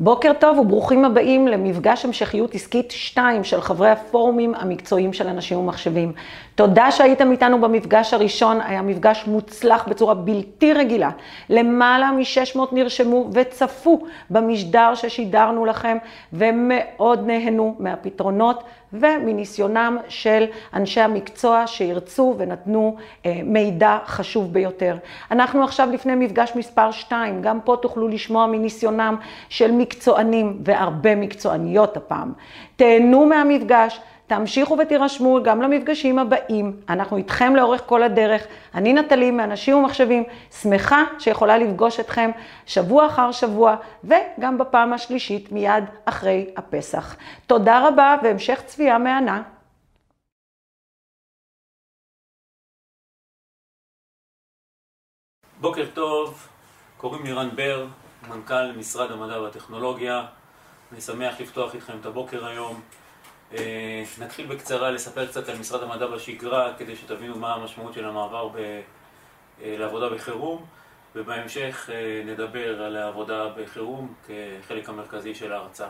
בוקר טוב וברוכים הבאים למפגש המשכיות עסקית 2 של חברי הפורומים המקצועיים של אנשים ומחשבים. תודה שהייתם איתנו במפגש הראשון, היה מפגש מוצלח בצורה בלתי רגילה. למעלה מ-600 נרשמו וצפו במשדר ששידרנו לכם ומאוד נהנו מהפתרונות ומניסיונם של אנשי המקצוע שירצו ונתנו אה, מידע חשוב ביותר. אנחנו עכשיו לפני מפגש מספר 2, גם פה תוכלו לשמוע מניסיונם של מקצוענים והרבה מקצועניות הפעם. תהנו מהמפגש. תמשיכו ותירשמו גם למפגשים הבאים. אנחנו איתכם לאורך כל הדרך. אני נטלי מאנשים ומחשבים, שמחה שיכולה לפגוש אתכם שבוע אחר שבוע, וגם בפעם השלישית מיד אחרי הפסח. תודה רבה והמשך צפייה מהנה. בוקר טוב, קוראים לי רן בר, מנכ"ל משרד המדע והטכנולוגיה. אני שמח לפתוח איתכם את הבוקר היום. אה, נתחיל בקצרה לספר קצת על משרד המדע בשגרה, כדי שתבינו מה המשמעות של המעבר ב... אה, לעבודה בחירום, ובהמשך אה, נדבר על העבודה בחירום כחלק המרכזי של ההרצאה.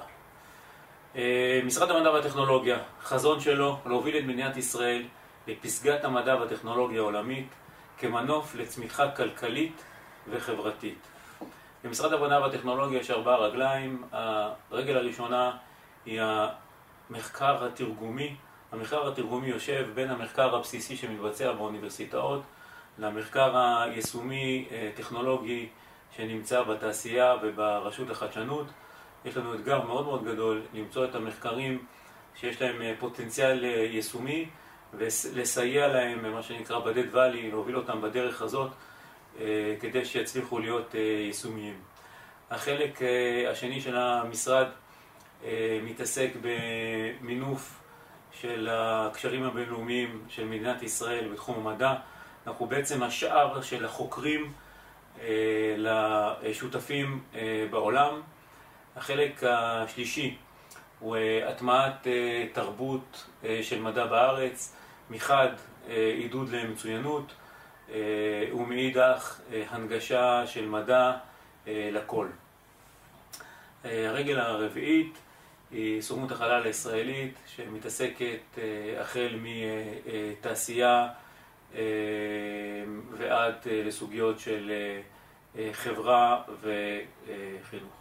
משרד המדע והטכנולוגיה, חזון שלו להוביל את מדינת ישראל לפסגת המדע והטכנולוגיה העולמית כמנוף לצמיחה כלכלית וחברתית. במשרד המדע והטכנולוגיה יש ארבעה רגליים, הרגל הראשונה היא המחקר התרגומי. המחקר התרגומי יושב בין המחקר הבסיסי שמתבצע באוניברסיטאות למחקר היישומי-טכנולוגי שנמצא בתעשייה וברשות לחדשנות. יש לנו אתגר מאוד מאוד גדול למצוא את המחקרים שיש להם פוטנציאל יישומי ולסייע להם, מה שנקרא בדד ואלי, להוביל אותם בדרך הזאת כדי שיצליחו להיות יישומיים. החלק השני של המשרד אה, מתעסק במינוף של הקשרים הבינלאומיים של מדינת ישראל בתחום המדע. אנחנו בעצם השאר של החוקרים אה, לשותפים אה, בעולם. החלק השלישי הוא הטמעת תרבות של מדע בארץ, מחד עידוד למצוינות ומאידך הנגשה של מדע לכל. הרגל הרביעית היא סוכנות החלל הישראלית שמתעסקת אה, החל מתעשייה אה, ועד אה, לסוגיות של חברה וחינוך.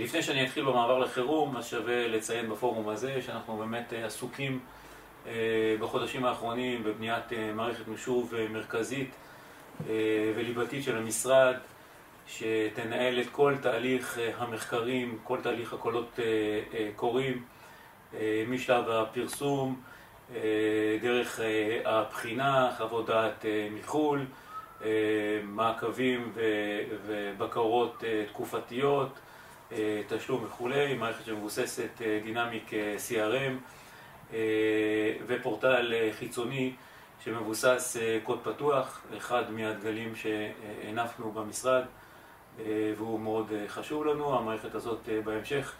לפני שאני אתחיל במעבר לחירום, אז שווה לציין בפורום הזה שאנחנו באמת עסוקים בחודשים האחרונים בבניית מערכת מחשוב מרכזית וליבתית של המשרד שתנהל את כל תהליך אה, המחקרים, כל תהליך הקולות אה, אה, קוראים, משלב הפרסום, דרך הבחינה, חוות דעת מחו"ל, מעקבים ובקרות תקופתיות, תשלום וכולי, מערכת שמבוססת דינמיק CRM ופורטל חיצוני שמבוסס קוד פתוח, אחד מהדגלים שהנפנו במשרד. אה, והוא מאוד אה, חשוב לנו. המערכת הזאת אה, בהמשך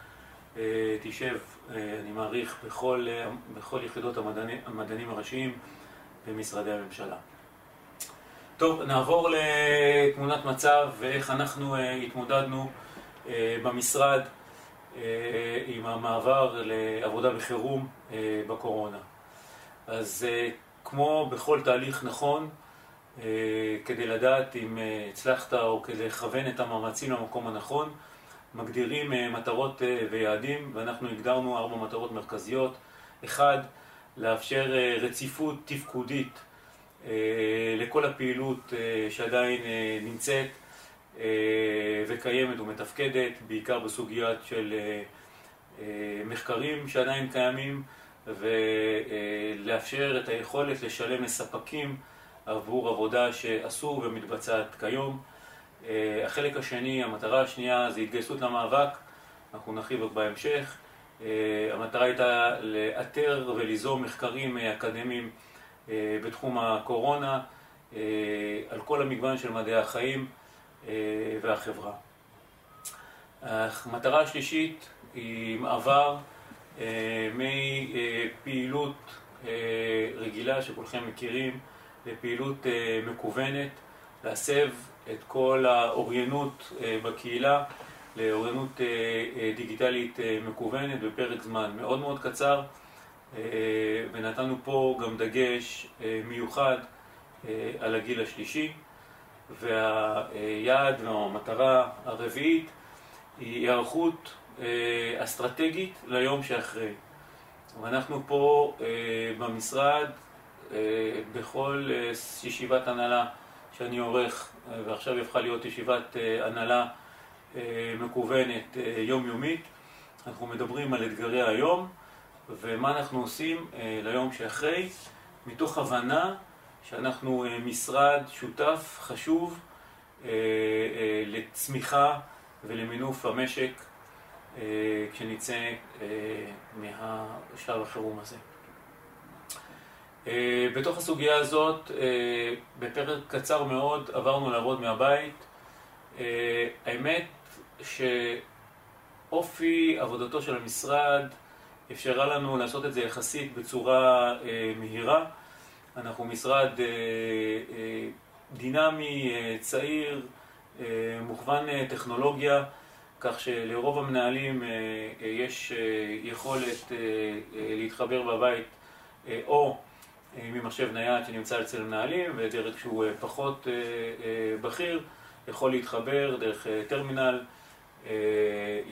תשב, אני מעריך, בכל, בכל יחידות המדענים, המדענים הראשיים במשרדי הממשלה. טוב, נעבור לתמונת מצב ואיך אנחנו התמודדנו במשרד עם המעבר לעבודה בחירום בקורונה. אז כמו בכל תהליך נכון, כדי לדעת אם אה, הצלחת או כדי לכוון את המאמצים למקום הנכון. מגדירים אה, מטרות ויעדים, ואנחנו הגדרנו ארבע מטרות מרכזיות. אחד, לאפשר רציפות תפקודית לכל הפעילות שעדיין נמצאת וקיימת ומתפקדת, בעיקר בסוגיית של מחקרים שעדיין קיימים, ולאפשר את היכולת לשלם לספקים עבור עבודה שעשו ומתבצעת כיום. אה, החלק השני, המטרה השנייה זה התגייסות למאבק, אנחנו נרחיב בהמשך. אה, המטרה הייתה לאתר וליזום מחקרים אקדמיים אה, בתחום הקורונה על כל המגוון של מדעי החיים והחברה. המטרה השלישית היא מעבר מפעילות רגילה שכולכם מכירים לפעילות אה, מקוונת, להסב את כל האוריינות אה, בקהילה לאוריינות דיגיטלית מקוונת בפרק זמן מאוד מאוד קצר, ונתנו פה גם דגש מיוחד על הגיל השלישי, והיעד והמטרה הרביעית היא היערכות אסטרטגית ליום שאחרי. ואנחנו פה במשרד, בכל ישיבת הנהלה שאני עורך, ועכשיו היא הפכה להיות ישיבת הנהלה מקוונת יומיומית, אנחנו מדברים על אתגרי היום ומה אנחנו עושים ליום שאחרי, מתוך הבנה שאנחנו משרד שותף חשוב לצמיחה ולמינוף המשק כשנצא מהשלב החירום הזה. בתוך הסוגיה הזאת, בפרק קצר מאוד עברנו לעבוד מהבית. האמת שאופי עבודתו של המשרד אפשרה לנו לעשות את זה יחסית בצורה מהירה. אנחנו משרד דינמי, צעיר, מוכוון טכנולוגיה, כך שלרוב המנהלים יש יכולת להתחבר בבית או ממחשב נייד שנמצא אצל מנהלים ודרג שהוא פחות בכיר יכול להתחבר דרך טרמינל,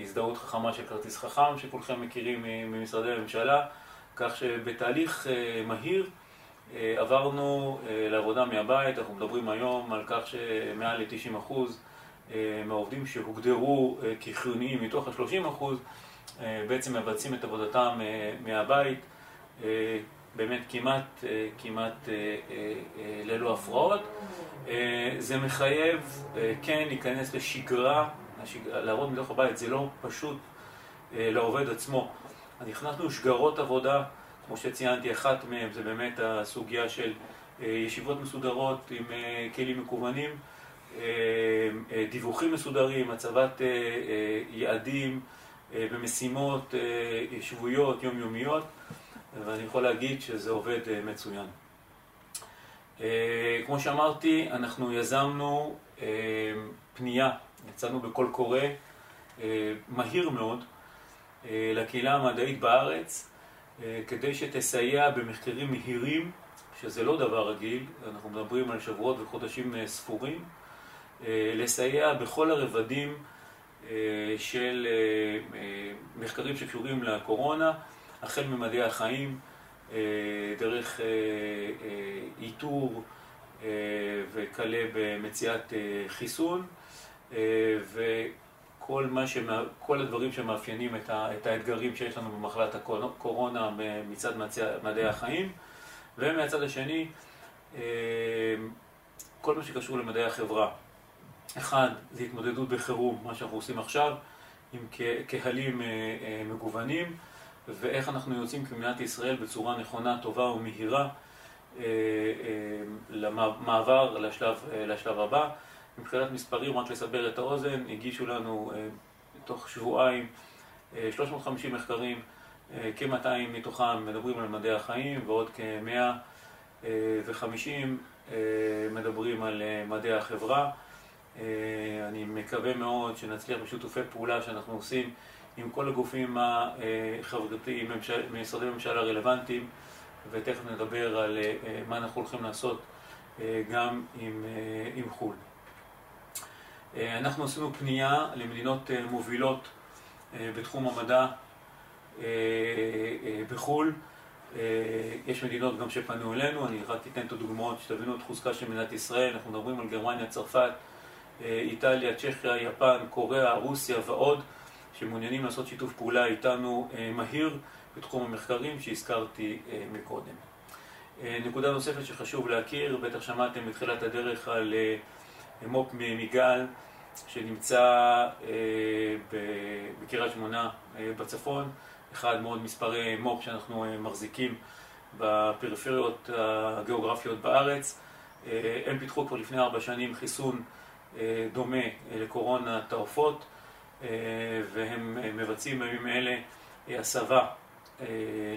הזדהות חכמה של כרטיס חכם שכולכם מכירים ממשרדי הממשלה, כך שבתהליך מהיר עברנו לעבודה מהבית, אנחנו מדברים היום על כך שמעל ל-90% מהעובדים שהוגדרו כחיוניים מתוך ה-30% בעצם מבצעים את עבודתם מהבית, באמת כמעט, כמעט ללא הפרעות. זה מחייב כן להיכנס לשגרה, לעבוד מתוך הבית, זה לא פשוט לעובד עצמו. נכנסנו שגרות עבודה, כמו שציינתי, אחת מהן זה באמת הסוגיה של ישיבות מסודרות עם כלים מקוונים, דיווחים מסודרים, הצבת יעדים ומשימות שבועיות, יומיומיות, ואני יכול להגיד שזה עובד מצוין. כמו שאמרתי, אנחנו יזמנו פנייה, יצאנו בקול קורא מהיר מאוד לקהילה המדעית בארץ, כדי שתסייע במחקרים מהירים, שזה לא דבר רגיל, אנחנו מדברים על שבועות וחודשים ספורים, לסייע בכל הרבדים של מחקרים שקשורים לקורונה, החל ממדעי החיים, דרך איתור וכלה במציאת חיסון וכל הדברים שמאפיינים את האתגרים שיש לנו במחלת הקורונה מצד מדעי החיים ומהצד השני, כל מה שקשור למדעי החברה. אחד, זה התמודדות בחירום, מה שאנחנו עושים עכשיו, עם קהלים מגוונים ואיך אנחנו יוצאים כמדינת ישראל בצורה נכונה, טובה ומהירה למעבר לשלב הבא. מבחינת מספרים, רק לסבר את האוזן, הגישו לנו תוך שבועיים 350 מחקרים, כ-200 מתוכם מדברים על מדעי החיים ועוד כ-150 מדברים על מדעי החברה. אני מקווה מאוד שנצליח בשיתופי פעולה שאנחנו עושים עם כל הגופים החברתיים, משרדי ממשלה הרלוונטיים, ותכף נדבר על מה אנחנו הולכים לעשות גם עם חו"ל. אנחנו עשינו פנייה למדינות מובילות בתחום המדע בחו"ל, יש מדינות גם שפנו אלינו, אני רק אתן את הדוגמאות שתבינו את חוזקה של מדינת ישראל, אנחנו מדברים על גרמניה, צרפת, איטליה, צ'כיה, יפן, קוריאה, רוסיה ועוד, שמעוניינים לעשות שיתוף פעולה איתנו מהיר בתחום המחקרים שהזכרתי מקודם. נקודה נוספת שחשוב להכיר, בטח שמעתם בתחילת הדרך על מו"פ מיגל שנמצא בקריית שמונה בצפון, אחד מאוד מספרי מו"פ שאנחנו מחזיקים בפריפריות הגיאוגרפיות בארץ. הם פיתחו כבר לפני ארבע שנים חיסון דומה לקורונה העופות והם מבצעים בימים אלה הסבה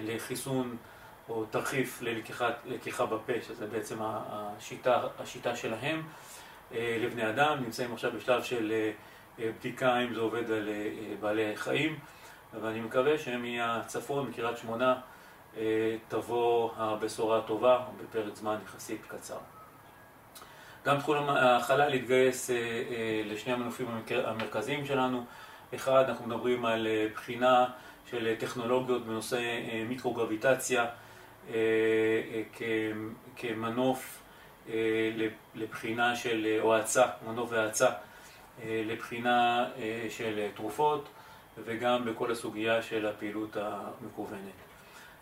לחיסון או תרחיף ללקיחה בפה, שזה בעצם השיטה שלהם לבני אדם, נמצאים עכשיו בשלב של בדיקה אם זה עובד על בעלי חיים, ואני מקווה שמהצפון, מקריית שמונה, תבוא הבשורה הטובה בפרק זמן יחסית קצר. גם תחום החלל התגייס לשני המנופים המרכזיים שלנו. אחד, אנחנו מדברים על בחינה של טכנולוגיות בנושא מיקרוגרביטציה כמנוף לבחינה של, או האצה, מנוף והאצה לבחינה של תרופות וגם בכל הסוגיה של הפעילות המקוונת.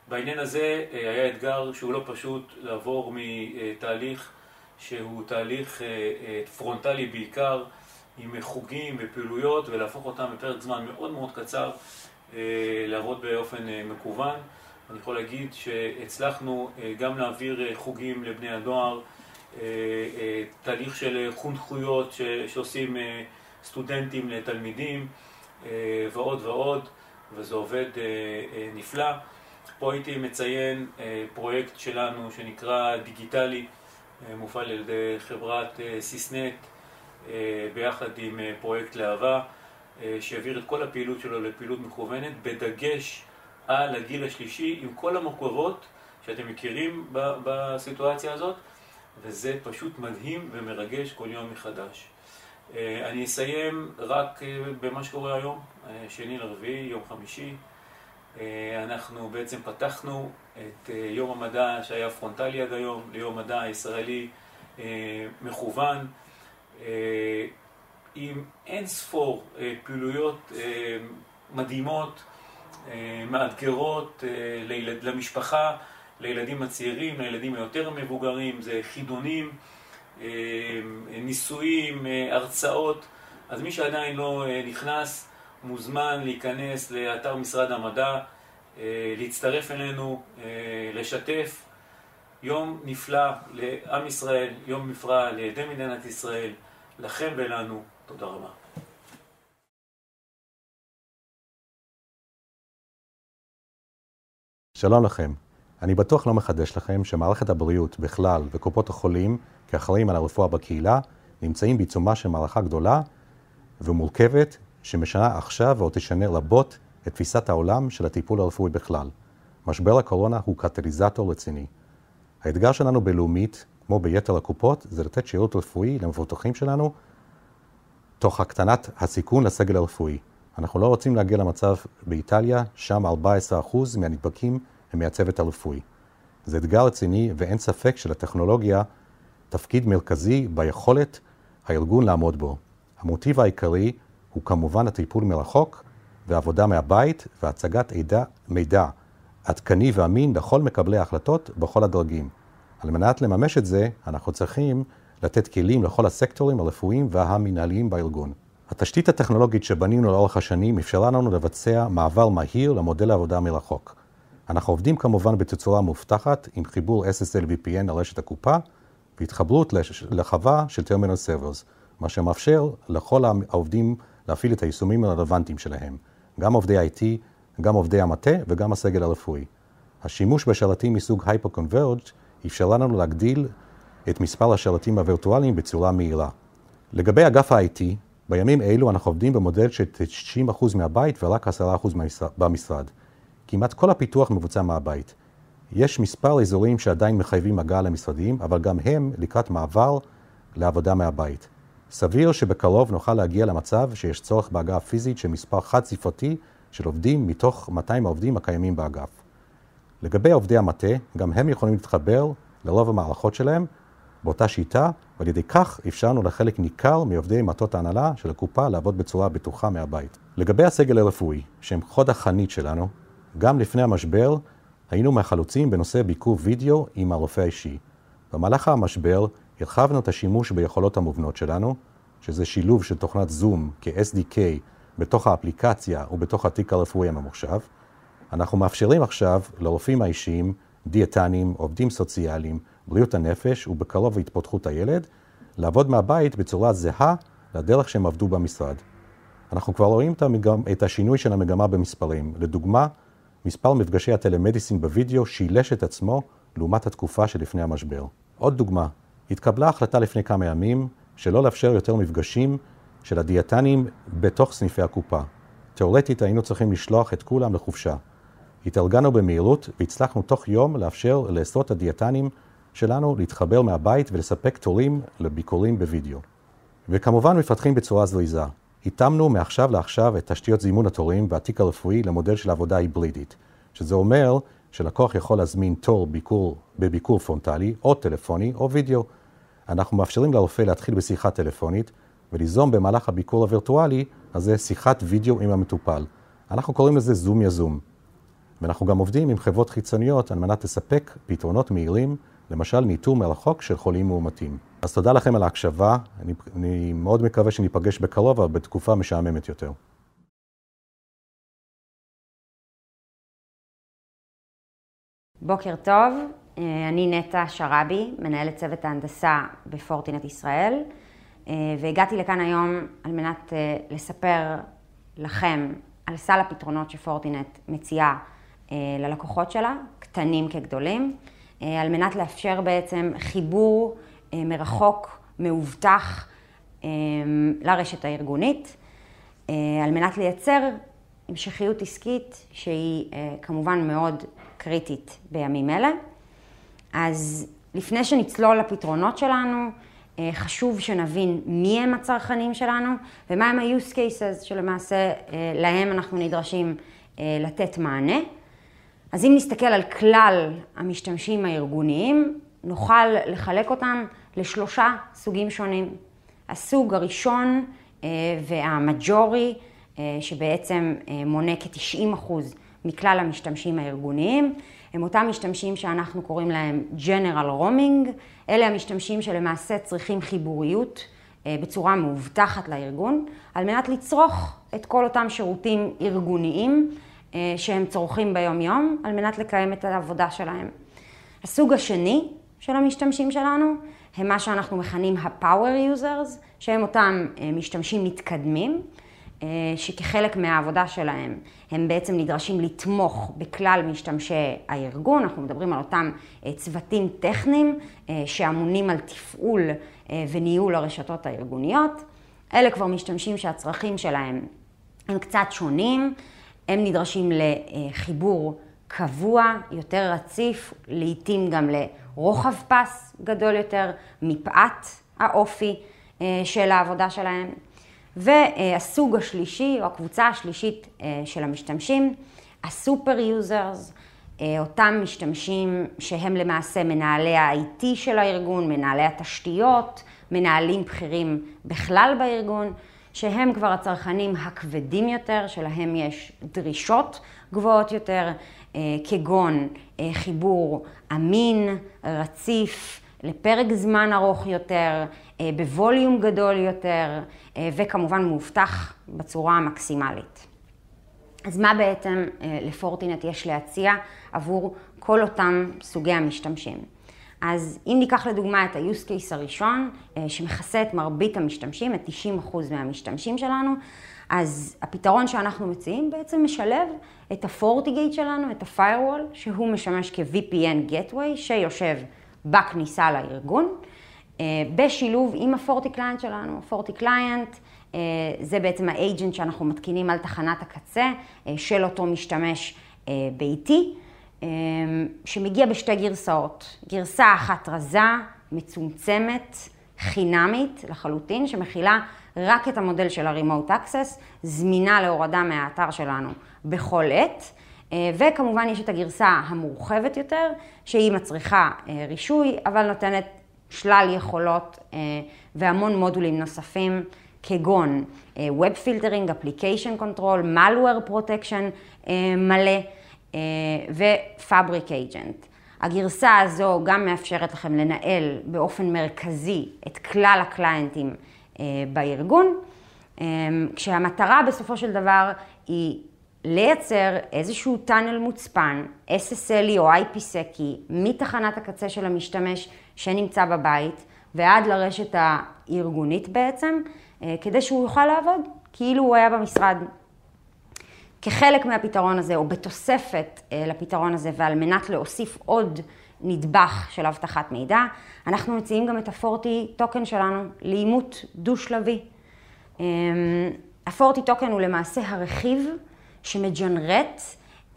בעניין הזה היה אתגר שהוא לא פשוט לעבור מתהליך שהוא תהליך פרונטלי בעיקר עם חוגים ופעילויות ולהפוך אותם בפרק זמן מאוד מאוד קצר לעבוד באופן מקוון. אני יכול להגיד שהצלחנו גם להעביר חוגים לבני הנוער, תהליך של חונכויות שעושים סטודנטים לתלמידים ועוד ועוד, וזה עובד נפלא. פה הייתי מציין פרויקט שלנו שנקרא דיגיטלי, מופעל על ידי חברת סיסנט ביחד עם פרויקט להבה, שהעביר את כל הפעילות שלו לפעילות מקוונת, בדגש על הגיל השלישי, עם כל המורכבות שאתם מכירים בסיטואציה הזאת, וזה פשוט מדהים ומרגש כל יום מחדש. אני אסיים רק במה שקורה היום, שני לרביעי, יום חמישי. אנחנו בעצם פתחנו את יום המדע שהיה פרונטלי עד היום, ליום מדע הישראלי מכוון, עם אין ספור פעילויות מדהימות, מאתגרות למשפחה, לילדים הצעירים, לילדים היותר מבוגרים, זה חידונים, ניסויים, הרצאות, אז מי שעדיין לא נכנס מוזמן להיכנס לאתר משרד המדע, להצטרף אלינו, לשתף. יום נפלא לעם ישראל, יום נפלא לידי מדינת ישראל, לכם ולנו, תודה רבה. שלום לכם. אני בטוח לא מחדש לכם שמערכת הבריאות בכלל וקופות החולים כאחראים על הרפואה בקהילה נמצאים בעיצומה של מערכה גדולה ומורכבת שמשנה עכשיו ועוד תשנה רבות את תפיסת העולם של הטיפול הרפואי בכלל. משבר הקורונה הוא קטליזטור רציני. האתגר שלנו בלאומית, כמו ביתר הקופות, זה לתת שירות רפואי למבוטחים שלנו תוך הקטנת הסיכון לסגל הרפואי. אנחנו לא רוצים להגיע למצב באיטליה, שם 14% מהנדבקים הם מהצוות הרפואי. זה אתגר רציני ואין ספק שלטכנולוגיה תפקיד מרכזי ביכולת הארגון לעמוד בו. המוטיב העיקרי הוא כמובן הטיפול מרחוק ועבודה מהבית והצגת עדה, מידע עדכני ואמין לכל מקבלי ההחלטות בכל הדרגים. על מנת לממש את זה, אנחנו צריכים לתת כלים לכל הסקטורים הרפואיים והמנהליים בארגון. התשתית הטכנולוגית שבנינו לאורך השנים אפשרה לנו לבצע מעבר מהיר למודל העבודה מרחוק. אנחנו עובדים כמובן בתצורה מובטחת עם חיבור SSL VPN לרשת הקופה והתחברות לחווה של טרמינל סרברס, מה שמאפשר לכל העובדים להפעיל את היישומים הרלוונטיים שלהם, גם עובדי IT, גם עובדי המטה וגם הסגל הרפואי. השימוש בשרתים מסוג Hyper-Converged לנו להגדיל את מספר השרתים הווירטואליים בצורה מהירה. לגבי אגף ה-IT, בימים אלו אנחנו עובדים במודל של 90% מהבית ורק 10% במשרד. כמעט כל הפיתוח מבוצע מהבית. יש מספר אזורים שעדיין מחייבים הגעה למשרדים, אבל גם הם לקראת מעבר לעבודה מהבית. סביר שבקרוב נוכל להגיע למצב שיש צורך בהגעה פיזית של מספר חד ספרתי של עובדים מתוך 200 העובדים הקיימים באגף. לגבי עובדי המטה, גם הם יכולים להתחבר לרוב המערכות שלהם באותה שיטה, ועל ידי כך אפשרנו לחלק ניכר מעובדי מטות ההנהלה של הקופה לעבוד בצורה בטוחה מהבית. לגבי הסגל הרפואי, שהם חוד החנית שלנו, גם לפני המשבר היינו מהחלוצים בנושא ביקור וידאו עם הרופא האישי. במהלך המשבר הרחבנו את השימוש ביכולות המובנות שלנו, שזה שילוב של תוכנת זום כ-SDK בתוך האפליקציה ובתוך התיק הרפואי הממוחשב. אנחנו מאפשרים עכשיו לרופאים האישיים, דיאטנים, עובדים סוציאליים, בריאות הנפש ובקרוב התפתחות הילד, לעבוד מהבית בצורה זהה לדרך שהם עבדו במשרד. אנחנו כבר רואים את, המגמ... את השינוי של המגמה במספרים. לדוגמה, מספר מפגשי הטלמדיסין בווידאו שילש את עצמו לעומת התקופה שלפני המשבר. עוד דוגמה, התקבלה החלטה לפני כמה ימים שלא לאפשר יותר מפגשים של הדיאטנים בתוך סניפי הקופה. תאורטית היינו צריכים לשלוח את כולם לחופשה. התארגנו במהירות והצלחנו תוך יום לאפשר לעשרות הדיאטנים שלנו להתחבר מהבית ולספק תורים לביקורים בווידאו. וכמובן מפתחים בצורה זריזה. התאמנו מעכשיו לעכשיו את תשתיות זימון התורים והתיק הרפואי למודל של עבודה היברידית, שזה אומר שלקוח יכול להזמין תור ביקור, בביקור פרונטלי, או טלפוני, או וידאו. אנחנו מאפשרים לרופא להתחיל בשיחה טלפונית וליזום במהלך הביקור הווירטואלי הזה שיחת וידאו עם המטופל. אנחנו קוראים לזה זום יזום. ואנחנו גם עובדים עם חברות חיצוניות על מנת לספק פתרונות מהירים, למשל ניטור מרחוק של חולים מאומתים. אז תודה לכם על ההקשבה, אני, אני מאוד מקווה שניפגש בקרוב, אבל בתקופה משעממת יותר. בוקר טוב, אני נטע שראבי, מנהלת צוות ההנדסה בפורטינט ישראל, והגעתי לכאן היום על מנת לספר לכם על סל הפתרונות שפורטינט מציעה ללקוחות שלה, קטנים כגדולים, על מנת לאפשר בעצם חיבור מרחוק, מאובטח, לרשת הארגונית, על מנת לייצר המשכיות עסקית שהיא כמובן מאוד קריטית בימים אלה. אז לפני שנצלול לפתרונות שלנו, חשוב שנבין מי הם הצרכנים שלנו ומה הם ה-use cases שלמעשה להם אנחנו נדרשים לתת מענה. אז אם נסתכל על כלל המשתמשים הארגוניים, נוכל לחלק אותם לשלושה סוגים שונים. הסוג הראשון והמג'ורי, שבעצם מונה כ-90% מכלל המשתמשים הארגוניים, הם אותם משתמשים שאנחנו קוראים להם General Roaming, אלה המשתמשים שלמעשה צריכים חיבוריות בצורה מאובטחת לארגון, על מנת לצרוך את כל אותם שירותים ארגוניים שהם צורכים ביום יום, על מנת לקיים את העבודה שלהם. הסוג השני של המשתמשים שלנו, הם מה שאנחנו מכנים ה-Power Users, שהם אותם משתמשים מתקדמים, שכחלק מהעבודה שלהם הם בעצם נדרשים לתמוך בכלל משתמשי הארגון, אנחנו מדברים על אותם צוותים טכניים שאמונים על תפעול וניהול הרשתות הארגוניות. אלה כבר משתמשים שהצרכים שלהם הם קצת שונים, הם נדרשים לחיבור קבוע, יותר רציף, לעתים גם לרוחב פס גדול יותר, מפאת האופי של העבודה שלהם. והסוג השלישי, או הקבוצה השלישית של המשתמשים, ה super users, אותם משתמשים שהם למעשה מנהלי ה-IT של הארגון, מנהלי התשתיות, מנהלים בכירים בכלל בארגון, שהם כבר הצרכנים הכבדים יותר, שלהם יש דרישות גבוהות יותר, כגון חיבור אמין, רציף, לפרק זמן ארוך יותר, ב volume גדול יותר, וכמובן מאובטח בצורה המקסימלית. אז מה בעצם לפורטינט יש להציע עבור כל אותם סוגי המשתמשים? אז אם ניקח לדוגמה את ה-use case הראשון, שמכסה את מרבית המשתמשים, את 90% מהמשתמשים שלנו, אז הפתרון שאנחנו מציעים בעצם משלב את ה-FortiGate שלנו, את ה-Firewall, שהוא משמש כ-VPN Gateway, שיושב בכניסה לארגון, בשילוב עם ה-FortiClient שלנו. ה-FortiClient זה בעצם ה-agent שאנחנו מתקינים על תחנת הקצה של אותו משתמש ביתי. שמגיע בשתי גרסאות. גרסה אחת רזה, מצומצמת, חינמית לחלוטין, שמכילה רק את המודל של ה-Remote Access, זמינה להורדה מהאתר שלנו בכל עת. וכמובן יש את הגרסה המורחבת יותר, שהיא מצריכה רישוי, אבל נותנת שלל יכולות והמון מודולים נוספים, כגון Web Filtering, Application Control, Malware Protection מלא. ו-Fabric Agent. הגרסה הזו גם מאפשרת לכם לנהל באופן מרכזי את כלל הקליינטים בארגון, כשהמטרה בסופו של דבר היא לייצר איזשהו טאנל מוצפן, SSL או IPSec מתחנת הקצה של המשתמש שנמצא בבית ועד לרשת הארגונית בעצם, כדי שהוא יוכל לעבוד כאילו הוא היה במשרד. כחלק מהפתרון הזה, או בתוספת לפתרון הזה, ועל מנת להוסיף עוד נדבך של אבטחת מידע, אנחנו מציעים גם את הפורטי טוקן שלנו לאימות דו-שלבי. ה-40 טוקן הוא למעשה הרכיב שמג'נרט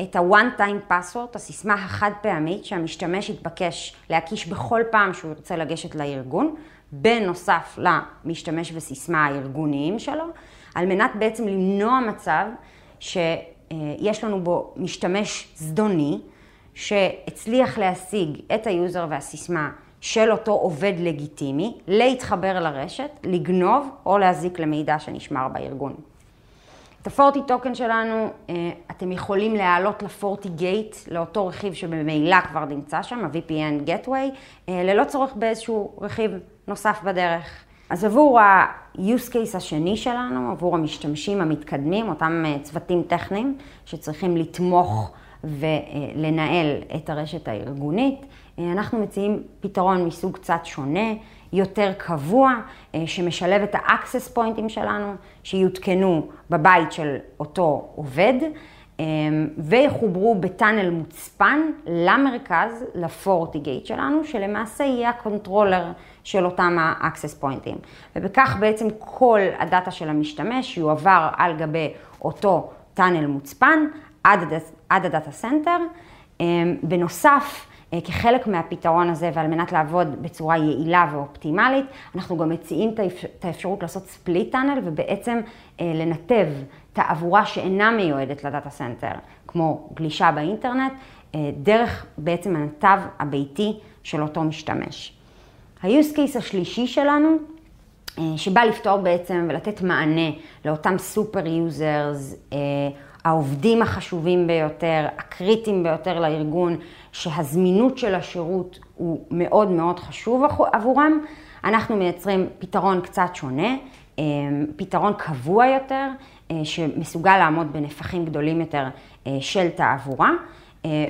את ה-one time password, הסיסמה החד פעמית שהמשתמש יתבקש להקיש בכל פעם שהוא ירצה לגשת לארגון, בנוסף למשתמש וסיסמה הארגוניים שלו, על מנת בעצם למנוע מצב שיש לנו בו משתמש זדוני, שהצליח להשיג את ה user והסיסמה של אותו עובד לגיטימי, להתחבר לרשת, לגנוב או להזיק למידע שנשמר בארגון. את הפורטי טוקן שלנו, אה, אתם יכולים להעלות לפורטי גייט, לאותו רכיב שבמילא כבר נמצא שם, ה-VPN Gateway, אה, ללא צורך באיזשהו רכיב נוסף בדרך. אז עבור ה-use case השני שלנו, עבור המשתמשים המתקדמים, אותם אה, צוותים טכניים שצריכים לתמוך ולנהל את הרשת הארגונית, אנחנו מציעים פתרון מסוג קצת שונה. יותר קבוע, אה, שמשלב את ה- access point ים שלנו, שיותקנו בבית של אותו עובד, אה, ויחוברו ב tunnel מוצפן למרכז, ל FortiGate שלנו, שלמעשה יהיה ה controller של אותם ה- access point ים. ובכך בעצם כל ה data של המשתמש יועבר על גבי אותו tunnel מוצפן עד, ה data center. אה, בנוסף, כחלק מהפתרון הזה ועל מנת לעבוד בצורה יעילה ואופטימלית, אנחנו גם מציעים את האפשרות לעשות split tunnel ובעצם אה, לנתב תעבורה שאינה מיועדת ל data center, כמו גלישה באינטרנט, אה, דרך בעצם הנתב הביתי של אותו משתמש. ה-use case השלישי שלנו, שבא לפתור בעצם ולתת מענה לאותם super users, העובדים החשובים ביותר, הקריטיים ביותר לארגון, שהזמינות של השירות הוא מאוד מאוד חשוב עבורם, אנחנו מייצרים פתרון קצת שונה, אה, פתרון קבוע יותר, אה, שמסוגל לעמוד בנפחים גדולים יותר אה, של תעבורה.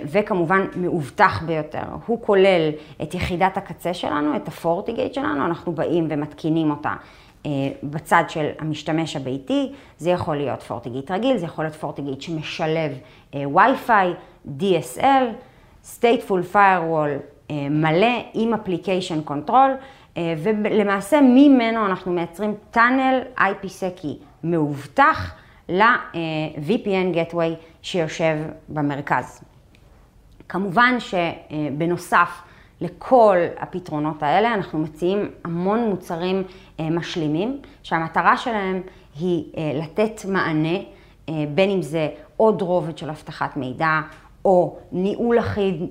וכמובן מאובטח ביותר. הוא כולל את יחידת הקצה שלנו, את הפורטיגייט שלנו, אנחנו באים ומתקינים אותה בצד של המשתמש הביתי, זה יכול להיות פורטיגייט רגיל, זה יכול להיות פורטיגייט שמשלב וי-פיי, DSL, stateful firewall אה, מלא עם application control, אה, ולמעשה ממנו אנחנו מייצרים טאנל IPSECי מאובטח ל-VPN Gateway שיושב במרכז. כמובן שבנוסף לכל הפתרונות האלה, אנחנו מציעים המון מוצרים אה, משלימים, שהמטרה שלהם היא לתת מענה, בין אם זה עוד רובד של אבטחת מידע, או ניהול אחיד,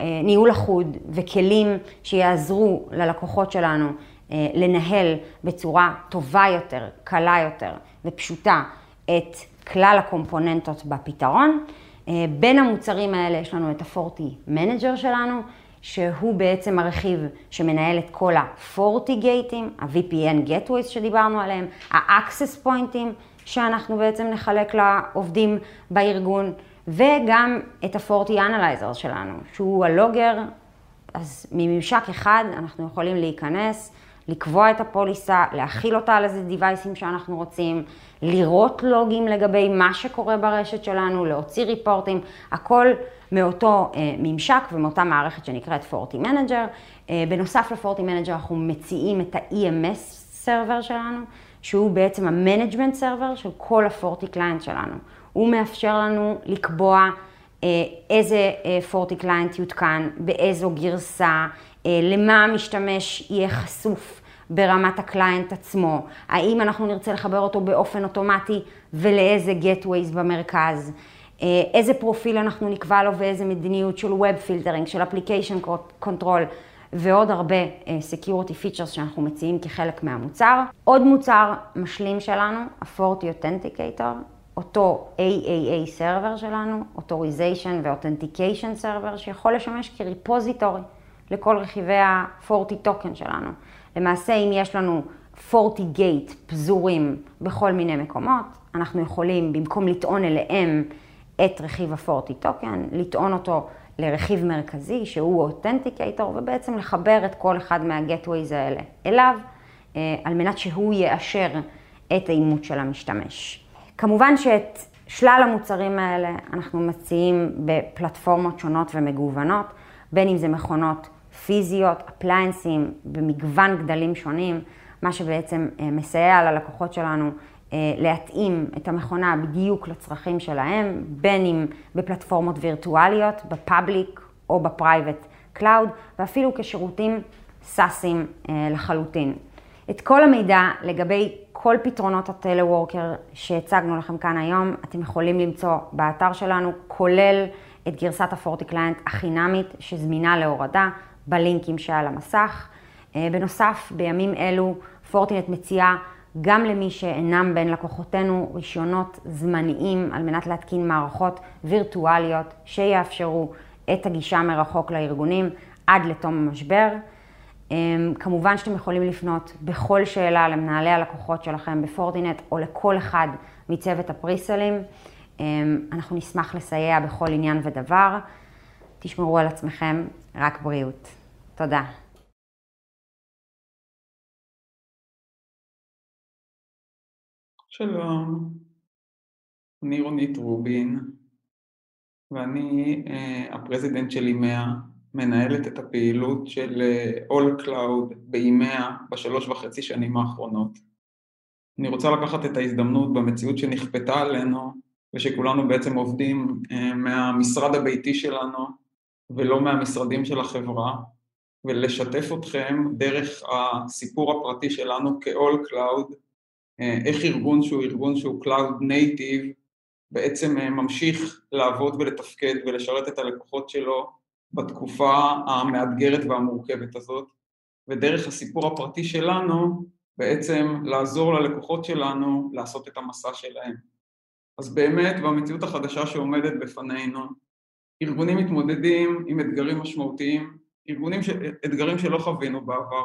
אה, ניהול אחוד וכלים שיעזרו ללקוחות שלנו אה, לנהל בצורה טובה יותר, קלה יותר ופשוטה את כלל הקומפוננטות בפתרון. אה, בין המוצרים האלה יש לנו את ה FortiManager שלנו, שהוא בעצם הרכיב שמנהל את כל הפורטי גייטים, ה-VPN Gateways שדיברנו עליהם, ה-access pointים שאנחנו בעצם נחלק לעובדים בארגון. וגם את ה-40 Analyzer שלנו, שהוא הלוגר, אז מממשק אחד אנחנו יכולים להיכנס, לקבוע את הפוליסה, להכיל אותה על איזה דיווייסים שאנחנו רוצים, לראות לוגים לגבי מה שקורה ברשת שלנו, להוציא ריפורטים, הכל מאותו אה, ממשק ומאותה מערכת שנקראת FortiManager. אה, בנוסף ל-FortiManager אנחנו מציעים את ה-EMS server שלנו, שהוא בעצם ה-Management server של כל ה-40 קליינט שלנו. הוא מאפשר לנו לקבוע אה, איזה FortiClient יותקן, באיזו גרסה, אה, למה המשתמש יהיה חשוף ברמת ה client עצמו, האם אנחנו נרצה לחבר אותו באופן אוטומטי ולאיזה gateways במרכז, אה, איזה profile אנחנו נקבע לו ואיזה מדיניות של Web Filtering, של Application Control. ועוד הרבה Security Features שאנחנו מציעים כחלק מהמוצר. עוד מוצר משלים שלנו, ה-FortiAuthenticator, אותו AAA server שלנו, Authorization ו-Authentication server, שיכול לשמש כ repository לכל רכיבי ה-40 טוקן שלנו. למעשה, אם יש לנו 40 גייט פזורים בכל מיני מקומות, אנחנו יכולים, במקום לטעון אליהם את רכיב ה-40 טוקן, לטעון אותו לרכיב מרכזי שהוא אותנטיקייטור, ובעצם לחבר את כל אחד מה-Gateways האלה אליו, אה, על מנת שהוא יאשר את האימות של המשתמש. כמובן שאת שלל המוצרים האלה אנחנו מציעים בפלטפורמות שונות ומגוונות, בין אם זה מכונות פיזיות, appliance'ים, במגוון גדלים שונים, מה שבעצם מסייע ללקוחות שלנו להתאים את המכונה בדיוק לצרכים שלהם, בין אם בפלטפורמות וירטואליות, ב public או ב private cloud, ואפילו כשירותים SaaS'ים לחלוטין. את כל המידע לגבי כל פתרונות ה teleworker שהצגנו לכם כאן היום, אתם יכולים למצוא באתר שלנו, כולל את גרסת הפורטי קליינט החינמית שזמינה להורדה בלינקים שעל המסך. בנוסף, בימים אלו פורטינט מציעה גם למי שאינם בין לקוחותינו רישיונות זמניים על מנת להתקין מערכות וירטואליות שיאפשרו את הגישה מרחוק לארגונים עד לתום המשבר. כמובן שאתם יכולים לפנות בכל שאלה למנהלי הלקוחות שלכם בפורטינט או לכל אחד מצוות ה presale'ים. אנחנו נשמח לסייע בכל עניין ודבר. תשמרו על עצמכם, רק בריאות. תודה. שלום, אני רונית רובין ואני הפרזידנט של EMEA, מנהלת את הפעילות של All Cloud ב EMEA בשלוש וחצי שנים האחרונות. אני רוצה לקחת את ההזדמנות במציאות שנכפתה עלינו ושכולנו בעצם עובדים מהמשרד הביתי שלנו ולא מהמשרדים של החברה ולשתף אתכם דרך הסיפור הפרטי שלנו כ-All Cloud, איך ארגון שהוא ארגון שהוא Cloud Native בעצם ממשיך לעבוד ולתפקד ולשרת את הלקוחות שלו בתקופה המאתגרת והמורכבת הזאת ודרך הסיפור הפרטי שלנו בעצם לעזור ללקוחות שלנו לעשות את המסע שלהם. אז באמת במציאות החדשה שעומדת בפנינו, ארגונים מתמודדים עם אתגרים משמעותיים, ארגונים, אתגרים שלא חווינו בעבר,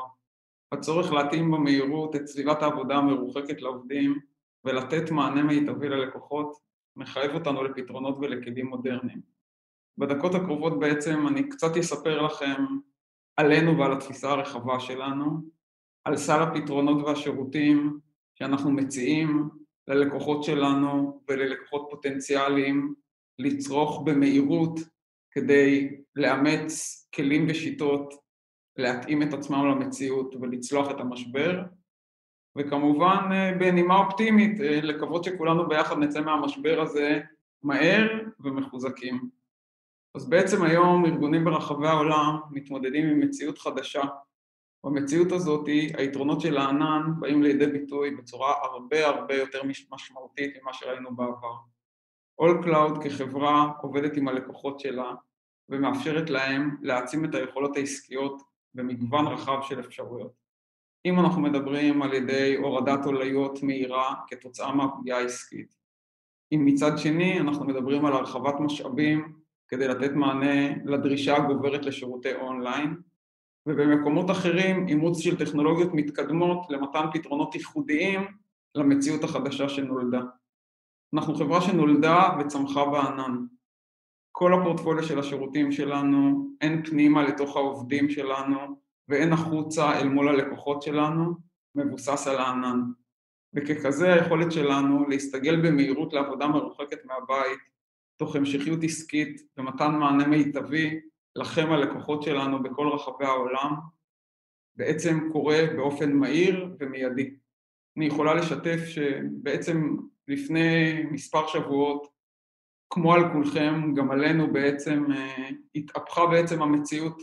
הצורך להתאים במהירות את סביבת העבודה המרוחקת לעובדים ולתת מענה מיטבי ללקוחות מחייב אותנו לפתרונות ולכלים מודרניים. בדקות הקרובות בעצם אני קצת אספר לכם עלינו ועל התפיסה הרחבה שלנו, על סל הפתרונות והשירותים שאנחנו מציעים ללקוחות שלנו וללקוחות פוטנציאליים לצרוך במהירות כדי לאמץ כלים ושיטות להתאים את עצמם למציאות ולצלוח את המשבר וכמובן בנימה אופטימית לקוות שכולנו ביחד נצא מהמשבר הזה מהר ומחוזקים. אז בעצם היום ארגונים ברחבי העולם מתמודדים עם מציאות חדשה. במציאות הזאת היתרונות של הענן באים לידי ביטוי בצורה הרבה הרבה יותר משמעותית ממה שראינו בעבר. All Cloud כחברה עובדת עם הלקוחות שלה ומאפשרת להם להעצים את היכולות העסקיות במגוון רחב של אפשרויות. אם אנחנו מדברים על ידי הורדת עוליות מהירה כתוצאה מהפגיעה העסקית. אם מצד שני אנחנו מדברים על הרחבת משאבים כדי לתת מענה לדרישה הגוברת לשירותי אונליין, ובמקומות אחרים אימוץ של טכנולוגיות מתקדמות למתן פתרונות ייחודיים למציאות החדשה שנולדה. אנחנו חברה שנולדה וצמחה בענן. כל הפורטפוליו של השירותים שלנו, הן פנימה לתוך העובדים שלנו והן החוצה אל מול הלקוחות שלנו, מבוסס על הענן. וככזה היכולת שלנו להסתגל במהירות לעבודה מרוחקת מהבית, תוך המשכיות עסקית ומתן מענה מיטבי לכם הלקוחות שלנו בכל רחבי העולם, בעצם קורה באופן מהיר ומיידי. אני יכולה לשתף שבעצם לפני מספר שבועות, כמו על כולכם, גם עלינו בעצם, התהפכה בעצם המציאות.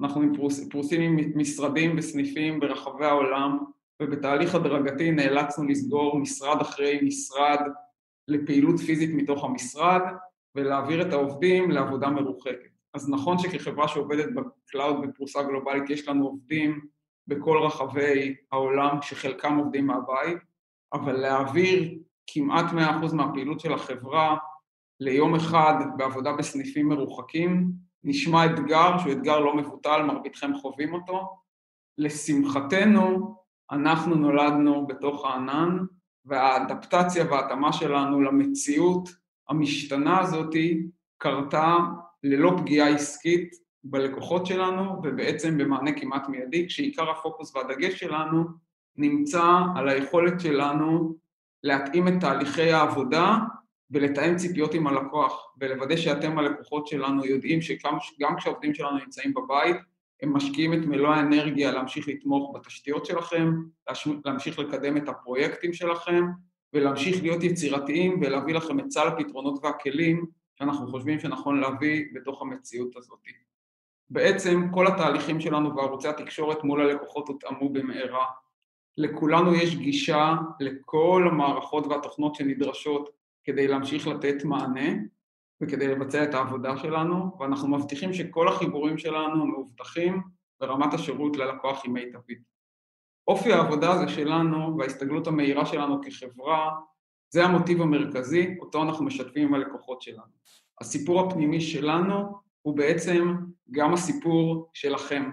אנחנו פרוסים עם משרדים וסניפים ברחבי העולם, ובתהליך הדרגתי נאלצנו לסגור משרד אחרי משרד לפעילות פיזית מתוך המשרד ולהעביר את העובדים לעבודה מרוחקת. אז נכון שכחברה שעובדת ב cloud בפריסה גלובלית יש לנו עובדים בכל רחבי העולם שחלקם עובדים מהבית, אבל להעביר כמעט 100% מהפעילות של החברה ליום אחד בעבודה בסניפים מרוחקים נשמע אתגר שהוא אתגר לא מבוטל, מרביתכם חווים אותו. לשמחתנו, אנחנו נולדנו בתוך הענן והאדפטציה וההתאמה שלנו למציאות המשתנה הזאת קרתה ללא פגיעה עסקית בלקוחות שלנו ובעצם במענה כמעט מיידי, כשעיקר הפוקוס והדגש שלנו נמצא על היכולת שלנו להתאים את תהליכי העבודה ולתאם ציפיות עם הלקוח ולוודא שאתם הלקוחות שלנו יודעים שגם כשהעובדים שלנו נמצאים בבית הם משקיעים את מלוא האנרגיה להמשיך לתמוך בתשתיות שלכם, להמשיך לקדם את הפרויקטים שלכם, ולהמשיך להיות יצירתיים ולהביא לכם את סל הפתרונות והכלים שאנחנו חושבים שנכון להביא בתוך המציאות הזאת. בעצם כל התהליכים שלנו בערוצי התקשורת מול הלקוחות הותאמו במהרה. לכולנו יש גישה לכל המערכות והתוכנות שנדרשות כדי להמשיך לתת מענה וכדי לבצע את העבודה שלנו, ואנחנו מבטיחים שכל החיבורים שלנו מאובטחים ורמת השירות ללקוח היא מיטבית. אופי העבודה הזה שלנו וההסתגלות המהירה שלנו כחברה, זה המוטיב המרכזי, אותו אנחנו משתפים עם הלקוחות שלנו. הסיפור הפנימי שלנו הוא בעצם גם הסיפור שלכם.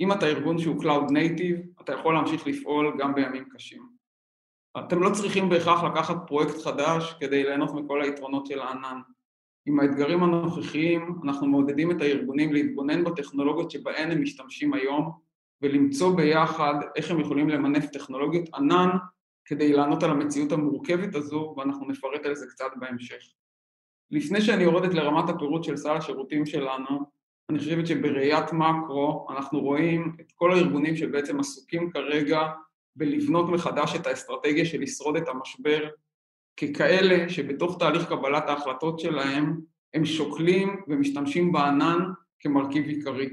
אם אתה ארגון שהוא Cloud Native, אתה יכול להמשיך לפעול גם בימים קשים. אתם לא צריכים בהכרח לקחת פרויקט חדש כדי ליהנות מכל היתרונות של הענן. עם האתגרים הנוכחיים, אנחנו מעודדים את הארגונים להתבונן בטכנולוגיות שבהן הם משתמשים היום, ולמצוא ביחד איך הם יכולים למנף טכנולוגיות ענן כדי לענות על המציאות המורכבת הזו, ואנחנו נפרט על זה קצת בהמשך. לפני שאני יורדת לרמת הפירוט של סל השירותים שלנו, אני חושבת שבראיית מקרו אנחנו רואים את כל הארגונים שבעצם עסוקים כרגע בלבנות מחדש את האסטרטגיה של לשרוד את המשבר, ככאלה שבתוך תהליך קבלת ההחלטות שלהם הם שוקלים ומשתמשים בענן כמרכיב עיקרי.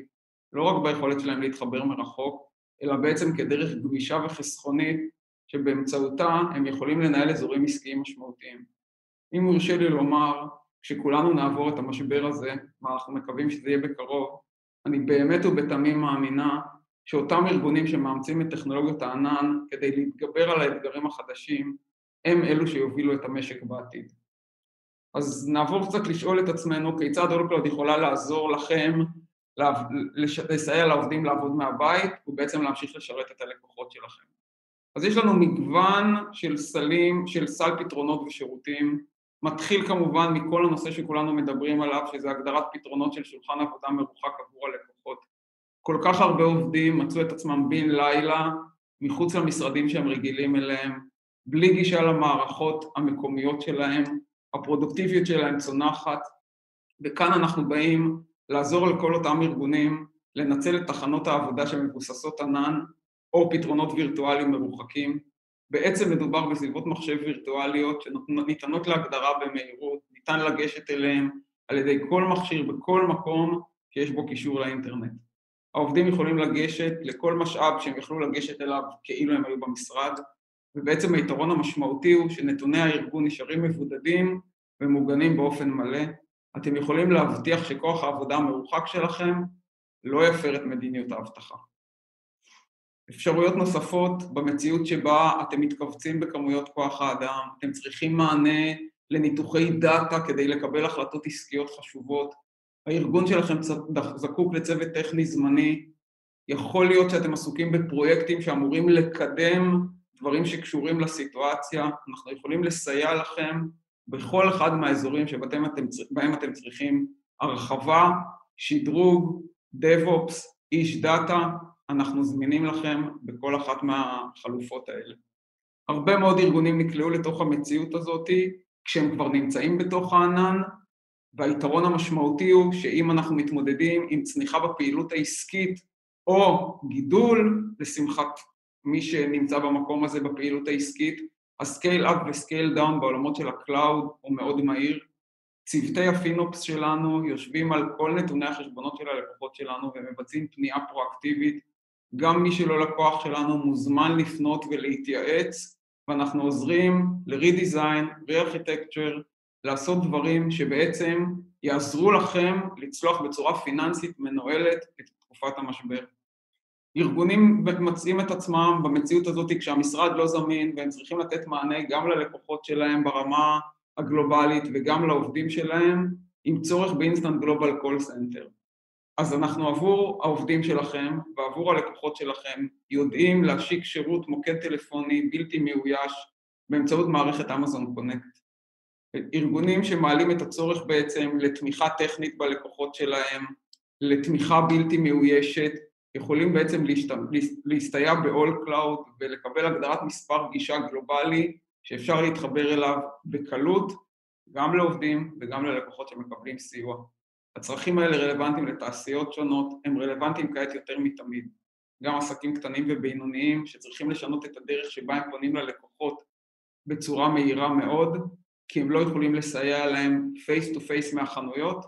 לא רק ביכולת שלהם להתחבר מרחוק, אלא בעצם כדרך גמישה וחסכונית שבאמצעותה הם יכולים לנהל אזורים עסקיים משמעותיים. אם יורשה לי לומר, כשכולנו נעבור את המשבר הזה, ואנחנו מקווים שזה יהיה בקרוב, אני באמת ובתמים מאמינה שאותם ארגונים שמאמצים את טכנולוגיות הענן כדי להתגבר על האתגרים החדשים, הם אלו שיובילו את המשק בעתיד. אז נעבור קצת לשאול את עצמנו כיצד אולקלוד יכולה לעזור לכם לסייע לעובדים לעבוד מהבית ובעצם להמשיך לשרת את הלקוחות שלכם. אז יש לנו מגוון של סלים, של סל פתרונות ושירותים, מתחיל כמובן מכל הנושא שכולנו מדברים עליו, שזה הגדרת פתרונות של שולחן עבודה מרוחק עבור הלקוחות. כל כך הרבה עובדים מצאו את עצמם בן לילה מחוץ למשרדים שהם רגילים אליהם, בלי גישה למערכות המקומיות שלהם, הפרודוקטיביות שלהם צונחת, וכאן אנחנו באים לעזור לכל אותם ארגונים לנצל את תחנות העבודה שמבוססות ענן או פתרונות וירטואליים מרוחקים. בעצם מדובר בסביבות מחשב וירטואליות שניתנות להגדרה במהירות, ניתן לגשת אליהן על ידי כל מכשיר בכל מקום שיש בו קישור לאינטרנט. העובדים יכולים לגשת לכל משאב שהם יכלו לגשת אליו כאילו הם היו במשרד, ובעצם היתרון המשמעותי הוא שנתוני הארגון נשארים מבודדים ומוגנים באופן מלא, אתם יכולים להבטיח שכוח העבודה המרוחק שלכם לא יפר את מדיניות האבטחה. אפשרויות נוספות במציאות שבה אתם מתכווצים בכמויות כוח האדם, אתם צריכים מענה לניתוחי דאטה כדי לקבל החלטות עסקיות חשובות, הארגון שלכם זקוק לצוות טכני זמני, יכול להיות שאתם עסוקים בפרויקטים שאמורים לקדם דברים שקשורים לסיטואציה, אנחנו יכולים לסייע לכם בכל אחד מהאזורים שבהם אתם, אתם צריכים הרחבה, שדרוג, DevOps, איש דאטה, אנחנו זמינים לכם בכל אחת מהחלופות האלה. הרבה מאוד ארגונים נקלעו לתוך המציאות הזאת כשהם כבר נמצאים בתוך הענן, והיתרון המשמעותי הוא שאם אנחנו מתמודדים עם צניחה בפעילות העסקית או גידול, לשמחת מי שנמצא במקום הזה בפעילות העסקית, ה scale up ו scale down בעולמות של ה cloud הוא מאוד מהיר. צוותי ה FinOps שלנו יושבים על כל נתוני החשבונות של הלקוחות שלנו ומבצעים פנייה פרואקטיבית. גם מי שלא לקוח שלנו מוזמן לפנות ולהתייעץ, ואנחנו עוזרים ל-redesign, re-architecture, לעשות דברים שבעצם יעזרו לכם לצלוח בצורה פיננסית מנוהלת את תקופת המשבר. ארגונים מוצאים את עצמם במציאות הזאת כשהמשרד לא זמין והם צריכים לתת מענה גם ללקוחות שלהם ברמה הגלובלית וגם לעובדים שלהם עם צורך ב instant global call center. אז אנחנו עבור העובדים שלכם ועבור הלקוחות שלכם יודעים להשיק שירות מוקד טלפוני בלתי מאויש באמצעות מערכת Amazon Connect. ארגונים שמעלים את הצורך בעצם לתמיכה טכנית בלקוחות שלהם, לתמיכה בלתי מאוישת, יכולים בעצם להסתייע ב-All Cloud ולקבל הגדרת מספר גישה גלובלי שאפשר להתחבר אליו בקלות, גם לעובדים וגם ללקוחות שמקבלים סיוע. הצרכים האלה רלוונטיים לתעשיות שונות, הם רלוונטיים כעת יותר מתמיד. גם עסקים קטנים ובינוניים שצריכים לשנות את הדרך שבה הם פונים ללקוחות בצורה מהירה מאוד, כי הם לא יכולים לסייע להם face to face מהחנויות,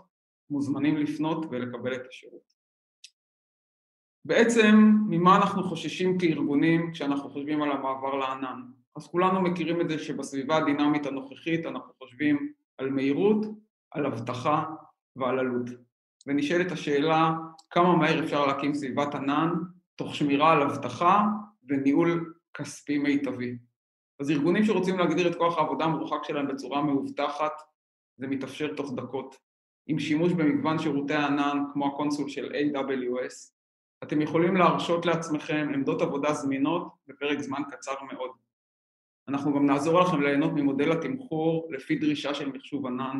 מוזמנים לפנות ולקבל את השירות. בעצם, ממה אנחנו חוששים כארגונים כשאנחנו חושבים על המעבר לענן? אז כולנו מכירים את זה שבסביבה הדינמית הנוכחית אנחנו חושבים על מהירות, על אבטחה ועל עלות. ונשאלת השאלה כמה מהר אפשר להקים סביבת ענן תוך שמירה על אבטחה וניהול כספי מיטבי. אז ארגונים שרוצים להגדיר את כוח העבודה המרוחק שלהם בצורה מאובטחת, זה מתאפשר תוך דקות. עם שימוש במגוון שירותי הענן כמו ה console של AWS, אתם יכולים להרשות לעצמכם עמדות עבודה זמינות בפרק זמן קצר מאוד. אנחנו גם נעזור לכם ליהנות ממודל התמחור לפי דרישה של מחשוב ענן.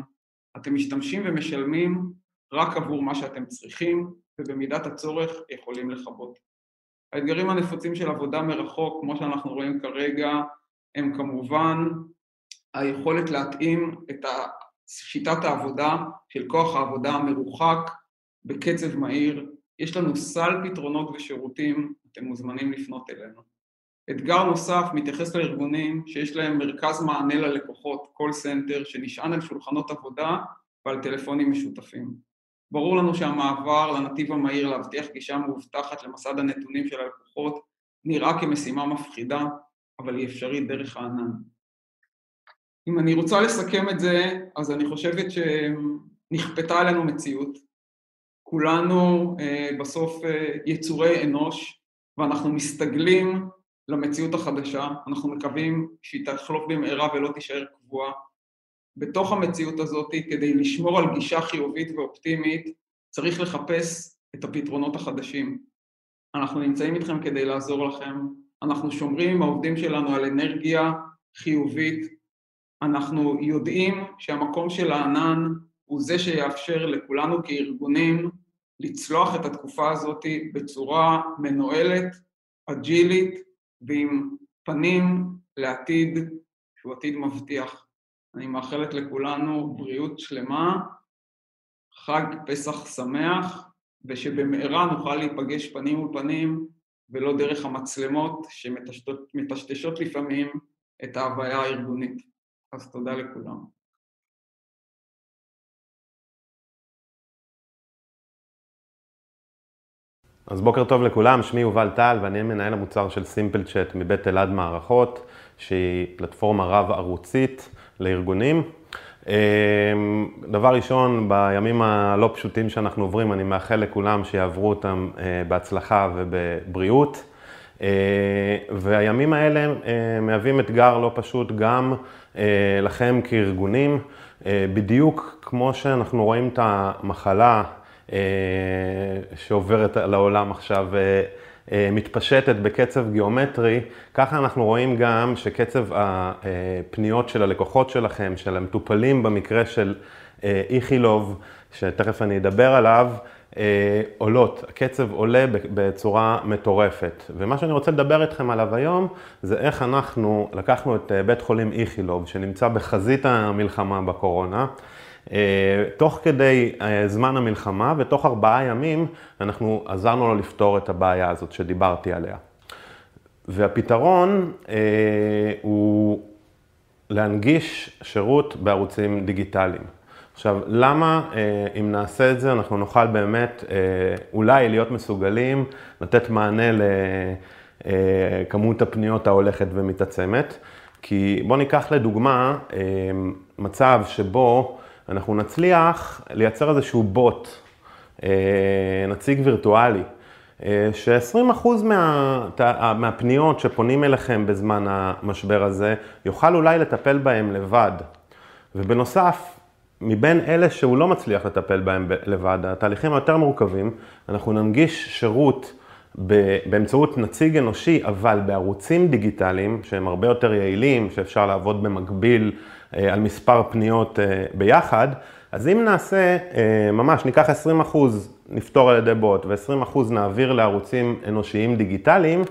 אתם משתמשים ומשלמים רק עבור מה שאתם צריכים, ובמידת הצורך יכולים לכבות. האתגרים הנפוצים של עבודה מרחוק, כמו שאנחנו רואים כרגע, הם כמובן היכולת להתאים את שיטת העבודה של כוח העבודה המרוחק בקצב מהיר. יש לנו סל פתרונות ושירותים, אתם מוזמנים לפנות אלינו. אתגר נוסף מתייחס לארגונים שיש להם מרכז מענה ללקוחות, call center, שנשען על שולחנות עבודה ועל טלפונים משותפים. ברור לנו שהמעבר לנתיב המהיר להבטיח גישה מאובטחת למסד הנתונים של הלקוחות נראה כמשימה מפחידה, אבל היא אפשרית דרך הענן. אם אני רוצה לסכם את זה, אז אני חושבת שנכפתה עלינו מציאות. כולנו אה, בסוף אה, יצורי אנוש, ואנחנו מסתגלים למציאות החדשה, אנחנו מקווים שהיא תחלוף במהרה ולא תישאר קבועה. בתוך המציאות הזאת, כדי לשמור על גישה חיובית ואופטימית, צריך לחפש את הפתרונות החדשים. אנחנו נמצאים איתכם כדי לעזור לכם, אנחנו שומרים עם העובדים שלנו על אנרגיה חיובית, אנחנו יודעים שהמקום של הענן הוא זה שיאפשר לכולנו כארגונים לצלוח את התקופה הזאת בצורה מנוהלת, אג'ילית ועם פנים לעתיד שהוא עתיד מבטיח. אני מאחלת לכולנו בריאות שלמה, חג פסח שמח, ושבמהרה נוכל להיפגש פנים מול פנים ולא דרך המצלמות שמטשטשות לפעמים את ההוויה הארגונית. אז תודה לכולם. אז בוקר טוב לכולם, שמי יובל טל ואני מנהל המוצר של סימפל צ'אט מבית אלעד מערכות, שהיא פלטפורמה רב-ערוצית לארגונים. אמ, דבר ראשון, בימים הלא פשוטים שאנחנו עוברים, אני מאחל לכולם שיעברו אותם אה, בהצלחה ובבריאות. אה, והימים האלה אה, מהווים אתגר לא פשוט גם לכם כארגונים, בדיוק כמו שאנחנו רואים את המחלה שעוברת לעולם עכשיו מתפשטת בקצב גיאומטרי, ככה אנחנו רואים גם שקצב הפניות של הלקוחות שלכם, של המטופלים במקרה של איכילוב, שתכף אני אדבר עליו, עולות, הקצב עולה בצורה מטורפת. ומה שאני רוצה לדבר איתכם עליו היום, זה איך אנחנו לקחנו את בית חולים איכילוב, שנמצא בחזית המלחמה בקורונה, אה, תוך כדי אה, זמן המלחמה ותוך ארבעה ימים אנחנו עזרנו לו לפתור את הבעיה הזאת שדיברתי עליה. והפתרון אה, הוא להנגיש שירות בערוצים דיגיטליים. עכשיו, למה אם נעשה את זה אנחנו נוכל באמת אולי להיות מסוגלים לתת מענה לכמות הפניות ההולכת ומתעצמת? כי בואו ניקח לדוגמה מצב שבו אנחנו נצליח לייצר איזשהו בוט, אה, נציג וירטואלי, אה, ש-20% מה, מהפניות שפונים אליכם בזמן המשבר הזה, יוכל אולי לטפל בהם לבד. ובנוסף, מבין אלה שהוא לא מצליח לטפל בהם לבד, התהליכים היותר מורכבים, אנחנו ננגיש שירות באמצעות נציג אנושי, אבל בערוצים דיגיטליים שהם הרבה יותר יעילים, שאפשר לעבוד במקביל אה, על מספר פניות אה, ביחד, אז אם נעשה, אה, ממש ניקח 20 אחוז נפתור על ידי בוט ו-20 אחוז נעביר לערוצים אנושיים דיגיטליים,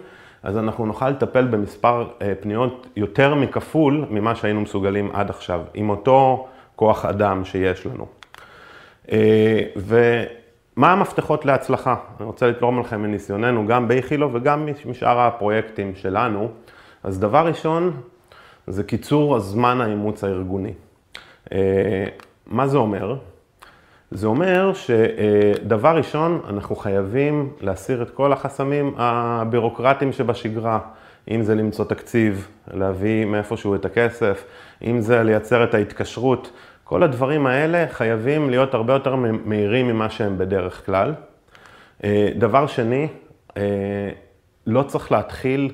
אז אנחנו נוכל לטפל במספר פניות יותר מכפול ממה שהיינו מסוגלים עד עכשיו, עם אותו כוח אדם שיש לנו. ומה המפתחות להצלחה? אני רוצה לתרום לכם מניסיוננו, גם באיכילוב וגם משאר הפרויקטים שלנו. אז דבר ראשון, זה קיצור הזמן האימוץ הארגוני. מה זה אומר? זה אומר שדבר ראשון, אנחנו חייבים להסיר את כל החסמים הבירוקרטיים שבשגרה. אם זה למצוא תקציב, להביא מאיפשהו את הכסף, אם זה לייצר את ההתקשרות, כל הדברים האלה חייבים להיות הרבה יותר מהירים ממה שהם בדרך כלל. דבר שני, לא צריך להתחיל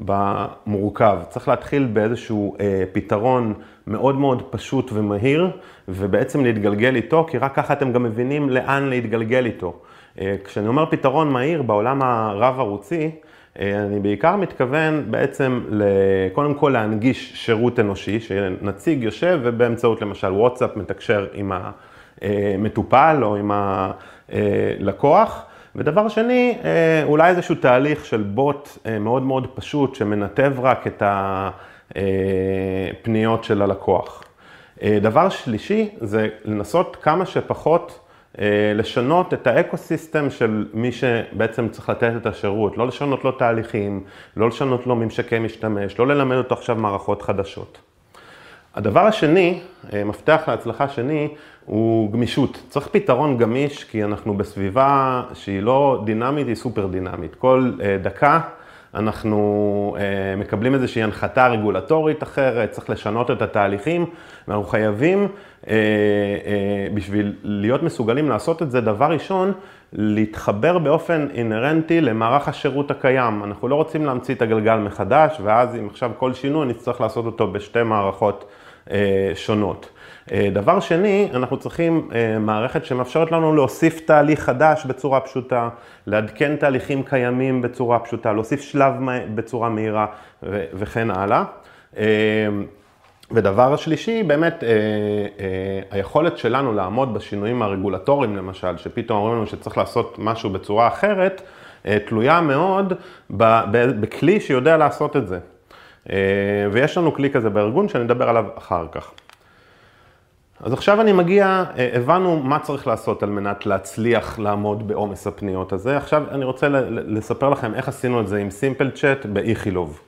במורכב, צריך להתחיל באיזשהו פתרון מאוד מאוד פשוט ומהיר, ובעצם להתגלגל איתו, כי רק ככה אתם גם מבינים לאן להתגלגל איתו. כשאני אומר פתרון מהיר בעולם הרב-ערוצי, אני בעיקר מתכוון בעצם קודם כל להנגיש שירות אנושי, שנציג יושב ובאמצעות למשל וואטסאפ מתקשר עם המטופל או עם הלקוח. ודבר שני, אולי איזשהו תהליך של בוט מאוד מאוד פשוט שמנתב רק את הפניות של הלקוח. דבר שלישי זה לנסות כמה שפחות לשנות את האקו-סיסטם של מי שבעצם צריך לתת את השירות, לא לשנות לו תהליכים, לא לשנות לו ממשקי משתמש, לא ללמד אותו עכשיו מערכות חדשות. הדבר השני, מפתח להצלחה שני, הוא גמישות. צריך פתרון גמיש, כי אנחנו בסביבה שהיא לא דינמית, היא סופר דינמית. כל דקה אנחנו מקבלים איזושהי הנחתה רגולטורית אחרת, צריך לשנות את התהליכים, ואנחנו חייבים, בשביל להיות מסוגלים לעשות את זה, דבר ראשון, להתחבר באופן אינהרנטי למערך השירות הקיים. אנחנו לא רוצים להמציא את הגלגל מחדש, ואז אם עכשיו כל שינוי, נצטרך לעשות אותו בשתי מערכות שונות. דבר שני, אנחנו צריכים מערכת שמאפשרת לנו להוסיף תהליך חדש בצורה פשוטה, לעדכן תהליכים קיימים בצורה פשוטה, להוסיף שלב בצורה מהירה וכן הלאה. ודבר השלישי, באמת, היכולת שלנו לעמוד בשינויים הרגולטוריים למשל, שפתאום אומרים לנו שצריך לעשות משהו בצורה אחרת, תלויה מאוד בכלי שיודע לעשות את זה. ויש לנו כלי כזה בארגון שאני אדבר עליו אחר כך. אז עכשיו אני מגיע, הבנו מה צריך לעשות על מנת להצליח לעמוד בעומס הפניות הזה. עכשיו אני רוצה לספר לכם איך עשינו את זה עם Simple Chat באיכילוב.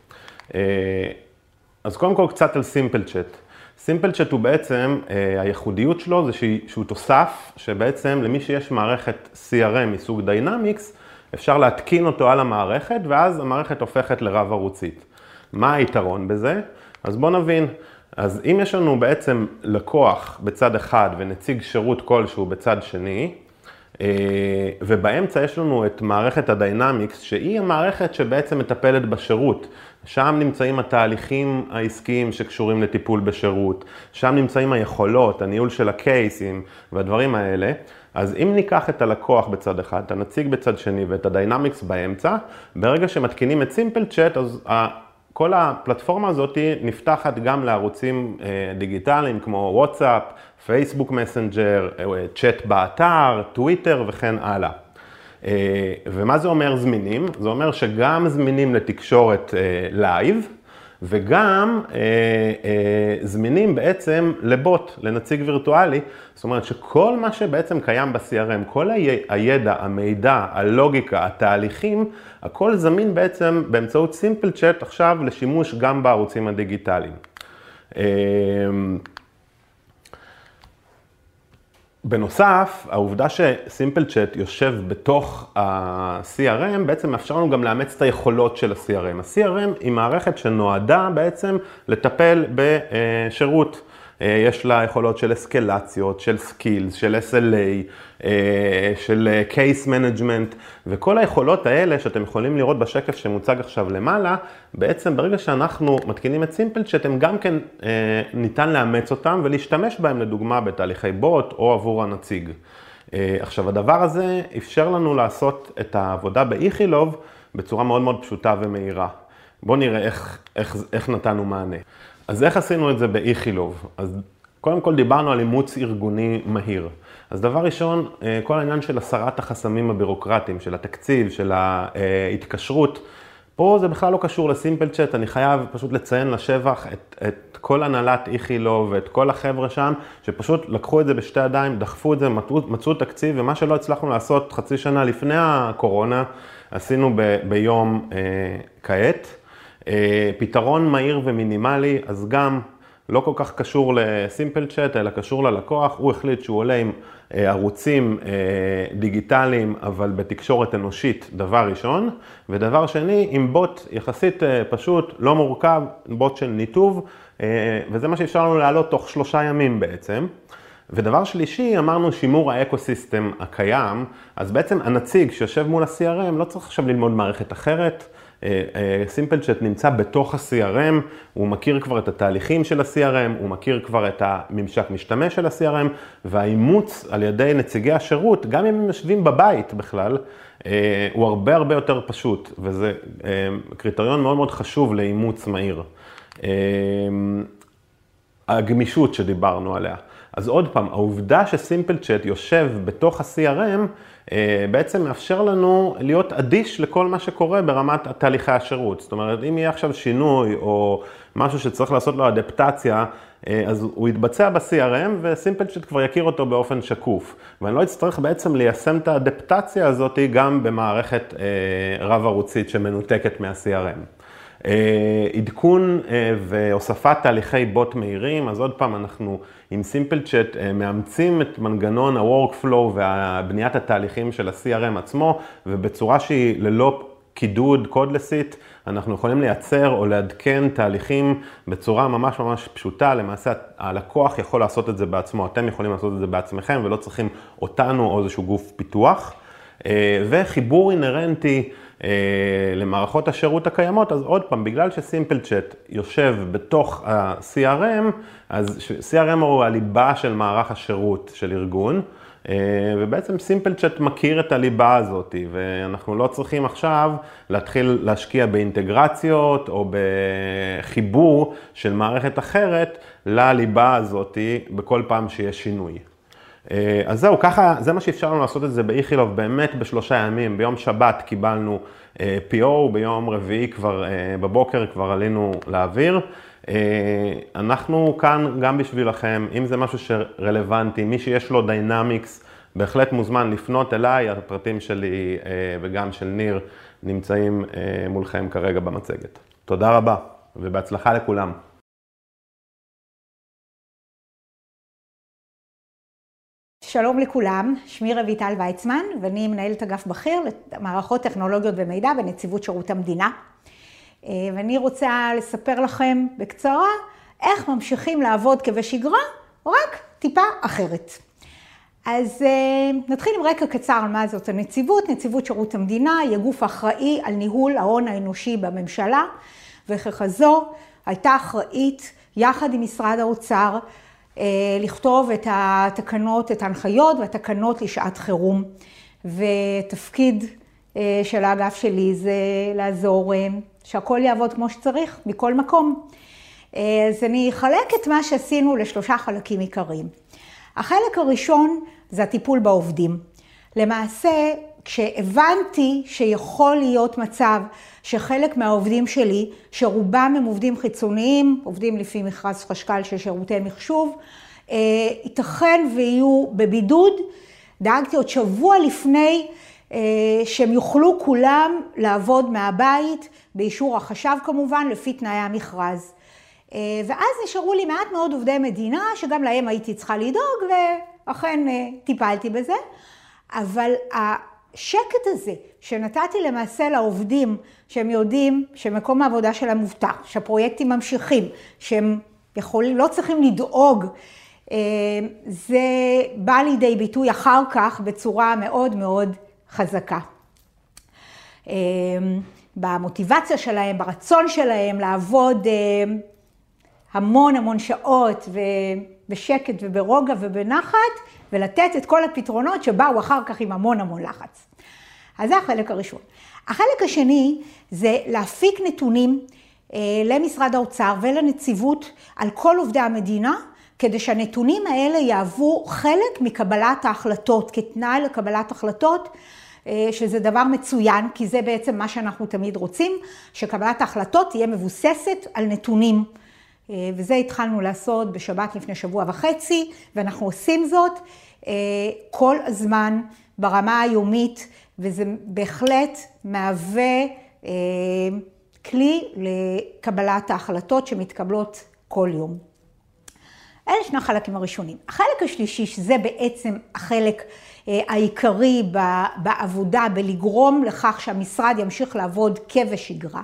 אז קודם כל קצת על Simple Chat. Simple Chat הוא בעצם, הייחודיות שלו זה שהוא תוסף, שבעצם למי שיש מערכת CRM מסוג Dynamics, אפשר להתקין אותו על המערכת, ואז המערכת הופכת לרב ערוצית. מה היתרון בזה? אז בואו נבין. אז אם יש לנו בעצם לקוח בצד אחד ונציג שירות כלשהו בצד שני, ובאמצע יש לנו את מערכת ה-Dynamics, שהיא המערכת שבעצם מטפלת בשירות. שם נמצאים התהליכים העסקיים שקשורים לטיפול בשירות, שם נמצאים היכולות, הניהול של הקייסים והדברים האלה. אז אם ניקח את הלקוח בצד אחד, את הנציג בצד שני ואת ה-Dynamics באמצע, ברגע שמתקינים את Simple Chat, אז כל הפלטפורמה הזאת נפתחת גם לערוצים דיגיטליים כמו וואטסאפ, פייסבוק מסנג'ר, צ'אט באתר, טוויטר וכן הלאה. ומה זה אומר זמינים? זה אומר שגם זמינים לתקשורת live וגם זמינים בעצם לבוט, לנציג וירטואלי. זאת אומרת שכל מה שבעצם קיים ב-CRM, כל הידע, המידע, הלוגיקה, התהליכים, הכל זמין בעצם באמצעות Simple Chat עכשיו לשימוש גם בערוצים הדיגיטליים. בנוסף, העובדה שסימפל צ'אט יושב בתוך ה-CRM בעצם מאפשר לנו גם לאמץ את היכולות של ה-CRM. ה-CRM היא מערכת שנועדה בעצם לטפל בשירות. יש לה יכולות של אסקלציות, של skills, של SLA, של case management, וכל היכולות האלה שאתם יכולים לראות בשקף שמוצג עכשיו למעלה, בעצם ברגע שאנחנו מתקינים את Simple Chat, הם גם כן ניתן לאמץ אותם ולהשתמש בהם לדוגמה בתהליכי בוט או עבור הנציג. עכשיו הדבר הזה אפשר לנו לעשות את העבודה באיכילוב בצורה מאוד מאוד פשוטה ומהירה. בואו נראה איך, איך, איך נתנו מענה. אז איך עשינו את זה באיכילוב? אז קודם כל דיברנו על אימוץ ארגוני מהיר. אז דבר ראשון, כל העניין של הסרת החסמים הבירוקרטיים, של התקציב, של ההתקשרות, פה זה בכלל לא קשור לסימפל צ'אט, אני חייב פשוט לציין לשבח את, את כל הנהלת איכילוב ואת כל החבר'ה שם, שפשוט לקחו את זה בשתי ידיים, דחפו את זה, מצאו, מצאו תקציב, ומה שלא הצלחנו לעשות חצי שנה לפני הקורונה, עשינו ב, ביום אה, כעת. אה, פתרון מהיר ומינימלי, אז גם לא כל כך קשור לסימפל צ'אט, אלא קשור ללקוח, הוא החליט שהוא עולה עם אה, ערוצים אה, דיגיטליים, אבל בתקשורת אנושית, דבר ראשון, ודבר שני, עם בוט יחסית פשוט, לא מורכב, בוט של ניתוב, וזה מה שאפשר לנו להעלות תוך שלושה ימים בעצם. ודבר שלישי, אמרנו שימור ה-ecosystem הקיים, אז בעצם הנציג שיושב מול ה-CRM לא צריך עכשיו ללמוד מערכת אחרת. סימפל אה, צ'אט נמצא בתוך ה-CRM, הוא מכיר כבר את התהליכים של ה-CRM, הוא מכיר כבר את הממשק משתמש של ה-CRM, והאימוץ על ידי נציגי השירות, גם אם הם יושבים בבית בכלל, אה, הוא הרבה הרבה יותר פשוט, וזה אה, קריטריון מאוד מאוד חשוב לאימוץ מהיר. הגמישות שדיברנו עליה. אז עוד פעם, העובדה שסימפל צ'אט יושב בתוך ה-CRM, אה, בעצם מאפשר לנו להיות אדיש לכל מה שקורה ברמת תהליכי השירות. זאת אומרת, אם יהיה עכשיו שינוי או משהו שצריך לעשות לו אדפטציה, אה, אז הוא יתבצע ב-CRM וסימפל צ'אט כבר יכיר אותו באופן שקוף. ואני לא אצטרך בעצם ליישם את האדפטציה הזאת גם במערכת אה, רב-ערוצית שמנותקת מה-CRM. אה, עדכון אה, והוספת תהליכי בוט מהירים, אז עוד פעם, אנחנו עם סימפל צ'אט אה, מאמצים את מנגנון ה-workflow ובניית התהליכים של ה-CRM עצמו, ובצורה שהיא ללא קידוד קודלסית, אנחנו יכולים לייצר או לעדכן תהליכים בצורה ממש ממש פשוטה, למעשה הלקוח יכול לעשות את זה בעצמו, אתם יכולים לעשות את זה בעצמכם ולא צריכים אותנו או איזשהו גוף פיתוח. וחיבור אינהרנטי למערכות השירות הקיימות, אז עוד פעם, בגלל שסימפל צ'אט יושב בתוך ה-CRM, אז CRM הוא הליבה של מערך השירות של ארגון, אה, ובעצם סימפל צ'אט מכיר את הליבה הזאת, ואנחנו לא צריכים עכשיו להתחיל להשקיע באינטגרציות או בחיבור של מערכת אחרת לליבה הזאת בכל פעם שיש שינוי. אה, אז זהו, ככה, זה מה שאפשר לנו לעשות את זה באיכילוב באמת בשלושה ימים. ביום שבת קיבלנו אה, PO, ביום רביעי כבר אה, בבוקר כבר עלינו לאוויר. אנחנו כאן גם בשבילכם, אם זה משהו שרלוונטי, מי שיש לו Dynamics, בהחלט מוזמן לפנות אליי, הפרטים שלי וגם של ניר נמצאים מולכם כרגע במצגת. תודה רבה ובהצלחה לכולם. שלום לכולם, שמי רויטל ויצמן ואני מנהלת אגף בכיר למערכות טכנולוגיות ומידע בנציבות שירות המדינה. אה, ואני רוצה לספר לכם בקצרה איך ממשיכים לעבוד כבשגרה, רק טיפה אחרת. אז אה, נתחיל עם רקע קצר על מה זאת הנציבות. נציבות שירות המדינה היא הגוף האחראי על ניהול ההון האנושי בממשלה, וככזו הייתה אחראית יחד עם משרד האוצר לכתוב את התקנות, את ההנחיות והתקנות לשעת חירום. ותפקיד אה, של האגף שלי זה לעזור אה, שהכל יעבוד כמו שצריך, מכל מקום. אז אני אחלק את מה שעשינו לשלושה חלקים עיקריים. החלק הראשון זה הטיפול בעובדים. למעשה, כשהבנתי שיכול להיות מצב שחלק מהעובדים שלי, שרובם הם עובדים חיצוניים, עובדים לפי מכרז חשכ"ל של שירותי מחשוב, אה, ייתכן ויהיו בבידוד. דאגתי עוד שבוע לפני אה, שהם יוכלו כולם לעבוד מהבית, באישור החשב כמובן, לפי תנאי המכרז. אה, ואז נשארו לי מעט מאוד עובדי מדינה, שגם להם הייתי צריכה לדאוג, ואכן טיפלתי בזה. אבל השקט הזה שנתתי למעשה לעובדים, שהם יודעים שמקום העבודה שלהם מובטח, שהפרויקטים ממשיכים, שהם יכולים, לא צריכים לדאוג, אה, זה בא לידי ביטוי אחר כך בצורה מאוד מאוד חזקה. אה, במוטיבציה שלהם, ברצון שלהם לעבוד אה, המון המון שעות ובשקט וברוגע ובנחת, ולתת את כל הפתרונות שבאו אחר כך עם המון המון לחץ. אז זה החלק הראשון. החלק השני זה להפיק נתונים אה, למשרד האוצר ולנציבות על כל עובדי המדינה, כדי שהנתונים האלה יהוו חלק מקבלת ההחלטות, כתנאי לקבלת החלטות, שזה דבר מצוין, כי זה בעצם מה שאנחנו תמיד רוצים, שקבלת ההחלטות תהיה מבוססת על נתונים. וזה התחלנו לעשות בשבת לפני שבוע וחצי, ואנחנו עושים זאת כל הזמן ברמה היומית, וזה בהחלט מהווה כלי לקבלת ההחלטות שמתקבלות כל יום. אלה שני החלקים הראשונים. החלק השלישי, שזה בעצם החלק אה, העיקרי בעבודה, בלגרום לכך שהמשרד ימשיך לעבוד כבשגרה,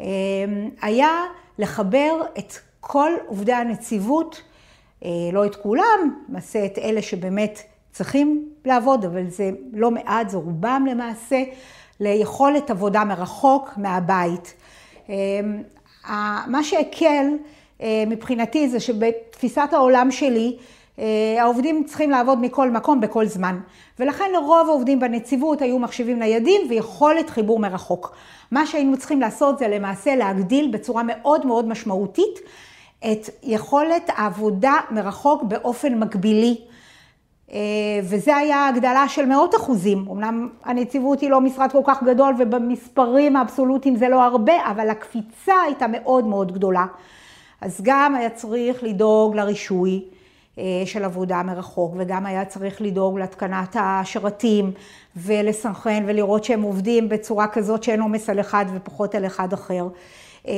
אה, היה לחבר את כל עובדי הנציבות, אה, לא את כולם, למעשה את אלה שבאמת צריכים לעבוד, אבל זה לא מעט, זה רובם למעשה, ליכולת עבודה מרחוק מהבית. מה שהקל אה, מבחינתי זה שבתפיסת העולם שלי, אה, העובדים צריכים לעבוד מכל מקום בכל זמן. ולכן לרוב העובדים בנציבות היו מחשבים ניידים ויכולת חיבור מרחוק. מה שהיינו צריכים לעשות זה למעשה להגדיל בצורה מאוד מאוד משמעותית את יכולת העבודה מרחוק באופן מקבילי. אה, וזה היה הגדלה של מאות אחוזים. אמנם הנציבות היא לא משרד כל כך גדול ובמספרים האבסולוטיים זה לא הרבה, אבל הקפיצה הייתה מאוד מאוד גדולה. אז גם היה צריך לדאוג לרישוי אה, של עבודה מרחוק, וגם היה צריך לדאוג להתקנת השרתים ולסנכרן ולראות שהם עובדים בצורה כזאת שאין עומס על אחד ופחות על אחד אחר. אה,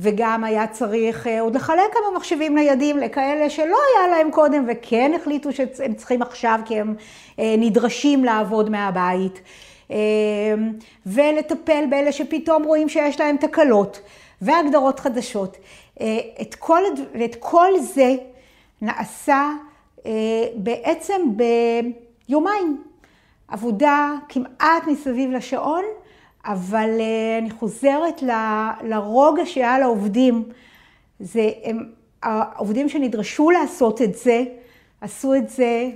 וגם היה צריך אה, עוד לחלק כמה מחשבים ניידים לכאלה שלא היה להם קודם וכן החליטו שהם צריכים עכשיו כי הם נדרשים לעבוד מהבית. ולטפל באלה שפתאום רואים שיש להם תקלות והגדרות חדשות. אה, את כל, ואת כל זה נעשה אה, בעצם ביומיים. עבודה כמעט מסביב לשעון, אבל אה, אני חוזרת לרוגע שהיה לעובדים. זה, הם, העובדים שנדרשו לעשות את זה, עשו את זה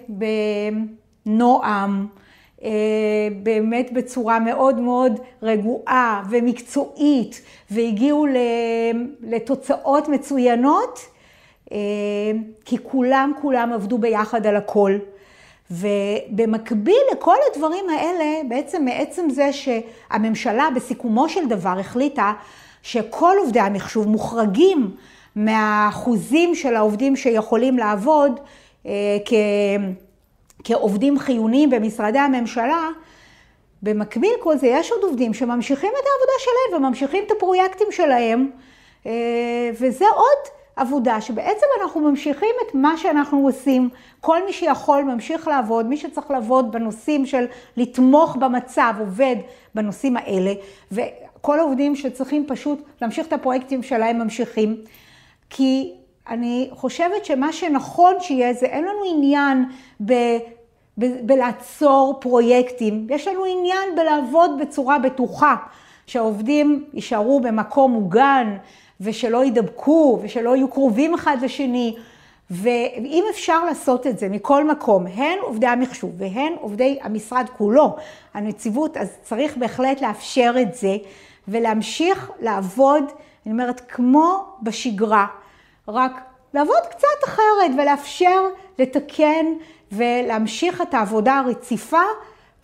בנועם, באמת בצורה מאוד מאוד רגועה ומקצועית, והגיעו לתוצאות מצוינות, אה, כי כולם כולם עבדו ביחד על הכל. ובמקביל לכל הדברים האלה, בעצם מעצם זה שהממשלה בסיכומו של דבר החליטה שכל עובדי המחשוב מוחרגים מהאחוזים של העובדים שיכולים לעבוד אה, כעובדים חיוניים במשרדי הממשלה, במקביל כל זה יש עוד עובדים שממשיכים את העבודה שלהם וממשיכים את הפרויקטים שלהם, אה, וזה עוד עבודה שבעצם אנחנו ממשיכים את מה שאנחנו עושים. כל מי שיכול ממשיך לעבוד, מי שצריך לעבוד בנושאים של לתמוך במצב עובד בנושאים האלה, וכל העובדים שצריכים פשוט להמשיך את הפרויקטים שלהם ממשיכים. כי אני חושבת שמה שנכון שיהיה זה אין לנו עניין ב... בלעצור פרויקטים, יש לנו עניין בלעבוד בצורה בטוחה, שהעובדים יישארו במקום מוגן ושלא יידבקו ושלא יהיו קרובים אחד לשני. ואם אפשר לעשות את זה מכל מקום, הן עובדי המחשוב והן עובדי המשרד כולו, הנציבות, אז צריך בהחלט לאפשר את זה ולהמשיך לעבוד, אני אומרת, כמו בשגרה, רק לעבוד קצת אחרת ולאפשר לתקן ולהמשיך את העבודה הרציפה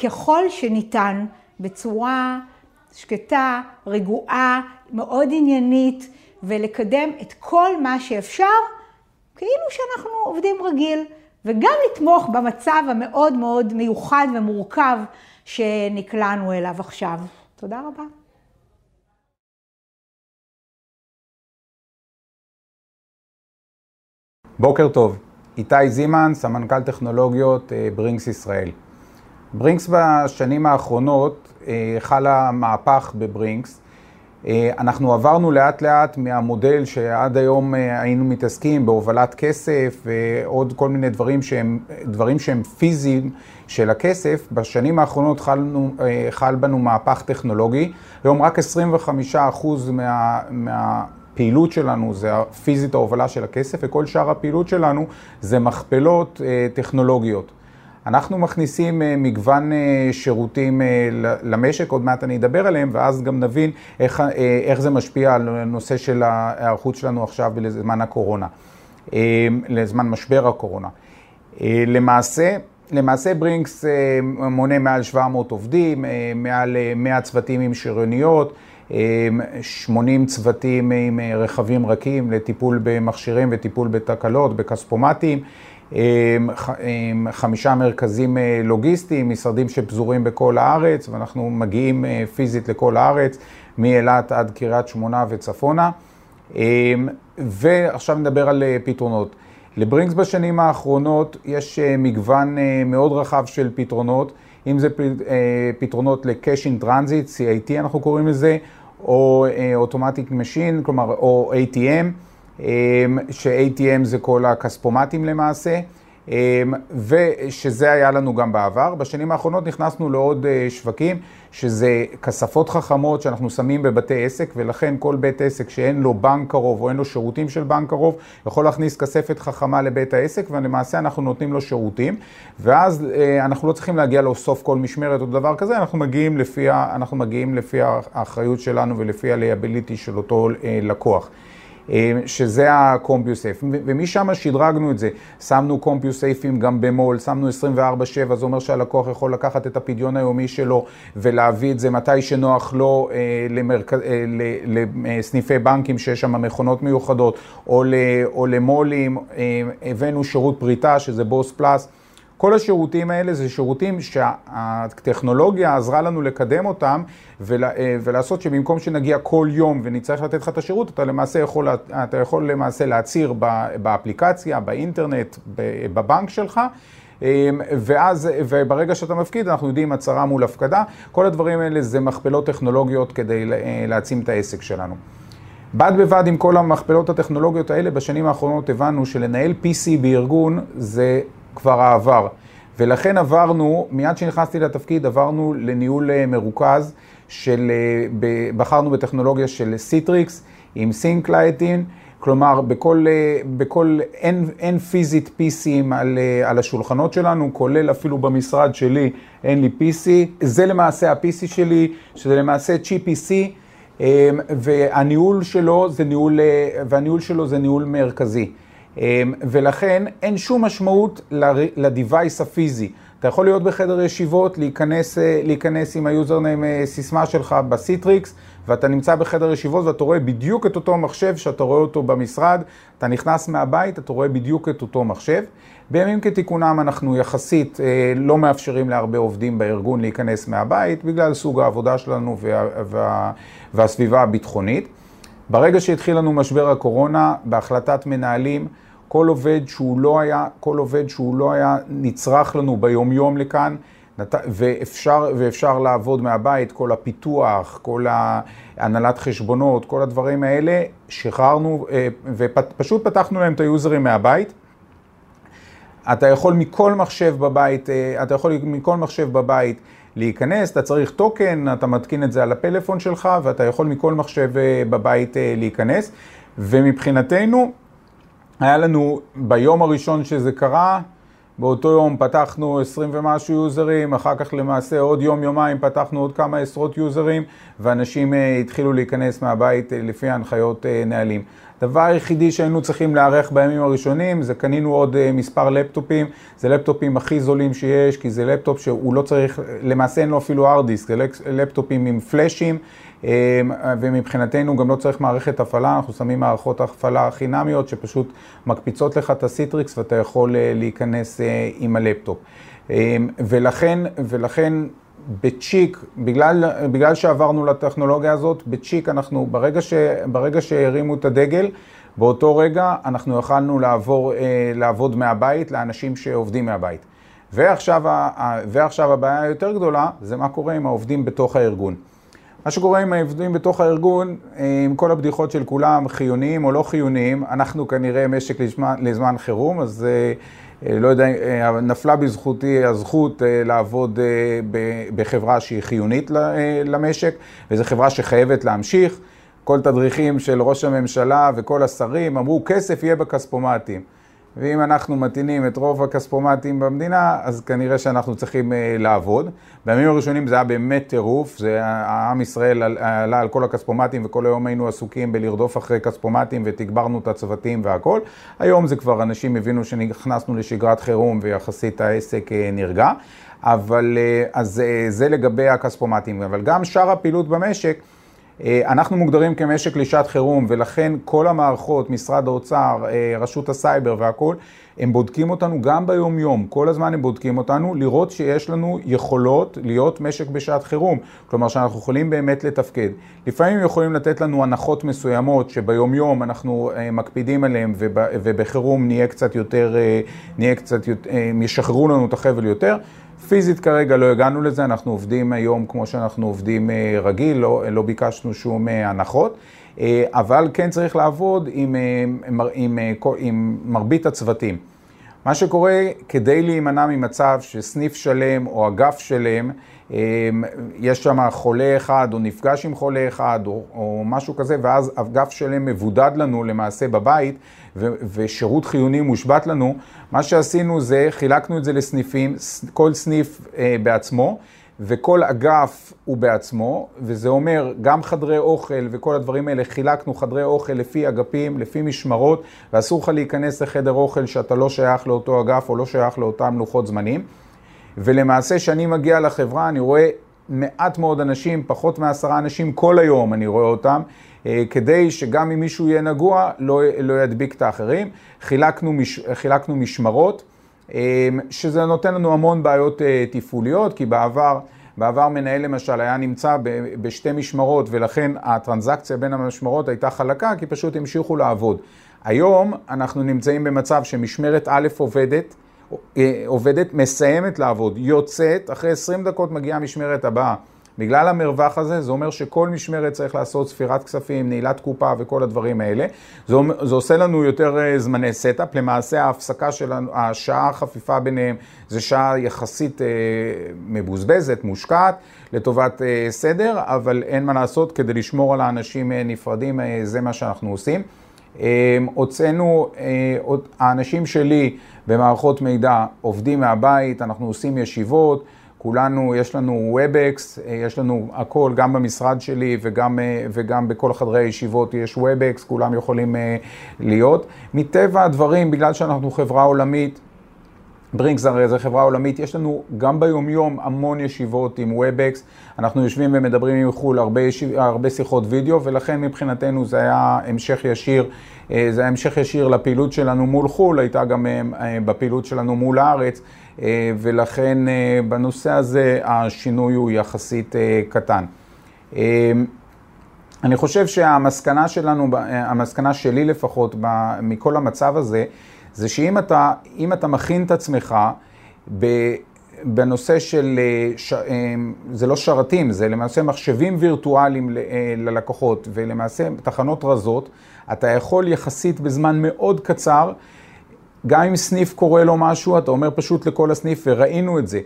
ככל שניתן, בצורה שקטה, רגועה, מאוד עניינית, ולקדם את כל מה שאפשר, כאילו שאנחנו עובדים רגיל, וגם לתמוך במצב המאוד מאוד מיוחד ומורכב שנקלענו אליו עכשיו. תודה רבה. בוקר טוב. איתי זימן, סמנכ"ל טכנולוגיות אה, ברינקס ישראל. ברינקס בשנים האחרונות אה, חלה מהפך בברינקס. אה, אנחנו עברנו לאט לאט מהמודל שעד היום היינו מתעסקים בהובלת כסף ועוד כל מיני דברים שהם, דברים שהם פיזיים של הכסף. בשנים האחרונות חלנו, חל בנו מהפך טכנולוגי. היום רק 25% מה, מה הפעילות שלנו זה הפיזית ההובלה של הכסף, וכל שאר הפעילות שלנו זה מכפלות אה, טכנולוגיות. אנחנו מכניסים אה, מגוון אה, שירותים למשק, עוד מעט אני אדבר עליהם, ואז גם נבין איך, איך זה משפיע על הנושא של ההיערכות שלנו עכשיו לזמן הקורונה, לזמן משבר הקורונה. למעשה, למעשה ברינקס מונה מעל 700 עובדים, מעל 100 צוותים עם שריוניות, 80 צוותים עם רכבים רכים לטיפול במכשירים וטיפול בתקלות, בכספומטים. חמישה מרכזים אה, לוגיסטיים, משרדים שפזורים בכל הארץ, ואנחנו מגיעים אה, פיזית לכל הארץ, מאילת עד קריית שמונה וצפונה. ועכשיו נדבר על אה, פתרונות. לברינקס בשנים האחרונות יש מגוון מאוד רחב של פתרונות, אם זה פתרונות ל-cash in transit, CIT אנחנו קוראים לזה, או Automatic Machine, כלומר, או ATM. אמ, ש-ATM זה כל הכספומטים למעשה, אמ, ושזה היה לנו גם בעבר. בשנים האחרונות נכנסנו לעוד אה, שווקים, שזה כספות חכמות שאנחנו שמים בבתי עסק, ולכן כל בית עסק שאין לו בנק קרוב או אין לו שירותים של בנק קרוב, יכול להכניס כספת חכמה לבית העסק, ולמעשה אנחנו נותנים לו שירותים, ואז אה, אנחנו לא צריכים להגיע לאסוף כל משמרת או דבר כזה, אנחנו מגיעים לפי, אנחנו מגיעים לפי האחריות שלנו ולפי ה-liability של אותו אה, לקוח. אה, שזה ה-CompuSafe, ומשם שדרגנו את זה. שמנו CompuSafeים גם במול, שמנו 24/7, זה אומר שהלקוח יכול לקחת את הפדיון היומי שלו ולהביא את זה מתי שנוח לו אה, למרכ... אה, לסניפי בנקים שיש שם מכונות מיוחדות, או, או למולים, הבאנו שירות פריטה שזה בוס פלאס. כל השירותים האלה זה שירותים שהטכנולוגיה עזרה לנו לקדם אותם אה, ולעשות שבמקום שנגיע כל יום ונצטרך לתת לך את השירות, אתה למעשה יכול, אתה יכול למעשה להצהיר באפליקציה, באינטרנט, בבנק שלך. אה, ואז, וברגע שאתה מפקיד, אנחנו יודעים הצהרה מול הפקדה. כל הדברים האלה זה מכפלות טכנולוגיות כדי אה, להעצים את העסק שלנו. בד בבד עם כל המכפלות הטכנולוגיות האלה, בשנים האחרונות הבנו שלנהל PC בארגון זה כבר העבר. ולכן עברנו, מיד כשנכנסתי לתפקיד, עברנו לניהול אה, מרוכז של, אה, בחרנו בטכנולוגיה של סיטריקס עם סינקלייטין, כלומר בכל, אה, בכל אין, אין פיזית PCים על, על השולחנות שלנו, כולל אפילו במשרד שלי אין לי PC, זה למעשה ה-PC שלי, שזה למעשה GPC, והניהול שלו זה ניהול, והניהול שלו זה ניהול מרכזי. אמ, ולכן אין שום משמעות ל-device הפיזי. אתה יכול להיות בחדר ישיבות, להיכנס, אה, להיכנס עם ה-username אה, סיסמה שלך ב-Citrix, ואתה נמצא בחדר ישיבות ואתה רואה בדיוק את אותו מחשב שאתה רואה אותו במשרד, אתה נכנס מהבית, אתה רואה בדיוק את אותו מחשב. בימים כתיקונם אנחנו יחסית אה, לא מאפשרים להרבה עובדים בארגון להיכנס מהבית, בגלל סוג העבודה שלנו וה, וה, והסביבה הביטחונית. ברגע שהתחיל לנו משבר הקורונה, בהחלטת מנהלים, כל עובד שהוא לא היה, כל עובד שהוא לא היה נצרך לנו ביומיום לכאן, ואפשר, ואפשר לעבוד מהבית, כל הפיתוח, כל הנהלת חשבונות, כל הדברים האלה, שחררנו אה, ופשוט פתחנו להם את היוזרים מהבית. אתה יכול מכל מחשב בבית, אה, אתה יכול מכל מחשב בבית להיכנס, אתה צריך טוקן, אתה מתקין את זה על הפלאפון שלך ואתה יכול מכל מחשב אה, בבית להיכנס. ומבחינתנו, היה לנו ביום הראשון שזה קרה, באותו יום פתחנו 20 ומשהו יוזרים, אחר כך למעשה עוד יום-יומיים פתחנו עוד כמה עשרות יוזרים, ואנשים אה, התחילו להיכנס מהבית לפי ההנחיות נהלים. הדבר היחידי שהיינו צריכים להיערך בימים הראשונים זה קנינו עוד אה, מספר לפטופים, זה לפטופים הכי זולים שיש, כי זה לפטופ שהוא לא צריך, למעשה אין לו אפילו hard disk, זה לפטופים עם פלאשים, אה, ומבחינתנו גם לא צריך מערכת הפעלה, אנחנו שמים מערכות הפעלה חינמיות שפשוט מקפיצות לך את ה-Citrix ואתה יכול אה, להיכנס עם הלפטופ. ולכן, ולכן בצ'יק, בגלל, בגלל שעברנו לטכנולוגיה הזאת, בצ'יק אנחנו, ברגע, ש, ברגע שהרימו את הדגל, באותו רגע אנחנו יכלנו לעבור, אה, לעבוד מהבית לאנשים שעובדים מהבית. ועכשיו, ועכשיו הבעיה היותר גדולה, זה מה קורה עם העובדים בתוך הארגון. מה שקורה עם העובדים בתוך הארגון, אה, עם כל הבדיחות של כולם, חיוניים או לא חיוניים, אנחנו כנראה משק לזמן, לזמן חירום, אז אה, לא יודע, אה, נפלה בזכותי הזכות אה, לעבוד בחברה שהיא חיונית למשק, וזו חברה שחייבת להמשיך. כל תדריכים של ראש הממשלה וכל השרים אמרו, כסף יהיה בכספומטים. ואם אנחנו מטעינים את רוב הכספומטים במדינה, אז כנראה שאנחנו צריכים אה, לעבוד. בימים הראשונים זה היה באמת טירוף, זה העם ישראל עלה על כל הכספומטים וכל היום היינו עסוקים בלרדוף אחרי כספומטים ותגברנו את הצוותים והכל. היום זה כבר אנשים הבינו שנכנסנו לשגרת חירום ויחסית העסק אה, נרגע. אבל אה, אז זה לגבי הכספומטים, אבל גם שאר הפעילות במשק אה, אנחנו מוגדרים כמשק לשעת חירום, ולכן כל המערכות, משרד האוצר, אה, רשות הסייבר והכול, הם בודקים אותנו גם ביום-יום, כל הזמן הם בודקים אותנו, לראות שיש לנו יכולות להיות משק בשעת חירום. כלומר, שאנחנו יכולים באמת לתפקד. לפעמים יכולים לתת לנו הנחות מסוימות שביום-יום אנחנו אה, מקפידים עליהן, ובחירום נהיה קצת יותר, נהיה קצת יותר, ישחררו לנו את החבל יותר. פיזית כרגע לא הגענו לזה, אנחנו עובדים היום כמו שאנחנו עובדים אה, רגיל, לא, לא ביקשנו שום אה, הנחות, אה, אבל כן צריך לעבוד עם, עם, עם, עם מרבית הצוותים. מה שקורה, כדי להימנע ממצב שסניף שלם או אגף שלם, יש שם חולה אחד או נפגש עם חולה אחד או, או משהו כזה, ואז אגף שלם מבודד לנו למעשה בבית, ו- ושירות חיוני מושבת לנו, מה שעשינו זה, חילקנו את זה לסניפים, כל סניף אה, בעצמו, וכל אגף הוא בעצמו, וזה אומר גם חדרי אוכל וכל הדברים האלה, חילקנו חדרי אוכל לפי אגפים, לפי משמרות, ואסור לך להיכנס לחדר אוכל שאתה לא שייך לאותו אגף או לא שייך לאותם לוחות זמנים. ולמעשה, כשאני מגיע לחברה, אני רואה מעט מאוד אנשים, פחות מעשרה אנשים כל היום אני רואה אותם, אה, כדי שגם אם מישהו יהיה נגוע, לא, לא ידביק את האחרים. חילקנו, מש, חילקנו משמרות, אה, שזה נותן לנו המון בעיות אה, תפעוליות, כי בעבר... בעבר מנהל למשל היה נמצא בשתי משמרות ולכן הטרנזקציה בין המשמרות הייתה חלקה כי פשוט המשיכו לעבוד. היום אנחנו נמצאים במצב שמשמרת א' עובדת, עובדת, מסיימת לעבוד, יוצאת, אחרי 20 דקות מגיעה המשמרת הבאה. בגלל המרווח הזה, זה אומר שכל משמרת צריך לעשות ספירת כספים, נעילת קופה וכל הדברים האלה. זה, זה עושה לנו יותר אה, זמני setup, למעשה ההפסקה שלנו, השעה החפיפה ביניהם זה שעה יחסית אה, מבוזבזת, מושקעת, לטובת אה, סדר, אבל אין מה לעשות כדי לשמור על האנשים אה, נפרדים, אה, זה מה שאנחנו עושים. אה, הוצאנו, אה, האנשים שלי במערכות מידע עובדים מהבית, אנחנו עושים ישיבות. כולנו, יש לנו WebEx, יש לנו הכל, גם במשרד שלי וגם, וגם בכל חדרי הישיבות יש WebEx, כולם יכולים אה, להיות. מטבע הדברים, בגלל שאנחנו חברה עולמית, ברינקס הרי זו חברה עולמית, יש לנו גם ביומיום המון ישיבות עם WebEx, אנחנו יושבים ומדברים עם חו"ל הרבה, ישיב, הרבה שיחות וידאו, ולכן מבחינתנו זה היה המשך ישיר, אה, זה היה המשך ישיר לפעילות שלנו מול חו"ל, הייתה גם אה, בפעילות שלנו מול הארץ. אה, ולכן אה, בנושא הזה השינוי הוא יחסית אה, קטן. אני חושב שהמסקנה שלנו, המסקנה שלי לפחות מכל המצב הזה, זה שאם אתה, אתה מכין את עצמך בנושא של, זה לא שרתים, זה למעשה מחשבים וירטואליים ללקוחות ולמעשה תחנות רזות, אתה יכול יחסית בזמן מאוד קצר גם אם סניף קורה לו משהו, אתה אומר פשוט לכל הסניף, וראינו את זה.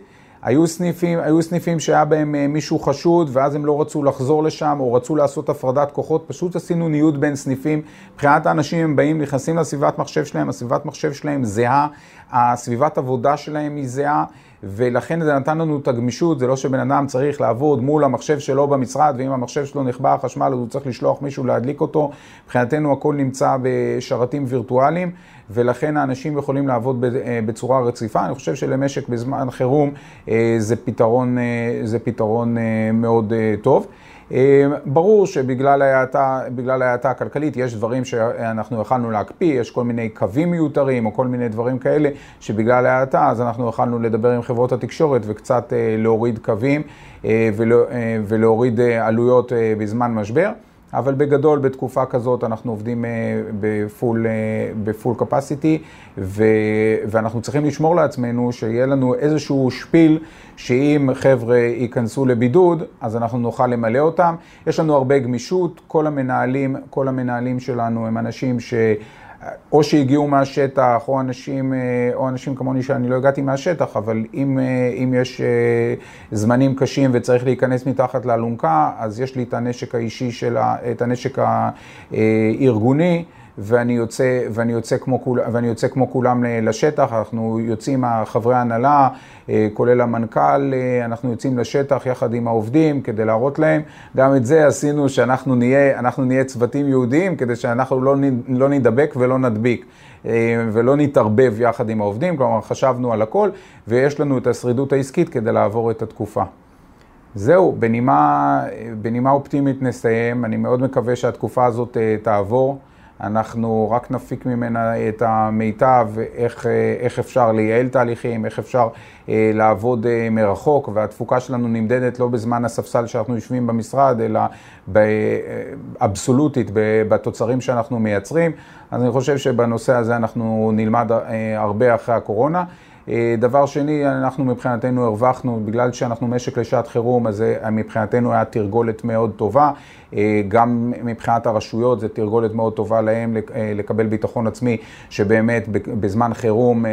היו סניפים, היו סניפים שהיה בהם אה, מישהו חשוד, ואז הם לא רצו לחזור לשם, או רצו לעשות הפרדת כוחות, פשוט עשינו ניוד בין סניפים. מבחינת האנשים הם באים, נכנסים לסביבת מחשב שלהם, הסביבת מחשב שלהם זהה, הסביבת עבודה שלהם היא זהה, ולכן זה נתן לנו את הגמישות, זה לא שבן אדם צריך לעבוד מול המחשב שלו במשרד, ואם המחשב שלו נכבה החשמל, אז הוא צריך לשלוח מישהו להדליק אותו. מבחינתנו הכל נמצא בשרתים וירטואליים, ולכן האנשים יכולים לעבוד אה, בצורה רציפה. אני חושב שלמשק בזמן חירום אה, זה פתרון, אה, זה פתרון מאוד טוב. ברור שבגלל ההאטה, הכלכלית יש דברים שאנחנו יכלנו להקפיא, יש כל מיני קווים מיותרים או כל מיני דברים כאלה שבגלל ההאטה אז אנחנו יכלנו לדבר עם חברות התקשורת וקצת להוריד קווים ולהוריד עלויות בזמן משבר. אבל בגדול בתקופה כזאת אנחנו עובדים אה, בפול, אה, בפול קפסיטי ואנחנו צריכים לשמור לעצמנו שיהיה לנו איזשהו שפיל שאם חבר'ה ייכנסו לבידוד אז אנחנו נוכל למלא אותם. יש לנו הרבה גמישות, כל המנהלים, כל המנהלים שלנו הם אנשים ש... או שהגיעו מהשטח, או אנשים, אה, או אנשים כמוני שאני לא הגעתי מהשטח, אבל אם, אה, אם יש אה, זמנים קשים וצריך להיכנס מתחת לאלונקה, אז יש לי את הנשק האישי של, את הנשק הארגוני, ואני יוצא, ואני יוצא, כמו, כול, ואני יוצא כמו כולם לשטח, אנחנו יוצאים, חברי ההנהלה, כולל המנכ"ל, אנחנו יוצאים לשטח יחד עם העובדים כדי להראות להם. גם את זה עשינו שאנחנו נהיה, נהיה צוותים יהודיים כדי שאנחנו לא, לא נדבק ולא נדביק. ולא נתערבב יחד עם העובדים, כלומר חשבנו על הכל, ויש לנו את השרידות העסקית כדי לעבור את התקופה. זהו, בנימה, בנימה אופטימית נסיים, אני מאוד מקווה שהתקופה הזאת תעבור. אנחנו רק נפיק ממנה את המיטב, איך, איך אפשר לייעל תהליכים, איך אפשר אה, לעבוד אה, מרחוק, והתפוקה שלנו נמדדת לא בזמן הספסל שאנחנו יושבים במשרד, אלא אבסולוטית בתוצרים שאנחנו מייצרים. אז אני חושב שבנושא הזה אנחנו נלמד אה, הרבה אחרי הקורונה. אה, דבר שני, אנחנו מבחינתנו הרווחנו, בגלל שאנחנו משק לשעת חירום, אז אה, מבחינתנו היה תרגולת מאוד טובה. אה, גם מבחינת הרשויות, זה תרגולת מאוד טובה להם לקבל ביטחון עצמי, שבאמת בזמן חירום,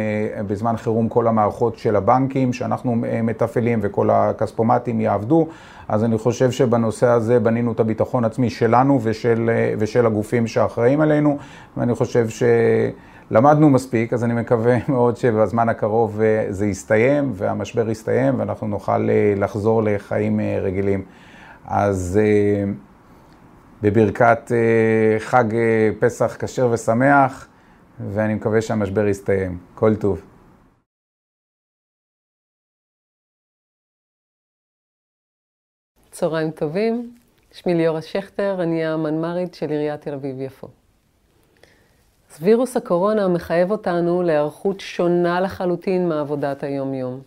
בזמן חירום כל המערכות של הבנקים שאנחנו מתפעלים וכל הכספומטים יעבדו. אז אני חושב שבנושא הזה בנינו את הביטחון עצמי שלנו ושל, ושל הגופים שאחראים עלינו, ואני חושב ש... למדנו מספיק, אז אני מקווה מאוד שבזמן הקרוב אה, זה יסתיים והמשבר יסתיים ואנחנו נוכל אה, לחזור לחיים אה, רגילים. אז בברכת חג פסח כשר ושמח, ואני מקווה שהמשבר יסתיים. כל טוב. צהריים טובים, שמי ליאורה שכטר, אני המנמ"רית של עיריית תל אביב-יפו. אז וירוס הקורונה מחייב אותנו להיערכות שונה לחלוטין מעבודת היום-יום.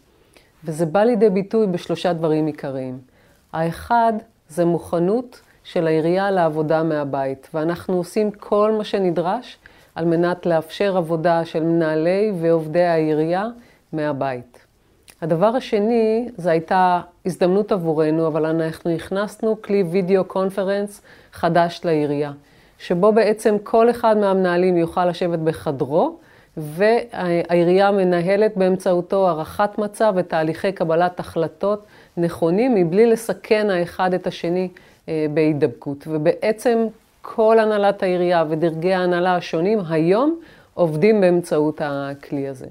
וזה בא לידי ביטוי בשלושה דברים עיקריים. האחד זה מוכנות של העירייה לעבודה מהבית, ואנחנו עושים כל מה שנדרש על מנת לאפשר עבודה של מנהלי ועובדי העירייה מהבית. הדבר השני, זו הייתה הזדמנות עבורנו, אבל אנחנו הכנסנו כלי וידאו קונפרנס חדש לעירייה. שבו בעצם כל אחד מהמנהלים יוכל לשבת בחדרו, והעירייה מנהלת באמצעותו הערכת מצב ותהליכי קבלת החלטות נכונים, מבלי לסכן האחד את השני אה, בהידבקות. ובעצם כל הנהלת העירייה ודרגי ההנהלה השונים היום עובדים באמצעות הכלי הזה.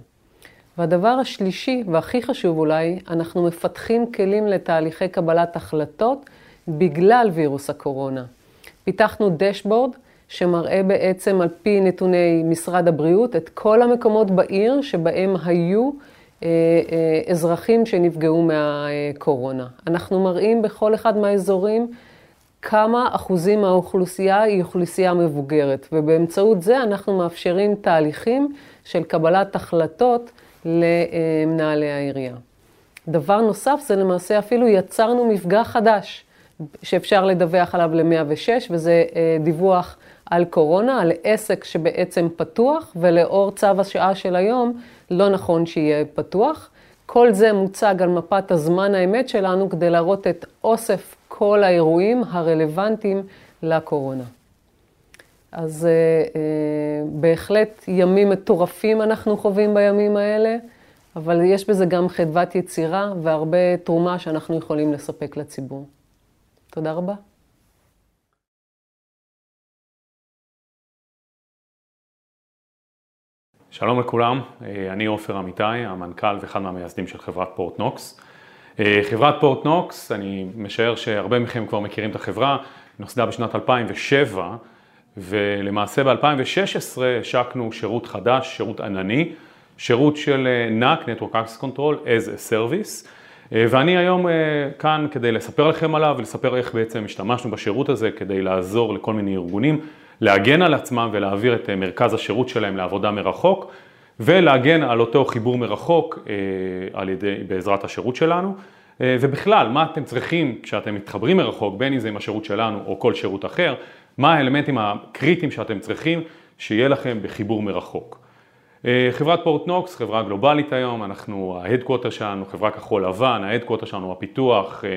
והדבר השלישי, והכי חשוב אולי, אנחנו מפתחים כלים לתהליכי קבלת החלטות בגלל וירוס הקורונה. פיתחנו דשבורד שמראה בעצם על פי נתוני משרד הבריאות את כל המקומות בעיר שבהם היו אה, אה, אזרחים שנפגעו מהקורונה. אנחנו מראים בכל אחד מהאזורים כמה אחוזים מהאוכלוסייה היא אוכלוסייה מבוגרת, ובאמצעות זה אנחנו מאפשרים תהליכים של קבלת החלטות למנהלי העירייה. דבר נוסף זה למעשה אפילו יצרנו מפגע חדש. שאפשר לדווח עליו ל-106, וזה אה, דיווח על קורונה, על עסק שבעצם פתוח, ולאור צו השעה של היום, לא נכון שיהיה פתוח. כל זה מוצג על מפת הזמן האמת שלנו כדי להראות את אוסף כל האירועים הרלוונטיים לקורונה. אז אה, אה, בהחלט ימים מטורפים אנחנו חווים בימים האלה, אבל יש בזה גם חדוות יצירה והרבה תרומה שאנחנו יכולים לספק לציבור. תודה רבה. שלום לכולם, אה, אני עופר אמיתי, המנכ"ל ואחד מהמייסדים של חברת פורט נוקס. אה, חברת פורט נוקס, אני משער שהרבה מכם כבר מכירים את החברה, נוסדה בשנת 2007 ולמעשה ב-2016 השקנו שירות חדש, שירות ענני, שירות של אה, NAC, Network Access Control, as a Service. אה, ואני היום אה, כאן כדי לספר לכם עליו ולספר איך בעצם השתמשנו בשירות הזה כדי לעזור לכל מיני ארגונים להגן על עצמם ולהעביר את אה, מרכז השירות שלהם לעבודה מרחוק ולהגן על אותו חיבור מרחוק על ידי, בעזרת השירות שלנו. ובכלל, מה אתם צריכים כשאתם מתחברים מרחוק, בין אם זה עם השירות שלנו או כל שירות אחר, מה האלמנטים הקריטיים שאתם צריכים שיהיה לכם בחיבור מרחוק. אה, חברת Portnox, חברה גלובלית היום, אנחנו, ה-headquarter שלנו, חברה כחול לבן, ה-headquarter שלנו, הפיתוח, אה,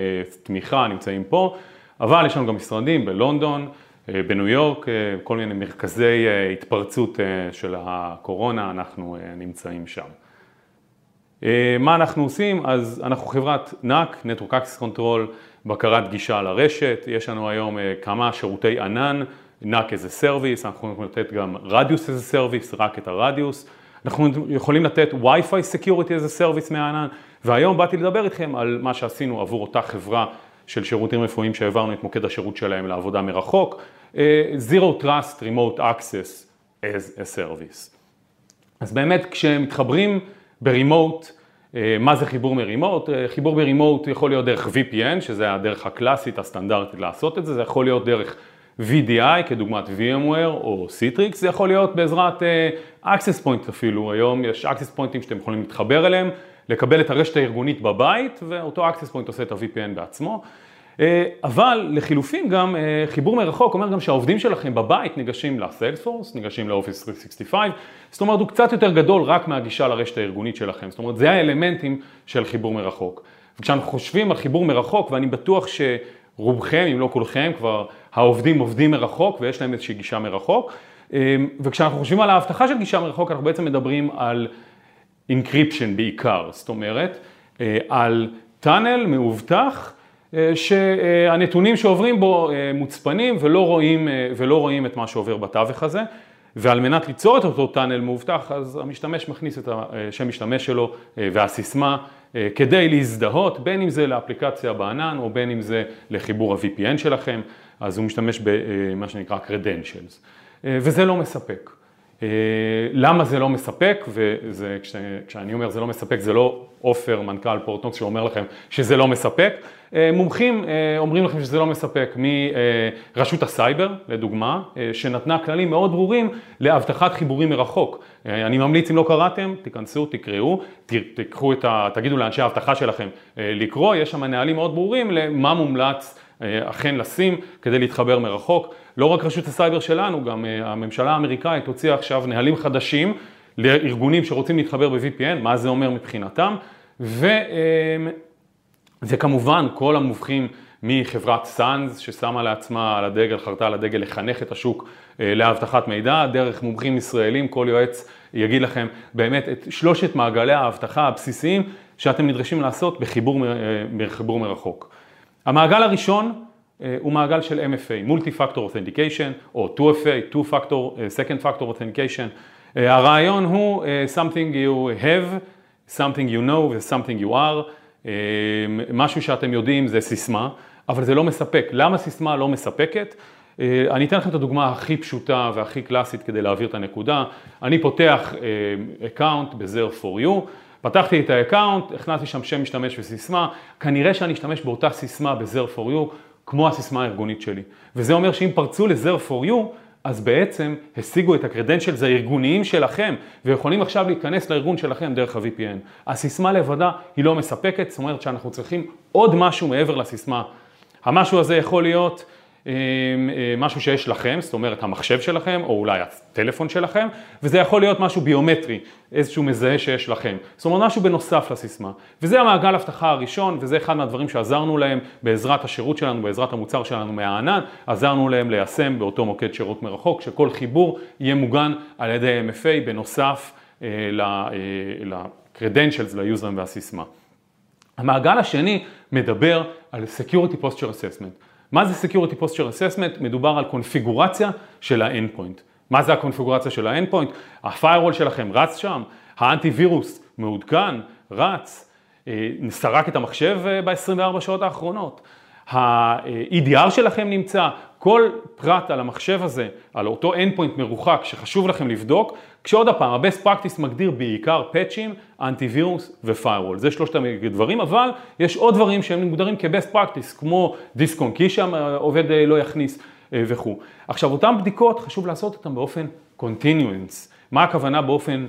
תמיכה, נמצאים פה, אבל יש לנו גם משרדים בלונדון, אה, בניו יורק, כל מיני מרכזי התפרצות של הקורונה, אנחנו נמצאים שם. מה אנחנו עושים? אז אנחנו חברת NAC, Network Access Control, בקרת גישה לרשת, יש לנו היום כמה שירותי ענן as a service, אנחנו יכולים לתת גם רדיוס a service, רק את הרדיוס. אנחנו יכולים לתת Wi-Fi Security as a service מהענן, והיום באתי לדבר איתכם על מה שעשינו עבור אותה חברה של שירותים רפואיים שהעברנו את מוקד השירות שלהם לעבודה מרחוק, Zero Trust Remote Access as a Service. אז באמת כשמתחברים ברימוט, מה זה חיבור מרימוט? חיבור ברימוט יכול להיות דרך VPN, שזה הדרך הקלאסית, הסטנדרטית לעשות את זה, זה יכול להיות דרך VDI כדוגמת VMware או Citrix, זה יכול להיות בעזרת Access Point אפילו, היום יש Access Pointים שאתם יכולים להתחבר אליהם, לקבל את הרשת הארגונית בבית, ואותו Access Point עושה את ה-VPN בעצמו. אבל לחילופין גם חיבור מרחוק אומר גם שהעובדים שלכם בבית ניגשים ל-Salesforce, ניגשים ל-Office 365, זאת אומרת הוא קצת יותר גדול רק מהגישה לרשת הארגונית שלכם, זאת אומרת זה האלמנטים של חיבור מרחוק. וכשאנחנו חושבים על חיבור מרחוק ואני בטוח שרובכם אם לא כולכם כבר העובדים עובדים מרחוק ויש להם איזושהי גישה מרחוק. וכשאנחנו חושבים על ההבטחה של גישה מרחוק אנחנו בעצם מדברים על encryption בעיקר, זאת אומרת על טאנל מאובטח שהנתונים שעוברים בו מוצפנים ולא רואים, ולא רואים את מה שעובר בתווך הזה. ועל מנת ליצור את אותו טאנל מאובטח אז המשתמש מכניס את השם משתמש שלו והסיסמה כדי להזדהות בין אם זה לאפליקציה בענן או בין אם זה לחיבור ה-VPN שלכם אז הוא משתמש במה שנקרא credentials וזה לא מספק. למה זה לא מספק, וכשאני אומר זה לא מספק זה לא עופר מנכ"ל Portnox שאומר לכם שזה לא מספק, מומחים אומרים לכם שזה לא מספק מרשות הסייבר לדוגמה, שנתנה כללים מאוד ברורים לאבטחת חיבורים מרחוק. אני ממליץ אם לא קראתם, תיכנסו, תקראו, תקחו את ה... תגידו לאנשי האבטחה שלכם לקרוא, יש שם נהלים מאוד ברורים למה מומלץ אכן לשים כדי להתחבר מרחוק. לא רק רשות הסייבר שלנו, גם הממשלה האמריקאית הוציאה עכשיו נהלים חדשים לארגונים שרוצים להתחבר ב-VPN, מה זה אומר מבחינתם, ו... וכמובן כל המובחים מחברת סאנז ששמה לעצמה על הדגל, חרתה על הדגל לחנך את השוק לאבטחת מידע, דרך מומחים ישראלים, כל יועץ יגיד לכם באמת את שלושת מעגלי האבטחה הבסיסיים שאתם נדרשים לעשות בחיבור, בחיבור מרחוק. המעגל הראשון הוא מעגל של MFA, Multi-Factor Authentication, או 2FA, Two-Factor, Second Factor Authentication. הרעיון הוא something you have, something you know ו-something you are. משהו שאתם יודעים זה סיסמה, אבל זה לא מספק. למה סיסמה לא מספקת? אני אתן לכם את הדוגמה הכי פשוטה והכי קלאסית כדי להעביר את הנקודה. אני פותח account ב-Zero for you. פתחתי את ה account, הכנסתי שם שם משתמש וסיסמה, כנראה שאני אשתמש באותה סיסמה ב-Zero for כמו הסיסמה הארגונית שלי. וזה אומר שאם פרצו ל-Zero for אז בעצם השיגו את הקרדנציאלס הארגוניים שלכם, ויכולים עכשיו להיכנס לארגון שלכם דרך ה-VPN. הסיסמה לבדה היא לא מספקת, זאת אומרת שאנחנו צריכים עוד משהו מעבר לסיסמה. המשהו הזה יכול להיות משהו שיש לכם, זאת אומרת המחשב שלכם, או אולי הטלפון שלכם, וזה יכול להיות משהו ביומטרי, איזשהו מזהה שיש לכם. זאת אומרת משהו בנוסף לסיסמה. וזה המעגל הבטחה הראשון, וזה אחד מהדברים שעזרנו להם בעזרת השירות שלנו, בעזרת המוצר שלנו מהענן, עזרנו להם ליישם באותו מוקד שירות מרחוק, שכל חיבור יהיה מוגן על ידי MFA בנוסף ל-credentials, ליוזרים והסיסמה. המעגל השני מדבר על Security Posture Assessment. מה זה Security Posture Assessment? מדובר על קונפיגורציה של ה-Endpoint. מה זה הקונפיגורציה של ה-Endpoint? ה-Firewall שלכם רץ שם, האנטי-וירוס מעודכן, רץ, סרק את המחשב ב-24 שעות האחרונות, ה-EDR שלכם נמצא, כל פרט על המחשב הזה, על אותו endpoint מרוחק שחשוב לכם לבדוק, כשעוד הפעם, ה-best practice מגדיר בעיקר פאצ'ים, אנטיווירוס ו-firewall, זה שלושת הדברים, אבל יש עוד דברים שהם מוגדרים כ-best practice, כמו דיסק און קי שהעובד לא יכניס וכו'. עכשיו, אותן בדיקות חשוב לעשות אותן באופן continuance, מה הכוונה באופן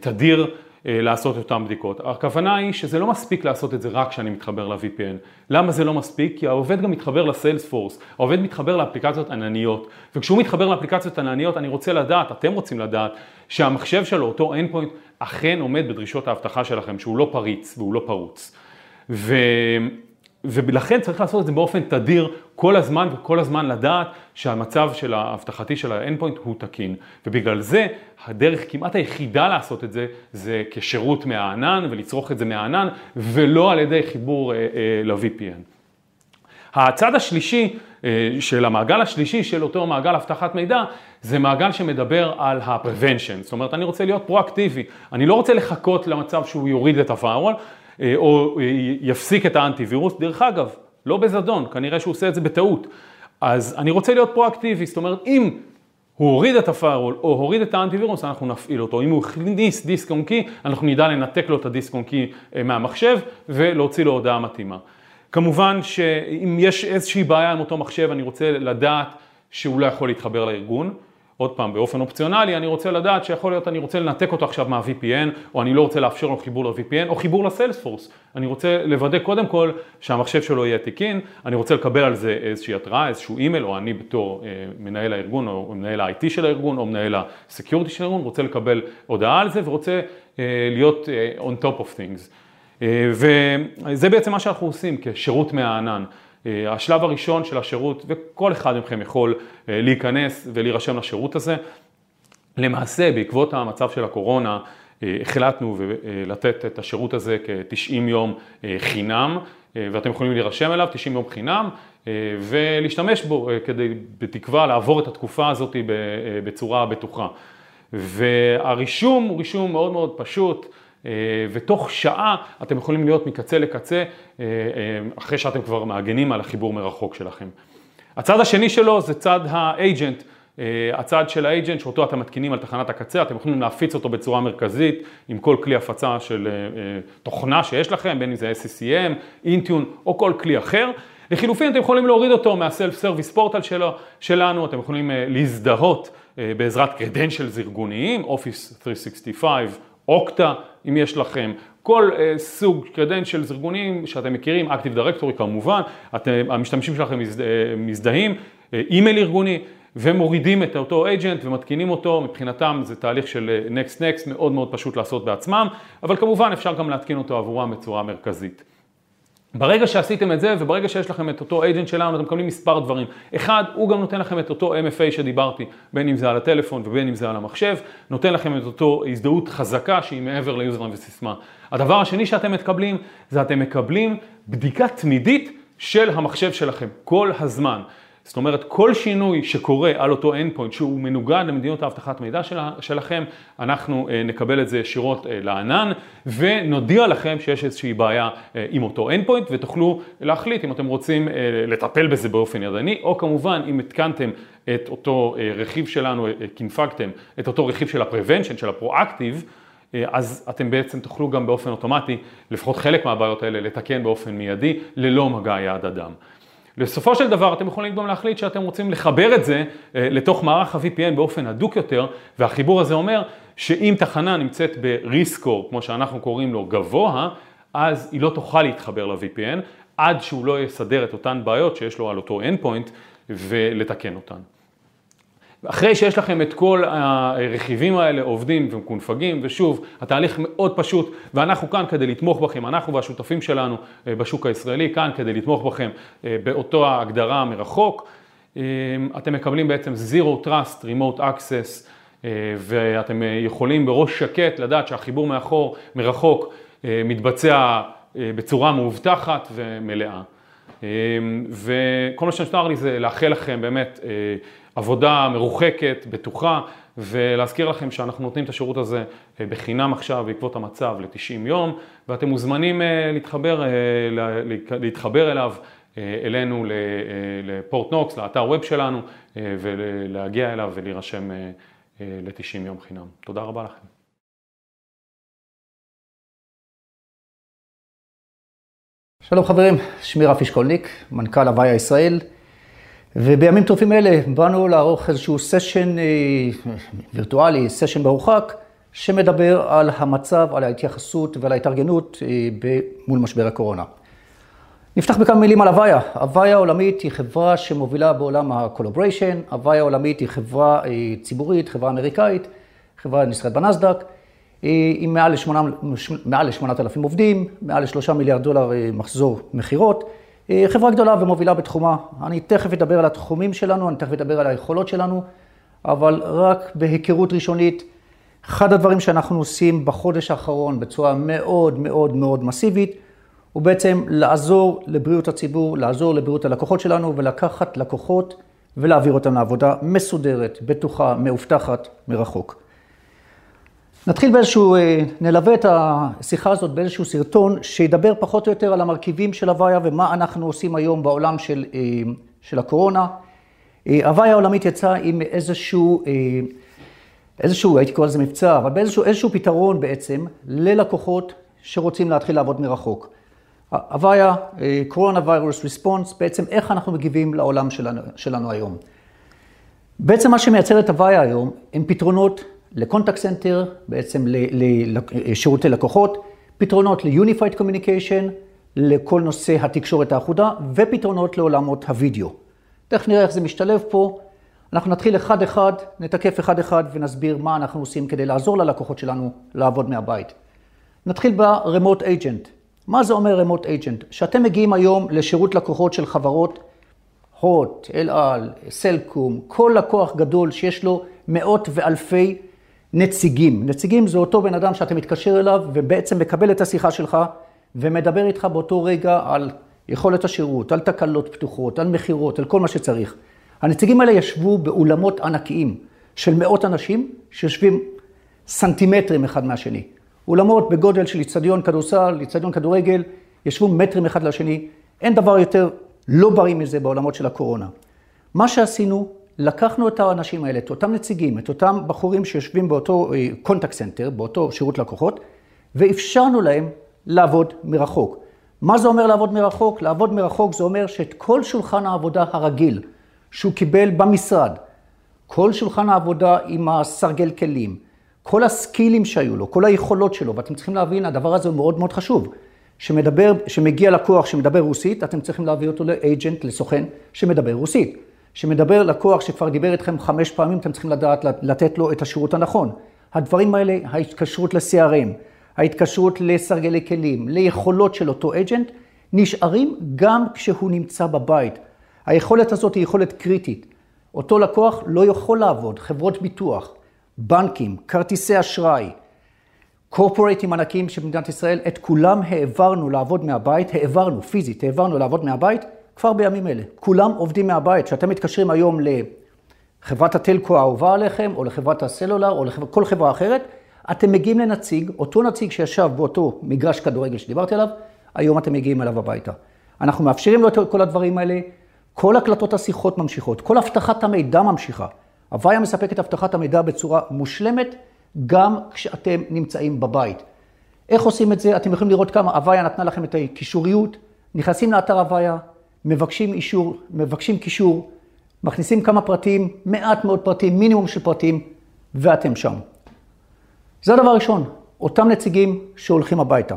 תדיר לעשות את אותן בדיקות. הכוונה היא שזה לא מספיק לעשות את זה רק כשאני מתחבר ל-VPN. למה זה לא מספיק? כי העובד גם מתחבר לסיילספורס, העובד מתחבר לאפליקציות ענניות, וכשהוא מתחבר לאפליקציות ענניות אני רוצה לדעת, אתם רוצים לדעת, שהמחשב שלו, אותו endpoint, אכן עומד בדרישות האבטחה שלכם, שהוא לא פריץ והוא לא פרוץ. ו... ולכן צריך לעשות את זה באופן תדיר כל הזמן וכל הזמן לדעת שהמצב של האבטחתי של האנדפוינט הוא תקין. ובגלל זה הדרך כמעט היחידה לעשות את זה זה כשירות מהענן ולצרוך את זה מהענן ולא על ידי חיבור אה, אה, ל-VPN. הצד השלישי של המעגל השלישי של אותו מעגל אבטחת מידע, זה מעגל שמדבר על ה-prevention. זאת אומרת, אני רוצה להיות פרואקטיבי, אני לא רוצה לחכות למצב שהוא יוריד את ה-firewall, או יפסיק את האנטיווירוס. דרך אגב, לא בזדון, כנראה שהוא עושה את זה בטעות. אז אני רוצה להיות פרואקטיבי, זאת אומרת, אם הוא הוריד את הפיירול או הוריד את האנטיווירוס, אנחנו נפעיל אותו. אם הוא הכניס דיסק און קי, אנחנו נדע לנתק לו את הדיסק און קי מהמחשב ולהוציא לו הודעה מתאימה. כמובן שאם יש איזושהי בעיה עם אותו מחשב, אני רוצה לדעת שהוא לא יכול להתחבר לארגון. עוד פעם, באופן אופציונלי, אני רוצה לדעת שיכול להיות, אני רוצה לנתק אותו עכשיו מה-VPN, או אני לא רוצה לאפשר לו חיבור ל-VPN, או חיבור לסיילספורס. אני רוצה לוודא קודם כל שהמחשב שלו יהיה תקין, אני רוצה לקבל על זה איזושהי התראה, איזשהו אימייל, או אני בתור אה, מנהל הארגון, או מנהל ה-IT של הארגון, או מנהל ה-Security של הארגון, רוצה לקבל הודעה על זה, ורוצה אה, להיות אה, on top of things. אה, וזה בעצם מה שאנחנו עושים כשירות מהענן. אה, השלב הראשון של השירות, וכל אחד מכם יכול אה, להיכנס ולהירשם לשירות הזה. למעשה, בעקבות המצב של הקורונה, אה, החלטנו לתת את השירות הזה כ-90 יום חינם, ואתם יכולים להירשם אליו 90 יום חינם ולהשתמש בו כדי, בתקווה, לעבור את התקופה הזאת בצורה בטוחה. והרישום הוא רישום מאוד מאוד פשוט. אה, ותוך שעה אתם יכולים להיות מקצה לקצה אה, אה, אחרי שאתם כבר מעגנים על החיבור מרחוק שלכם. הצד השני שלו זה צד ה agent. הצד של ה agent שאותו אתם מתקינים על תחנת הקצה, אתם יכולים להפיץ אותו בצורה מרכזית עם כל כלי הפצה של תוכנה שיש לכם, בין אם זה SCCM, Intune או כל כלי אחר. לחילופין אתם יכולים להוריד אותו מה self service portal שלנו, אתם יכולים להזדהות בעזרת credentials ארגוניים, Office 365 Okta, אם יש לכם, כל uh, סוג credentials ארגונים שאתם מכירים, Active Directory כמובן, אתם, המשתמשים שלכם מזדה, אה, מזדהים, אה, אימייל ארגוני, ומורידים את אותו agent ומתקינים אותו, מבחינתם זה תהליך של Next Next, מאוד מאוד פשוט לעשות בעצמם, אבל כמובן אפשר גם להתקין אותו עבורם בצורה מרכזית. ברגע שעשיתם את זה וברגע שיש לכם את אותו agent שלנו, אתם מקבלים מספר דברים. אחד, הוא גם נותן לכם את אותו MFA שדיברתי, בין אם זה על הטלפון ובין אם זה על המחשב, נותן לכם את אותו הזדהות חזקה שהיא מעבר ליוזרם וסיסמה. הדבר השני שאתם מקבלים, זה אתם מקבלים בדיקה תמידית של המחשב שלכם, כל הזמן. זאת אומרת, כל שינוי שקורה על אותו endpoint שהוא מנוגד למדיניות האבטחת מידע של, שלכם, אנחנו אה, נקבל את זה ישירות אה, לענן ונודיע לכם שיש איזושהי בעיה אה, עם אותו endpoint ותוכלו להחליט אם אתם רוצים לטפל בזה באופן ידני, או כמובן אם התקנתם את אותו רכיב שלנו, קינפקתם את אותו רכיב של ה-prevention, של הפרואקטיב, אז אתם בעצם תוכלו גם באופן אוטומטי, לפחות חלק מהבעיות האלה, לתקן באופן מיידי, ללא מגע יד אדם. בסופו של דבר אתם יכולים גם להחליט שאתם רוצים לחבר את זה אה, לתוך מערך ה-VPN באופן הדוק יותר, והחיבור הזה אומר שאם תחנה נמצאת ב-Rescore, כמו שאנחנו קוראים לו, גבוה, אז היא לא תוכל להתחבר ל-VPN עד שהוא לא יסדר את אותן בעיות שיש לו על אותו endpoint ולתקן אותן. אחרי שיש לכם את כל הרכיבים האלה עובדים ומקונפגים, ושוב, התהליך מאוד פשוט, ואנחנו כאן כדי לתמוך בכם, אנחנו והשותפים שלנו אה, בשוק הישראלי, כאן כדי לתמוך בכם אה, באותו ההגדרה מרחוק. אה, אתם מקבלים בעצם Zero Trust Remote Access, ואתם יכולים בראש שקט לדעת שהחיבור מאחור, מרחוק, מתבצע בצורה מאובטחת ומלאה. וכל מה שנותר לי זה לאחל לכם באמת עבודה מרוחקת, בטוחה, ולהזכיר לכם שאנחנו נותנים את השירות הזה אה, בחינם עכשיו בעקבות המצב ל-90 יום, ואתם מוזמנים אה, להתחבר, אה, להתחבר אליו, אלינו לפורט נוקס, לאתר ווב שלנו, ולהגיע אליו ולהירשם ל-90 יום חינם. תודה רבה לכם. שלום חברים, שמי רפי שקולניק, מנכ"ל הוויה ישראל. ובימים טובים אלה באנו לערוך איזשהו סשן אה, וירטואלי, סשן מרוחק, שמדבר על המצב, על ההתייחסות ועל ההתארגנות אה, מול משבר הקורונה. נפתח בכמה מילים על הוויה. הוויה העולמית היא חברה שמובילה בעולם ה-collaboration, הוויה העולמית היא חברה אה, ציבורית, חברה אמריקאית, חברה נסחרת בנסדק, עם מעל ל-8,000 עובדים, מעל ל-3 מיליארד דולר מחזור מכירות. היא חברה גדולה ומובילה בתחומה. אני תכף אדבר על התחומים שלנו, אני תכף אדבר על היכולות שלנו, אבל רק בהיכרות ראשונית, אחד הדברים שאנחנו עושים בחודש האחרון בצורה מאוד מאוד מאוד מסיבית, הוא בעצם לעזור לבריאות הציבור, לעזור לבריאות הלקוחות שלנו ולקחת לקוחות ולהעביר אותם לעבודה מסודרת, בטוחה, מאובטחת, מרחוק. נתחיל באיזשהו, אה, נלווה את השיחה הזאת באיזשהו סרטון שידבר פחות או יותר על המרכיבים של הוויה ומה אנחנו עושים היום בעולם של, אה, של הקורונה. אה, הוויה העולמית יצאה עם איזשהו, איזשהו, הייתי קורא לזה מבצע, אבל באיזשהו איזשהו פתרון בעצם ללקוחות שרוצים להתחיל לעבוד מרחוק. הוויה, קורונה ויירוס ריספונס, בעצם איך אנחנו מגיבים לעולם שלנו, שלנו היום. בעצם מה שמייצר את Avaya היום הם פתרונות ל contact center, בעצם לשירותי לקוחות, פתרונות ל-Unified Communication, לכל נושא התקשורת האחודה, ופתרונות לעולמות הוידאו. תכף נראה איך זה משתלב פה. אנחנו נתחיל אחד-אחד, נתקף אחד-אחד ונסביר מה אנחנו עושים כדי לעזור ללקוחות שלנו לעבוד מהבית. נתחיל ב-Remote Agent. מה זה אומר Remote Agent? שאתם מגיעים היום לשירות לקוחות של חברות הוט, אל על, סלקום, כל לקוח גדול שיש לו מאות ואלפי נציגים. נציגים זה אותו בן אדם שאתה מתקשר אליו ובעצם מקבל את השיחה שלך ומדבר איתך באותו רגע על יכולת השירות, על תקלות פתוחות, על מכירות, על כל מה שצריך. הנציגים האלה ישבו באולמות ענקיים של מאות אנשים שיושבים סנטימטרים אחד מהשני. אולמות בגודל של איצטדיון כדורסל, איצטדיון כדורגל, ישבו מטרים אחד לשני. אין דבר יותר לא בריא מזה בעולמות של הקורונה. מה שעשינו, לקחנו את האנשים האלה, את אותם נציגים, את אותם בחורים שיושבים באותו contact אה, center, באותו שירות לקוחות, ואפשרנו להם לעבוד מרחוק. מה זה אומר לעבוד מרחוק? לעבוד מרחוק זה אומר שאת כל שולחן העבודה הרגיל שהוא קיבל במשרד, כל שולחן העבודה עם הסרגל כלים, כל הסקילים שהיו לו, כל היכולות שלו, ואתם צריכים להבין, הדבר הזה הוא מאוד מאוד חשוב. שמדבר, שמגיע לקוח שמדבר רוסית, אתם צריכים להביא אותו לאג'נט, לסוכן, שמדבר רוסית. שמדבר לקוח שכבר דיבר איתכם חמש פעמים, אתם צריכים לדעת לתת לו את השירות הנכון. הדברים האלה, ההתקשרות ל-CRM, ההתקשרות לסרגלי כלים, ליכולות של אותו אג'נט, נשארים גם כשהוא נמצא בבית. היכולת הזאת היא יכולת קריטית. אותו לקוח לא יכול לעבוד, חברות ביטוח, בנקים, כרטיסי אשראי, קורפורטים ענקים של מדינת ישראל, את כולם העברנו לעבוד מהבית, העברנו פיזית, העברנו לעבוד מהבית, כבר בימים אלה. כולם עובדים מהבית. כשאתם מתקשרים היום לחברת הטלקו האהובה עליכם, או לחברת הסלולר, או לכל חברה אחרת, אתם מגיעים לנציג, אותו נציג שישב באותו מגרש כדורגל שדיברתי עליו, היום אתם מגיעים אליו הביתה. אנחנו מאפשרים לו את כל הדברים האלה, כל הקלטות השיחות ממשיכות, כל אבטחת המידע ממשיכה. הוויה מספקת אבטחת המידע בצורה מושלמת, גם כשאתם נמצאים בבית. איך עושים את זה? אתם יכולים לראות כמה הוויה נתנה לכם את הקישוריות, נכנסים לאתר הוויה, מבקשים אישור, מבקשים קישור, מכניסים כמה פרטים, מעט מאוד פרטים, מינימום של פרטים, ואתם שם. זה הדבר הראשון, אותם נציגים שהולכים הביתה,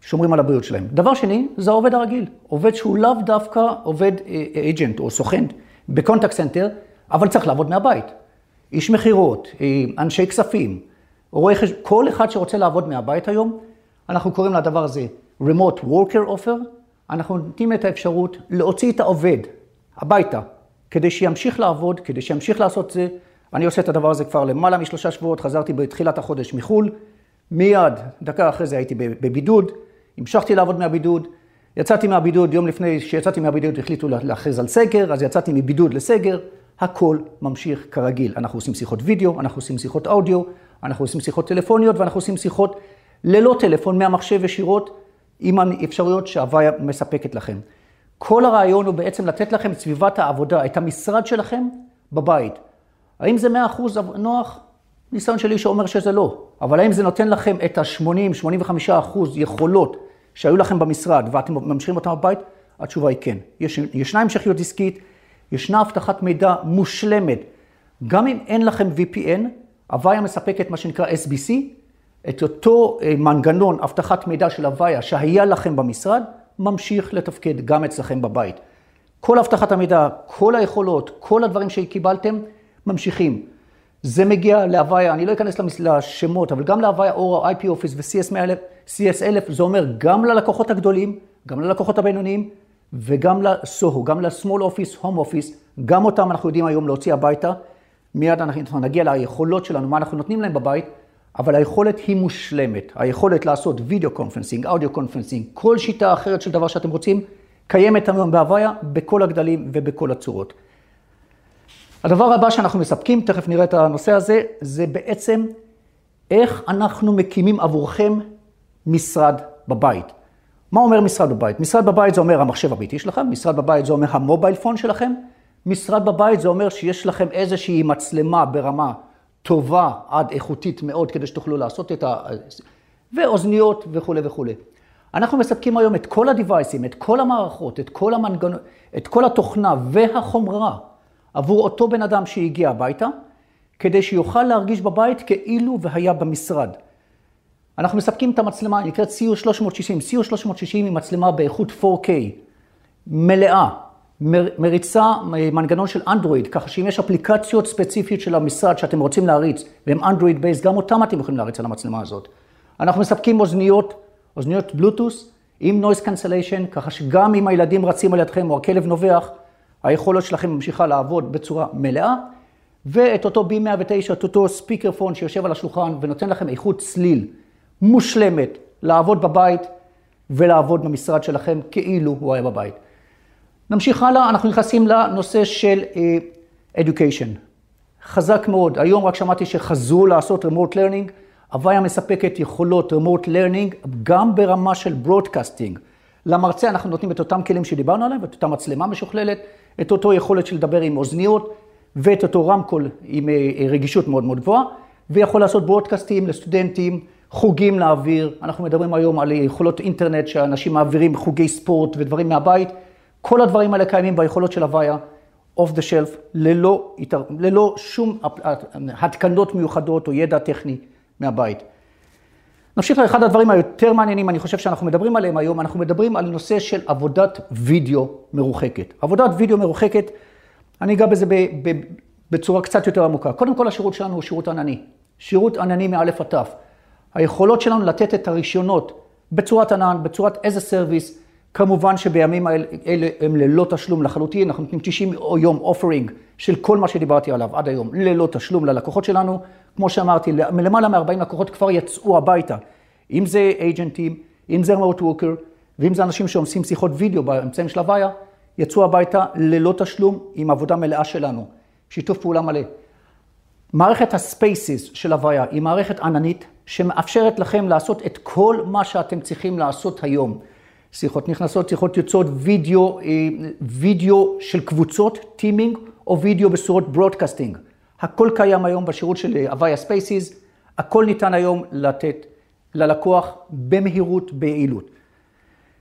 שומרים על הבריאות שלהם. דבר שני, זה העובד הרגיל, עובד שהוא לאו דווקא עובד agent או סוכן ב contact center, אבל צריך לעבוד מהבית. איש מכירות, אה, אנשי כספים, רואה חשבון, כל אחד שרוצה לעבוד מהבית היום, אנחנו קוראים לדבר הזה Remote Worker Offer, אנחנו נותנים את האפשרות להוציא את העובד הביתה, כדי שימשיך לעבוד, כדי שימשיך לעשות זה. אני עושה את הדבר הזה כבר למעלה משלושה שבועות, חזרתי בתחילת החודש מחו"ל, מיד, דקה אחרי זה הייתי בבידוד, המשכתי לעבוד מהבידוד, יצאתי מהבידוד, יום לפני שיצאתי מהבידוד החליטו להכריז על סגר, אז יצאתי מבידוד לסגר, הכל ממשיך כרגיל. אנחנו עושים שיחות וידאו, אנחנו עושים שיחות אודיו, אנחנו עושים שיחות טלפוניות ואנחנו עושים שיחות ללא טלפון מהמחשב ישירות. עם האפשרויות שהוויה מספקת לכם. כל הרעיון הוא בעצם לתת לכם את סביבת העבודה, את המשרד שלכם בבית. האם זה 100% נוח? ניסיון שלי שאומר שזה לא. אבל האם זה נותן לכם את ה-80-85% יכולות שהיו לכם במשרד ואתם ממשיכים אותם בבית? התשובה היא כן. יש, ישנה המשכיות עסקית, ישנה אבטחת מידע מושלמת. גם אם אין לכם VPN, הוויה מספקת מה שנקרא SBC, את אותו אה, מנגנון אבטחת מידע של הוויה שהיה לכם במשרד, ממשיך לתפקד גם אצלכם בבית. כל אבטחת המידע, כל היכולות, כל הדברים שקיבלתם, ממשיכים. זה מגיע להוויה, אני לא אכנס לשמות, אבל גם להוויה אורה, IP Office ו-CS1000, זה אומר גם ללקוחות הגדולים, גם ללקוחות הבינוניים, וגם ל SOHO, גם ל-small office, home office, גם אותם אנחנו יודעים היום להוציא הביתה. מיד אנחנו נגיע ליכולות שלנו, מה אנחנו נותנים להם בבית, אבל היכולת היא מושלמת. היכולת לעשות video conferencing, audio conferencing, כל שיטה אחרת של דבר שאתם רוצים, קיימת היום ב Avaya בכל הגדלים ובכל הצורות. הדבר הבא שאנחנו מספקים, תכף נראה את הנושא הזה, זה בעצם איך אנחנו מקימים עבורכם משרד בבית. מה אומר משרד בבית? משרד בבית זה אומר המחשב הביתי שלכם, משרד בבית זה אומר המובייל פון שלכם, משרד בבית זה אומר שיש לכם איזושהי מצלמה ברמה טובה עד איכותית מאוד כדי שתוכלו לעשות את ה... ואוזניות וכולי וכולי. אנחנו מספקים היום את כל הדיווייסים, את כל המערכות, את כל המנגנון, את כל התוכנה והחומרה עבור אותו בן אדם שהגיע הביתה, כדי שיוכל להרגיש בבית כאילו והיה במשרד. אנחנו מספקים את המצלמה, נקראת CU 360. CU 360 היא מצלמה באיכות 4K, מלאה, מריצה מנגנון של אנדרואיד, ככה שאם יש אפליקציות ספציפיות של המשרד שאתם רוצים להריץ, והן Android based, גם אותם אתם יכולים להריץ על המצלמה הזאת. אנחנו מספקים אוזניות, אוזניות בלוטוס עם noise cancellation, ככה שגם אם הילדים רצים על ידכם או הכלב נובח, היכולת שלכם ממשיכה לעבוד בצורה מלאה, ואת אותו B109, את אותו ספיקר פון שיושב על השולחן ונותן לכם איכות צליל מושלמת לעבוד בבית ולעבוד במשרד שלכם כאילו הוא היה בבית. נמשיך הלאה, אנחנו נכנסים לנושא של uh, education. חזק מאוד, היום רק שמעתי שחזרו לעשות remote learning, הוויה מספקת יכולות remote learning גם ברמה של broadcasting. למרצה אנחנו נותנים את אותם כלים שדיברנו עליהם, את אותה מצלמה משוכללת, את אותו יכולת של לדבר עם אוזניות ואת אותו רמקול עם uh, רגישות מאוד מאוד גבוהה, ויכול לעשות ברודקאסטים לסטודנטים, חוגים להעביר, אנחנו מדברים היום על יכולות אינטרנט שאנשים מעבירים חוגי ספורט ודברים מהבית. כל הדברים האלה קיימים ביכולות של Avaya, off the shelf, ללא, שום התקנות מיוחדות או ידע טכני מהבית. נמשיך לאחד הדברים היותר מעניינים, אני חושב שאנחנו מדברים עליהם היום, אנחנו מדברים על נושא של עבודת וידאו מרוחקת. עבודת וידאו מרוחקת, אני אגע בזה בצורה קצת יותר עמוקה. קודם כל השירות שלנו הוא שירות ענני. שירות ענני מאלף עד תף. היכולות שלנו לתת את הרישיונות בצורת ענן, בצורת as a service, כמובן שבימים האלה הם ללא תשלום לחלוטין, אנחנו נותנים 90 יום offering של כל מה שדיברתי עליו עד היום, ללא תשלום ללקוחות שלנו. כמו שאמרתי, למעלה מ-40 לקוחות כבר יצאו הביתה, אם זה אייג'נטים, אם זה remote worker, ואם זה אנשים שעושים שיחות וידאו באמצעים של Avaya, יצאו הביתה ללא תשלום עם עבודה מלאה שלנו, שיתוף פעולה מלא. מערכת ה Spaces של Avaya היא מערכת עננית שמאפשרת לכם לעשות את כל מה שאתם צריכים לעשות היום. שיחות נכנסות, שיחות יוצאות, וידאו, אה, וידאו של קבוצות, teaming, או וידאו בצורות broadcasting. הכל קיים היום בשירות של Avaya Spaces, הכל ניתן היום לתת ללקוח במהירות, ביעילות.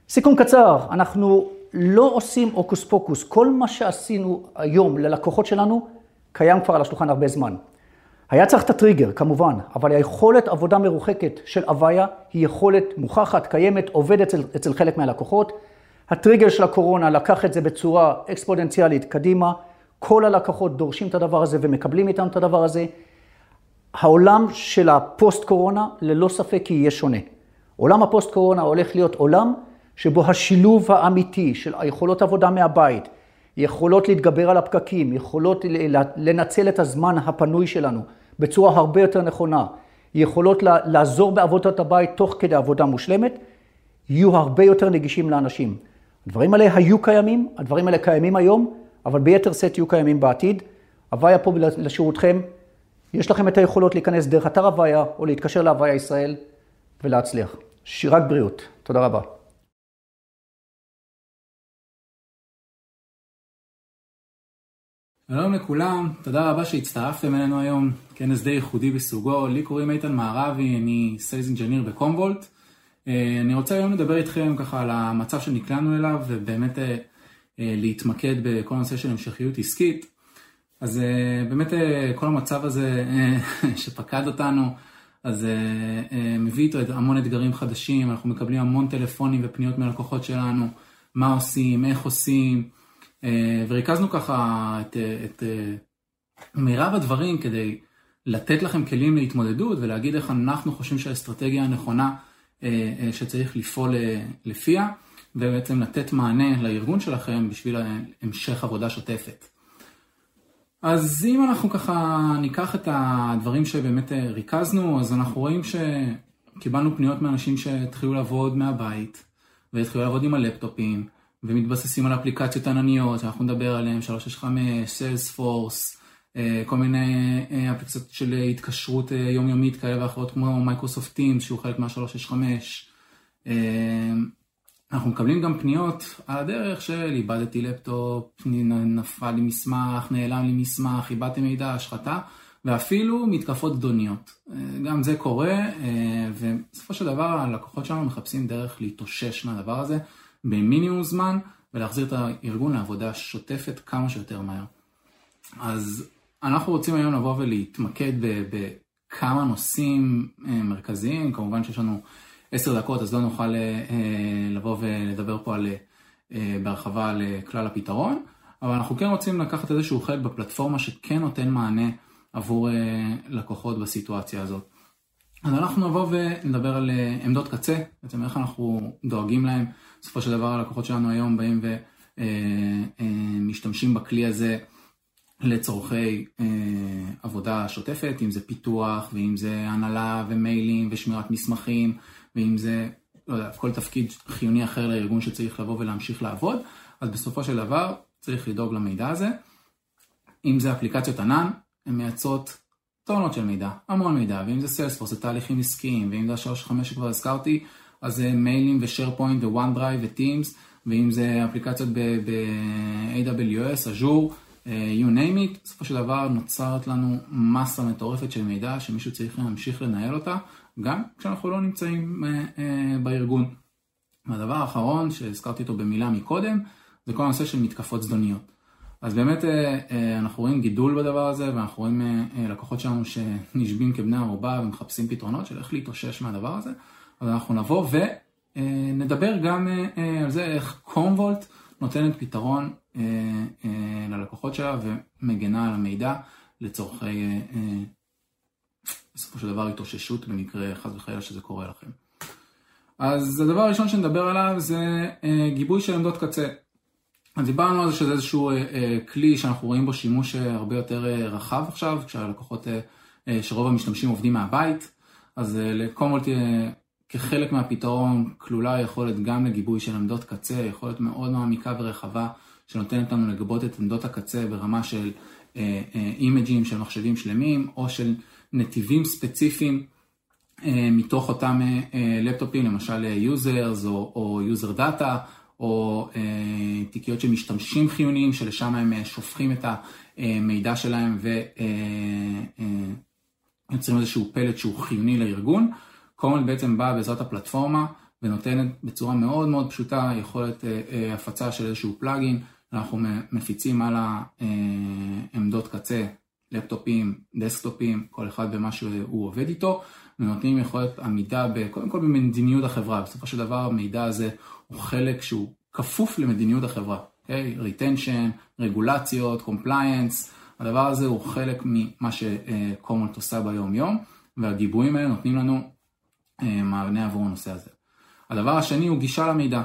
סיכום קצר, אנחנו לא עושים הוקוס פוקוס, כל מה שעשינו היום ללקוחות שלנו קיים כבר על השולחן הרבה זמן. היה צריך את הטריגר, כמובן, אבל היכולת עבודה מרוחקת של הוויה היא יכולת מוכחת, קיימת, עובדת אצל, אצל חלק מהלקוחות. הטריגר של הקורונה לקח את זה בצורה אקספודנציאלית קדימה. כל הלקוחות דורשים את הדבר הזה ומקבלים איתם את הדבר הזה. העולם של הפוסט-קורונה ללא ספק יהיה שונה. עולם הפוסט-קורונה הולך להיות עולם שבו השילוב האמיתי של היכולות עבודה מהבית, יכולות להתגבר על הפקקים, יכולות לנצל את הזמן הפנוי שלנו בצורה הרבה יותר נכונה, יכולות לעזור בעבודת הבית תוך כדי עבודה מושלמת, יהיו הרבה יותר נגישים לאנשים. הדברים האלה היו קיימים, הדברים האלה קיימים היום, אבל ביתר שאת יהיו קיימים בעתיד. הוויה פה לשירותכם, יש לכם את היכולות להיכנס דרך אתר Avaya או להתקשר ל Avaya ישראל ולהצליח. שתהיה בריאות. תודה רבה. שלום לכולם, תודה רבה שהצטרפתם אלינו היום, כנס די ייחודי בסוגו. לי קוראים איתן מערבי, אני sales engineer ב Commvault. אה, אני רוצה היום לדבר איתכם ככה על המצב שנקלענו אליו, ובאמת אה, אה, להתמקד בכל הנושא של המשכיות עסקית. אז באמת כל המצב הזה שפקד אותנו, אז מביא איתו המון אתגרים חדשים, אנחנו מקבלים המון טלפונים ופניות מלקוחות שלנו, מה עושים, איך עושים. אה, וריכזנו ככה את, את אה, מירב הדברים כדי לתת לכם כלים להתמודדות ולהגיד איך אנחנו חושבים שהאסטרטגיה הנכונה אה, שצריך לפעול לפיה, ובעצם לתת מענה לארגון שלכם בשביל המשך עבודה שוטפת. אז אם אנחנו ככה ניקח את הדברים שבאמת ריכזנו, אז אנחנו רואים שקיבלנו פניות מאנשים שהתחילו לעבוד מהבית, והתחילו לעבוד עם הלפטופים, ומתבססים על אפליקציות ענניות, שאנחנו נדבר עליהן, 365, Salesforce, כל מיני אפליקציות של התקשרות יומיומית כאלה ואחרות, כמו Microsoft Teams, שהוא חלק מה-365. אנחנו מקבלים גם פניות על הדרך של איבדתי לפטופ, נפל לי מסמך, נעלם לי מסמך, איבדתי מידע, השחתה, ואפילו מתקפות גדוניות. גם זה קורה, ובסופו של דבר הלקוחות שלנו מחפשים דרך להתאושש מהדבר הזה במינימום זמן, ולהחזיר את הארגון לעבודה שוטפת כמה שיותר מהר. אז אנחנו רוצים היום לבוא ולהתמקד בכמה נושאים מרכזיים, כמובן שיש לנו עשר דקות, אז לא נוכל לבוא ולדבר פה על, בהרחבה על כלל הפתרון, אבל אנחנו כן רוצים לקחת איזשהו חלק בפלטפורמה שכן נותן מענה עבור לקוחות בסיטואציה הזאת. אז אנחנו נבוא ונדבר על עמדות קצה, בעצם איך אנחנו דואגים להם. בסופו של דבר הלקוחות שלנו היום באים ומשתמשים בכלי הזה לצורכי עבודה שוטפת, אם זה פיתוח ואם זה הנהלה ומיילים ושמירת מסמכים ואם זה, לא יודע, כל תפקיד חיוני אחר לארגון שצריך לבוא ולהמשיך לעבוד, אז בסופו של דבר צריך לדאוג למידע הזה. אם זה אפליקציות ענן, הן מייצרות טונות של מידע, המון מידע, ואם זה סיילספורס, זה תהליכים עסקיים, ואם זה ה-365 שכבר הזכרתי, אז זה מיילים ושארפוינט ו-OneDrive ו-Teams, ואם זה אפליקציות ב-AWS, אג'ור, you name it, בסופו של דבר נוצרת לנו מסה מטורפת של מידע שמישהו צריך להמשיך לנהל אותה, גם כשאנחנו לא נמצאים בארגון. והדבר האחרון שהזכרתי אותו במילה מקודם, זה כל הנושא של מתקפות זדוניות. אז באמת אנחנו רואים גידול בדבר הזה, ואנחנו רואים לקוחות שלנו שנשבים כבני ערובה ומחפשים פתרונות של איך להתאושש מהדבר הזה. אז אנחנו נבוא ונדבר גם על זה איך קומוולט נותנת פתרון ללקוחות שלה ומגנה על המידע לצורכי בסופו של דבר התאוששות במקרה חס וחלילה שזה קורה לכם. אז הדבר הראשון שנדבר עליו זה גיבוי של עמדות קצה. אז דיברנו על זה שזה איזשהו כלי שאנחנו רואים בו שימוש הרבה יותר רחב עכשיו, כשהלקוחות, שרוב המשתמשים עובדים מהבית, אז לקומולט כחלק מהפתרון כלולה יכולת גם לגיבוי של עמדות קצה, יכולת מאוד מעמיקה ורחבה שנותנת לנו לגבות את עמדות הקצה ברמה של אימג'ים של מחשבים שלמים או של נתיבים ספציפיים מתוך אותם לפטופים, למשל users או user data או תיקיות של משתמשים חיוניים שלשם הם שופכים את המידע שלהם ויוצרים איזשהו פלט שהוא חיוני לארגון. Commvault בעצם באה בעזרת הפלטפורמה ונותנת בצורה מאוד מאוד פשוטה יכולת הפצה של איזשהו פלאגין, אנחנו מפיצים על העמדות קצה, לפטופים, דסקטופים, כל אחד במה שהוא עובד איתו, ונותנים יכולת עמידה קודם כל במדיניות החברה, בסופו של דבר המידע הזה הוא חלק שהוא כפוף למדיניות החברה, okay? retention, רגולציות, compliance, הדבר הזה הוא חלק ממה שקומולט עושה ביום יום, והגיבויים האלה נותנים לנו מענה עבור הנושא הזה. הדבר השני הוא גישה למידע.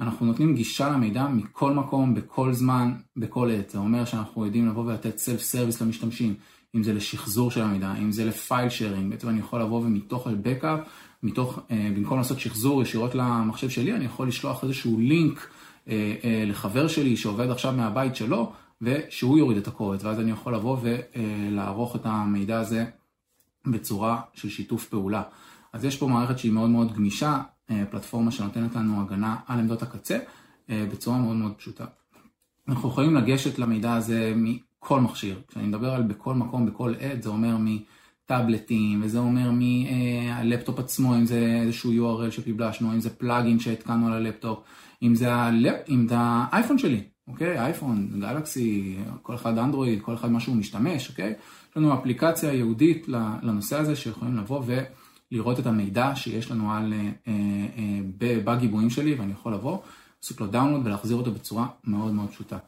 אנחנו נותנים גישה למידע מכל מקום, בכל זמן, בכל עת. זה אומר שאנחנו יודעים לבוא ולתת self service למשתמשים, אם זה לשחזור של המידע, אם זה ל file sharing, בעצם אני יכול לבוא ומתוך backup, מתוך, במקום לעשות שחזור ישירות למחשב שלי, אני יכול לשלוח איזשהו לינק לחבר שלי שעובד עכשיו מהבית שלו, ושהוא יוריד את הקובץ, ואז אני יכול לבוא ולערוך את המידע הזה בצורה של שיתוף פעולה. אז יש פה מערכת שהיא מאוד מאוד גמישה, פלטפורמה שנותנת לנו הגנה על עמדות הקצה בצורה מאוד מאוד פשוטה. אנחנו יכולים לגשת למידע הזה מכל מכשיר. כשאני מדבר על בכל מקום, בכל עת, זה אומר מטאבלטים, וזה אומר מהלפטופ עצמו, אם זה איזשהו URL שפיבלשנו, אם זה פלאגין שהתקנו על הלפטופ, אם זה, הלפ... אם זה האייפון שלי, אוקיי? אייפון, גלקסי, כל אחד אנדרואיד, כל אחד מה שהוא משתמש, אוקיי? יש לנו אפליקציה ייעודית לנושא הזה שיכולים לבוא ו... לראות את המידע שיש לנו על, בגיבויים שלי ואני יכול לבוא, לעשות לו download ולהחזיר אותו בצורה מאוד מאוד פשוטה.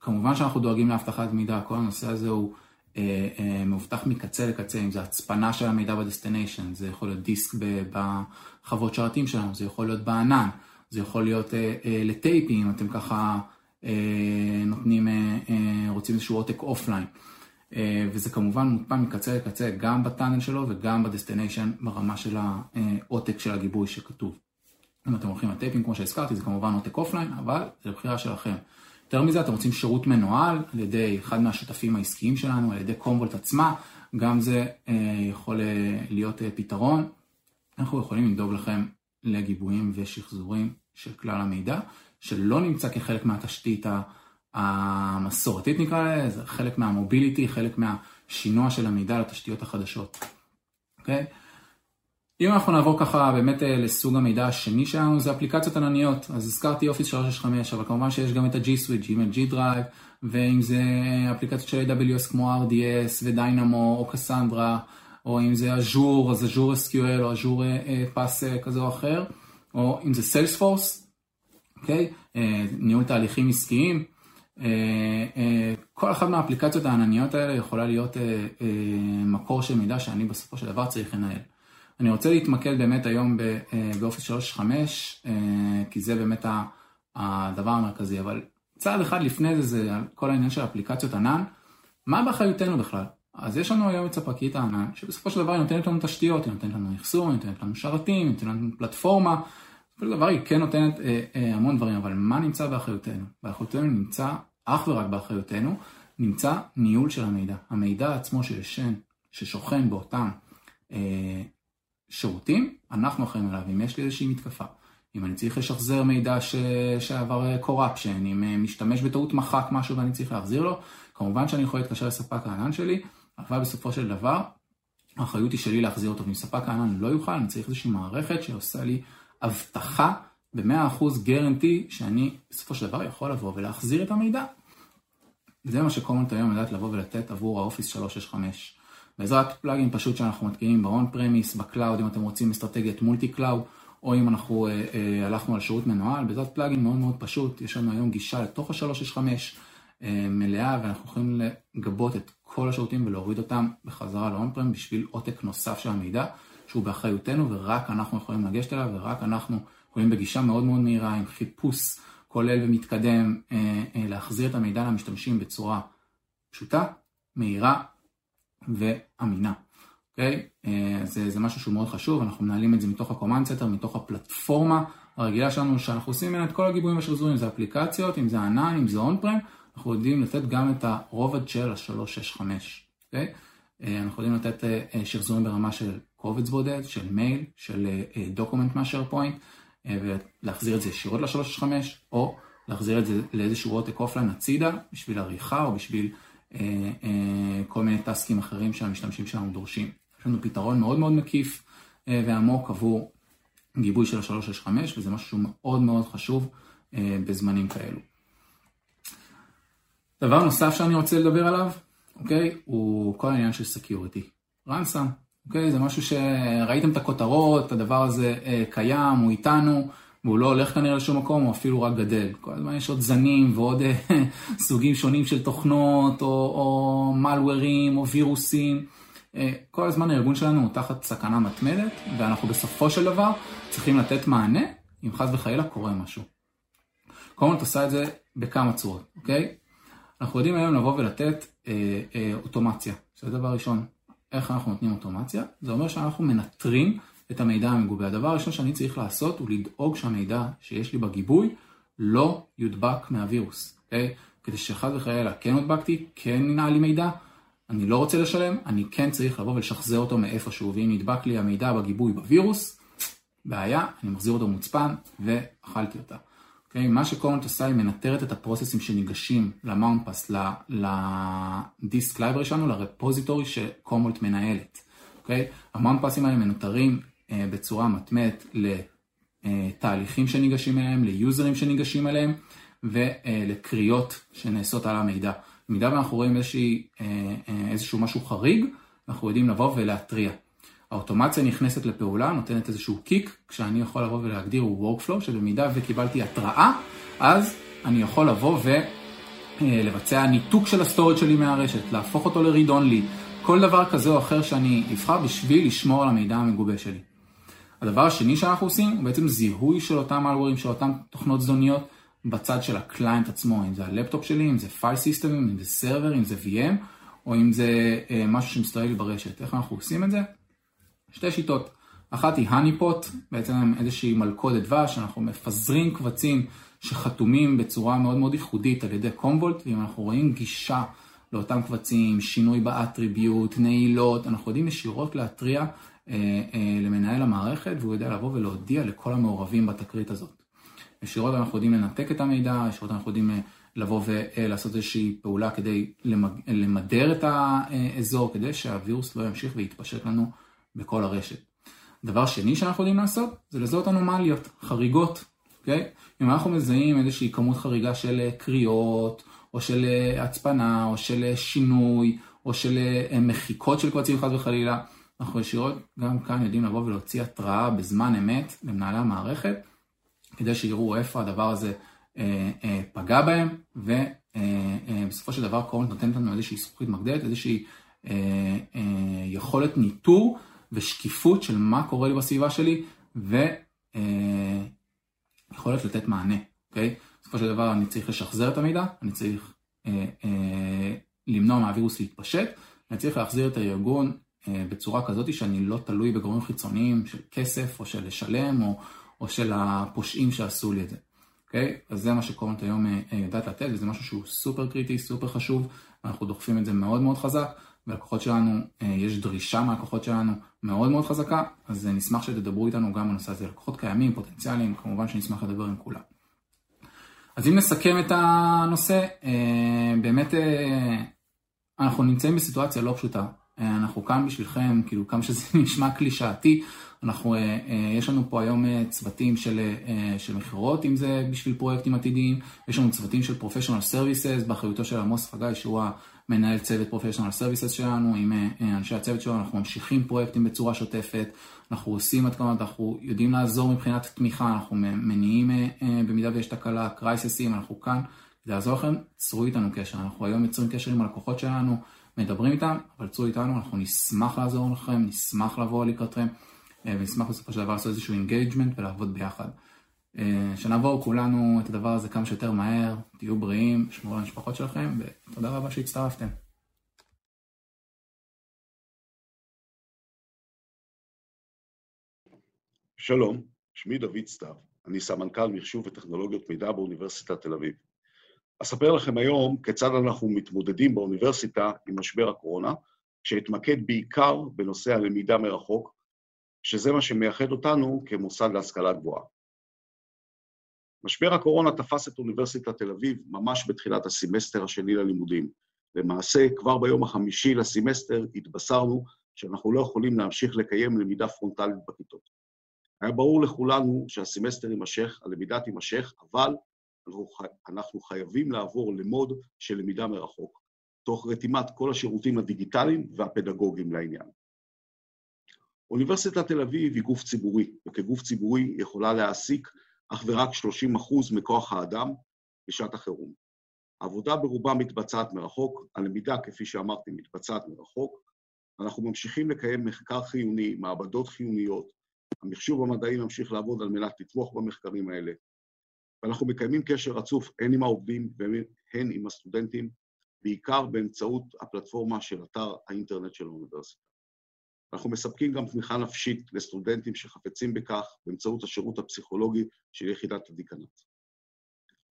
כמובן שאנחנו דואגים לאבטחת מידע, כל הנושא הזה הוא מאובטח מקצה לקצה, אם זה הצפנה של המידע ב destination, זה יכול להיות דיסק בחוות שרתים שלנו, זה יכול להיות בענן, זה יכול להיות לטייפים, אתם ככה נותנים, רוצים איזשהו עותק offline. וזה כמובן מוטמע מקצה לקצה גם ב tunnel שלו וגם ב destination ברמה של העותק של הגיבוי שכתוב. אם אתם הולכים לטייפים כמו שהזכרתי זה כמובן עותק offline אבל זה לבחירה שלכם. יותר מזה אתם רוצים שירות מנוהל על ידי אחד מהשותפים העסקיים שלנו, על ידי Commvault עצמה, גם זה יכול להיות פתרון. אנחנו יכולים לדאוג לכם לגיבויים ושחזורים של כלל המידע, שלא נמצא כחלק מהתשתית המסורתית נקרא לזה, חלק מהמוביליטי, חלק מהשינוע של המידע לתשתיות החדשות. אוקיי? אם אנחנו נעבור ככה באמת לסוג המידע השני שלנו, זה אפליקציות ענניות. אז הזכרתי אופיס 365, אבל כמובן שיש גם את ה-G Suite, Gmail, G Drive, ואם זה אפליקציות של AWS כמו RDS ודינמו או קסנדרה, או אם זה אג'ור, אז אג'ור SQL או אג'ור פס כזה או אחר, או אם זה סיילספורס, אוקיי? ניהול תהליכים עסקיים. כל אחת מהאפליקציות הענניות האלה יכולה להיות מקור של מידע שאני בסופו של דבר צריך לנהל. אני רוצה להתמקד באמת היום באופיס 365, כי זה באמת הדבר המרכזי, אבל צעד אחד לפני זה זה כל העניין של אפליקציות ענן, מה באחריותנו בכלל? אז יש לנו היום את ספקית הענן, שבסופו של דבר היא נותנת לנו תשתיות, היא נותנת לנו אחסון, היא נותנת לנו שרתים, היא נותנת לנו פלטפורמה, של דבר היא כן נותנת אה, אה, המון דברים, אבל מה נמצא באחריותנו? באחריותנו נמצא, אך ורק באחריותנו, נמצא ניהול של המידע. המידע עצמו שישן, ששוכן באותם אה, שירותים, אנחנו אחראים עליו. אם יש לי איזושהי מתקפה, אם אני צריך לשחזר מידע ש... שעבר corruption, אם משתמש בטעות מחק משהו ואני צריך להחזיר לו, כמובן שאני יכול להתקשר לספק הענן שלי, אבל בסופו של דבר, האחריות היא שלי להחזיר אותו. ואם ספק הענן לא יוכל, אני צריך איזושהי מערכת שעושה לי הבטחה ב-100% guarantee שאני בסופו של דבר יכול לבוא ולהחזיר את המידע. זה מה ש Commvault היום יודעת לבוא ולתת עבור ה Office 365. בעזרת plugin פשוט שאנחנו מתקינים ב-on premise, ב cloud, אם אתם רוצים אסטרטגיית multi cloud, או אם אנחנו אה, אה, הלכנו על שירות מנוהל, בעזרת פלאגין מאוד מאוד פשוט, יש לנו היום גישה לתוך ה-365 אה, מלאה, ואנחנו יכולים לגבות את כל השירותים ולהוריד אותם בחזרה ל-on prem בשביל עותק נוסף של המידע, שהוא באחריותנו ורק אנחנו יכולים לגשת אליו, ורק אנחנו יכולים בגישה מאוד מאוד מהירה, עם חיפוש כולל ומתקדם, אה, אה, להחזיר את המידע למשתמשים בצורה פשוטה, מהירה ואמינה. אוקיי? Okay? זה, זה משהו שהוא מאוד חשוב, אנחנו מנהלים את זה מתוך ה-command center, מתוך הפלטפורמה הרגילה שלנו, שאנחנו עושים ממנה את כל הגיבויים השחזורים, אם זה אפליקציות, אם זה ענן, אם זה on-prem, אנחנו יודעים לתת גם את הרובד של ה-365. אוקיי? Okay? אנחנו יודעים לתת שחזורים ברמה של קובץ בודד, של מייל, של document מה SharePoint, ולהחזיר את זה ישירות ל-365, או להחזיר את זה לאיזשהו עותק offline הצידה, בשביל עריכה או בשביל אה, אה, כל מיני טסקים אחרים שהמשתמשים שלנו דורשים. יש לנו פתרון מאוד מאוד מקיף אה, ועמוק עבור גיבוי של ה-365, וזה משהו שהוא מאוד מאוד חשוב בזמנים כאלו. דבר נוסף שאני רוצה לדבר עליו, אוקיי, הוא כל העניין של security. ransom, אוקיי, זה משהו שראיתם את הכותרות, הדבר הזה קיים, הוא איתנו, והוא לא הולך כנראה לשום מקום, הוא אפילו רק גדל. כל הזמן יש עוד זנים ועוד סוגים שונים של תוכנות, או, או מלוורים, או וירוסים. כל הזמן הארגון שלנו הוא תחת סכנה מתמדת, ואנחנו בסופו של דבר צריכים לתת מענה אם חס וחלילה קורה משהו. קומונט עושה את זה בכמה צורות, אוקיי? אנחנו יודעים היום לבוא ולתת אה, אה, אוטומציה, זה דבר ראשון. איך אנחנו נותנים אוטומציה? זה אומר שאנחנו מנטרים את המידע המגובה. הדבר הראשון שאני צריך לעשות הוא לדאוג שהמידע שיש לי בגיבוי לא יודבק מהווירוס, אוקיי? כדי שחס וחלילה כן הודבקתי, כן ננעל לי מידע, אני לא רוצה לשלם, אני כן צריך לבוא ולשחזר אותו מאיפשהו, ואם נדבק לי המידע בגיבוי בווירוס, בעיה, אני מחזיר אותו מוצפן ואכלתי אותה. אוקיי? מה ש Commvault עושה היא מנטרת את הפרוססים שניגשים ל mount paths, ל disk library שלנו, ל repository ש Commvault מנהלת. אוקיי? ה mount paths ים האלה מנוטרים אה, בצורה מתמדת לתהליכים שניגשים אליהם, ליוזרים שניגשים אליהם ולקריאות שנעשות על המידע. במידה ואנחנו רואים איזושהי, אה, אה, איזשהו משהו חריג, אנחנו יודעים לבוא ולהתריע. האוטומציה נכנסת לפעולה, נותנת איזשהו kick, כשאני יכול לבוא ולהגדיר workflow, שבמידה וקיבלתי התראה, אז אני יכול לבוא ולבצע ניתוק של ה storage שלי מהרשת, להפוך אותו ל-read כל דבר כזה או אחר שאני אבחר בשביל לשמור על המידע המגובה שלי. הדבר השני שאנחנו עושים הוא בעצם זיהוי של אותם אלגורים, של אותם תוכנות זדוניות, בצד של ה client עצמו, אם זה הלפטופ שלי, אם זה file system ים, אם זה server, אם זה VM, או אם זה אה, משהו שמסתובב לי ברשת. איך אנחנו עושים את זה? שתי שיטות. אחת היא honeypot, בעצם איזושהי מלכודת דבש, אנחנו מפזרים קבצים שחתומים בצורה מאוד מאוד ייחודית על ידי Commvault, ואם אנחנו רואים גישה לאותם קבצים, שינוי באטריביוט, נעילות, אנחנו יודעים ישירות להתריע אה, אה, למנהל המערכת, והוא יודע לבוא ולהודיע לכל המעורבים בתקרית הזאת. ישירות אנחנו יודעים לנתק את המידע, ישירות אנחנו יודעים אה, לבוא ולעשות איזושהי פעולה כדי למדר את האזור, כדי שהווירוס לא ימשיך ויתפשט לנו בכל הרשת. דבר שני שאנחנו יודעים לעשות, זה לזהות אנומליות, חריגות, אוקיי? אם אנחנו מזהים איזושהי כמות חריגה של אה, קריאות, או של אה, הצפנה, או של שינוי, או של מחיקות של קבצים חס וחלילה, אנחנו ישירות גם כאן יודעים לבוא ולהוציא התראה בזמן אמת למנהלי המערכת, כדי שיראו איפה הדבר הזה אה, אה, פגע בהם, ובסופו אה, של דבר קורנט נותנת לנו איזושהי זכוכית מגדלת, איזושהי יכולת ניטור ושקיפות של מה קורה לי בסביבה שלי, ויכולת לתת מענה, אוקיי? בסופו של דבר אני צריך לשחזר את המידע, אני צריך למנוע מהווירוס להתפשט, אני צריך להחזיר את הארגון בצורה כזאת שאני לא תלוי בגורמים חיצוניים של כסף או של לשלם או, או של הפושעים שעשו לי את זה. אוקיי? אז זה מה שקורנט היום אה, אה, יודעת לתת, וזה משהו שהוא סופר קריטי, סופר חשוב, ואנחנו דוחפים את זה מאוד מאוד חזק, והלקוחות שלנו, אה, יש דרישה מהלקוחות שלנו מאוד מאוד חזקה, אז נשמח שתדברו איתנו גם בנושא הזה. לקוחות קיימים, פוטנציאליים, כמובן שנשמח לדבר עם כולם. אז אם נסכם את הנושא, באמת אנחנו נמצאים בסיטואציה לא פשוטה. אנחנו כאן בשבילכם, כאילו כמה שזה נשמע קלישאתי, אנחנו, אה, אה, יש לנו פה היום אה, צוותים של, של מכירות, אם זה בשביל פרויקטים עתידיים, יש לנו צוותים של professional services, באחריותו של עמוס חגי, שהוא המנהל צוות professional services שלנו, עם אנשי הצוות שלנו, אנחנו ממשיכים פרויקטים בצורה שוטפת, אנחנו עושים עד כמה, אנחנו יודעים לעזור מבחינת תמיכה, אנחנו מגיעים במידה ויש תקלה, crisis ים, אנחנו כאן כדי לעזור לכם, צרו איתנו קשר, אנחנו היום יוצרים קשר עם הלקוחות שלנו, מדברים איתם, אבל צרו איתנו, אנחנו נשמח לעזור לכם, נשמח לבוא לקראתכם. אה, ונשמח בסופו של דבר לעשות איזשהו engagement ולעבוד ביחד. אה, שנעבור כולנו את הדבר הזה כמה שיותר מהר, תהיו בריאים, שמרו על המשפחות שלכם, ותודה רבה שהצטרפתם. שלום, שמי דוד סתיו, אני סמנכ"ל מחשוב וטכנולוגיות מידע באוניברסיטת תל אביב. אספר לכם היום כיצד אנחנו מתמודדים באוניברסיטה עם משבר הקורונה, שאתמקד בעיקר בנושא הלמידה מרחוק, שזה מה שמייחד אותנו כמוסד להשכלה גבוהה. משבר הקורונה תפס את אוניברסיטת תל אביב ממש בתחילת הסמסטר השני ללימודים. למעשה, כבר ביום החמישי לסמסטר התבשרנו שאנחנו לא יכולים להמשיך לקיים למידה פרונטלית בכיתות. היה ברור לכולנו שהסמסטר יימשך, הלמידה תימשך, אבל אנחנו חייבים לעבור ל mode של למידה מרחוק, תוך רתימת כל השירותים הדיגיטליים והפדגוגיים לעניין. אוניברסיטת תל אביב היא גוף ציבורי, וכגוף ציבורי יכולה להעסיק אך ורק 30 אחוז מכוח האדם בשעת החירום. העבודה ברובה מתבצעת מרחוק, הלמידה, כפי שאמרתי, מתבצעת מרחוק. אנחנו ממשיכים לקיים מחקר חיוני, מעבדות חיוניות, המחשוב המדעי ממשיך לעבוד על מנת לתמוך במחקרים האלה, ואנחנו מקיימים קשר רצוף הן עם העובדים והן עם הסטודנטים, בעיקר באמצעות הפלטפורמה של אתר האינטרנט של האוניברסיטה. אנחנו מספקים גם תמיכה נפשית לסטודנטים שחפצים בכך באמצעות השירות הפסיכולוגי של יחידת הדיקנט.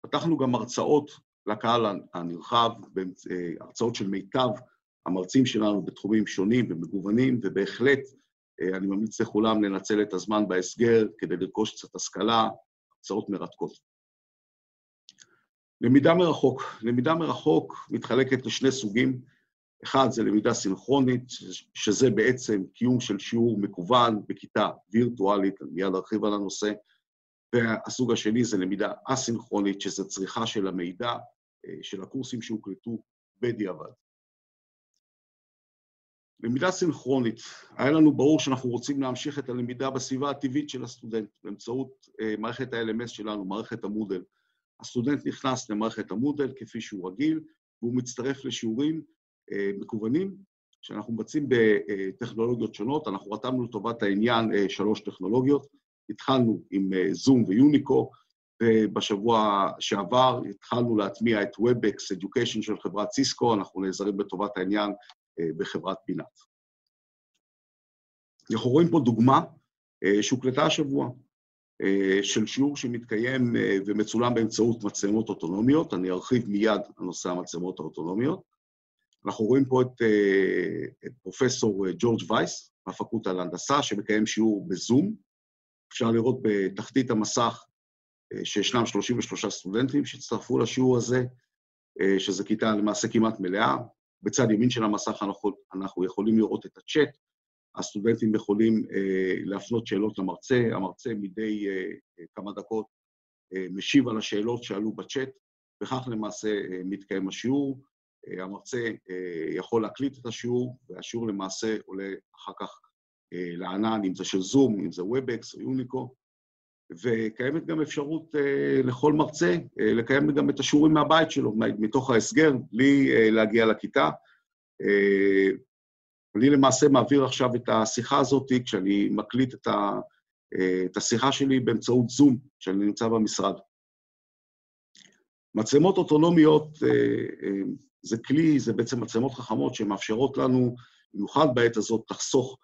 פתחנו גם הרצאות לקהל הנרחב, אה, הרצאות של מיטב המרצים שלנו בתחומים שונים ומגוונים, ובהחלט אה, אני ממליץ לכולם לנצל את הזמן בהסגר כדי לרכוש קצת השכלה, הרצאות מרתקות. למידה מרחוק. למידה מרחוק מתחלקת לשני סוגים. אחד זה למידה סינכרונית, שזה בעצם קיום של שיעור מקוון בכיתה וירטואלית, אני מיד ארחיב על הנושא, והסוג השני זה למידה אסינכרונית, שזה צריכה של המידע אה, של הקורסים שהוקלטו בדיעבד. למידה סינכרונית, היה לנו ברור שאנחנו רוצים להמשיך את הלמידה בסביבה הטבעית של הסטודנט באמצעות אה, מערכת ה-LMS שלנו, מערכת המודל. הסטודנט נכנס למערכת המודל כפי שהוא רגיל, והוא מצטרף לשיעורים מקוונים שאנחנו מבצעים בטכנולוגיות שונות. אנחנו רתמנו לטובת העניין אה, שלוש טכנולוגיות. התחלנו עם זום ויוניקו, ובשבוע שעבר התחלנו להטמיע את WebEx Education של חברת סיסקו, אנחנו נעזרים בטובת העניין בחברת פינת. אנחנו רואים פה דוגמה שהוקלטה השבוע, של שיעור שמתקיים ומצולם באמצעות מצלמות אוטונומיות, אני ארחיב מיד על נושא המצלמות האוטונומיות. אנחנו רואים פה את, את פרופסור ג'ורג' וייס, מהפקולטה להנדסה, שמקיים שיעור בזום. אפשר לראות בתחתית המסך שישנם 33 סטודנטים שהצטרפו לשיעור הזה, שזו כיתה למעשה כמעט מלאה. בצד ימין של המסך אנחנו, אנחנו יכולים לראות את הצ'אט, הסטודנטים יכולים אה, להפנות שאלות למרצה, המרצה מדי אה, כמה דקות אה, משיב על השאלות שעלו בצ'אט, וכך למעשה אה, מתקיים השיעור. אה, המרצה אה, יכול להקליט את השיעור, והשיעור למעשה עולה אחר כך אה, לענן, אם זה של זום, אם זה Webex או Unicko, וקיימת גם אפשרות לכל מרצה לקיים גם את השיעורים מהבית שלו, מתוך ההסגר, בלי להגיע לכיתה. אני למעשה מעביר עכשיו את השיחה הזאת כשאני מקליט את, ה, את השיחה שלי באמצעות Zoom, כשאני נמצא במשרד. מצלמות אוטונומיות זה כלי, זה בעצם מצלמות חכמות שמאפשרות לנו, במיוחד בעת הזאת, לחסוך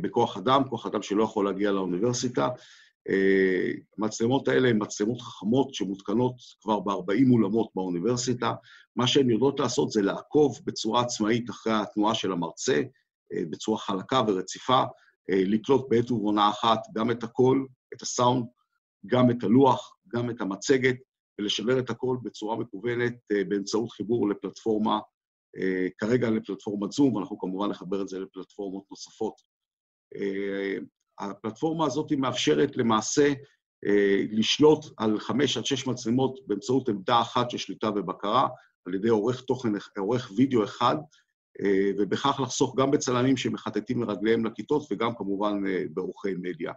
בכוח אדם, כוח אדם שלא יכול להגיע לאוניברסיטה. המצלמות האלה הן מצלמות חכמות שמותקנות כבר ב-40 אולמות באוניברסיטה. מה שהן יודעות לעשות זה לעקוב בצורה עצמאית אחרי התנועה של המרצה, בצורה חלקה ורציפה, לקלוט בעת ובעונה אחת גם את הקול, את הסאונד, גם את הלוח, גם את המצגת, ולשדר את הכל בצורה מקוונת באמצעות חיבור לפלטפורמה, כרגע לפלטפורמת זום, ואנחנו כמובן נחבר את זה לפלטפורמות נוספות. הפלטפורמה הזאת מאפשרת למעשה לשלוט על חמש עד שש מצלמות באמצעות עמדה אחת של שליטה ובקרה, על ידי עורך תוכן, עורך וידאו אחד, ובכך לחסוך גם בצלמים שמחטטים לרגליהם לכיתות וגם כמובן בעורכי מדיה.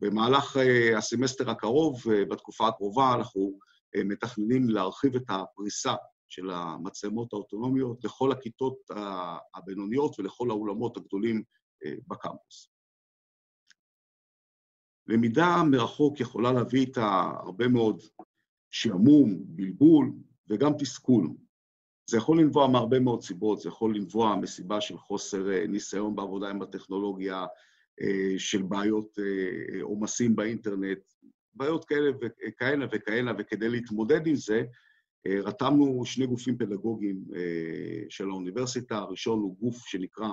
במהלך הסמסטר הקרוב, בתקופה הקרובה, אנחנו מתכננים להרחיב את הפריסה של המצלמות האוטונומיות לכל הכיתות הבינוניות ולכל האולמות הגדולים בקמפוס. למידה מרחוק יכולה להביא איתה הרבה מאוד שעמום, בלבול וגם תסכול. זה יכול לנבוע מהרבה מאוד סיבות, זה יכול לנבוע מסיבה של חוסר ניסיון בעבודה עם הטכנולוגיה, של בעיות עומסים באינטרנט, בעיות כאלה וכהנה וכהנה, וכדי להתמודד עם זה, רתמנו שני גופים פדגוגיים של האוניברסיטה, הראשון הוא גוף שנקרא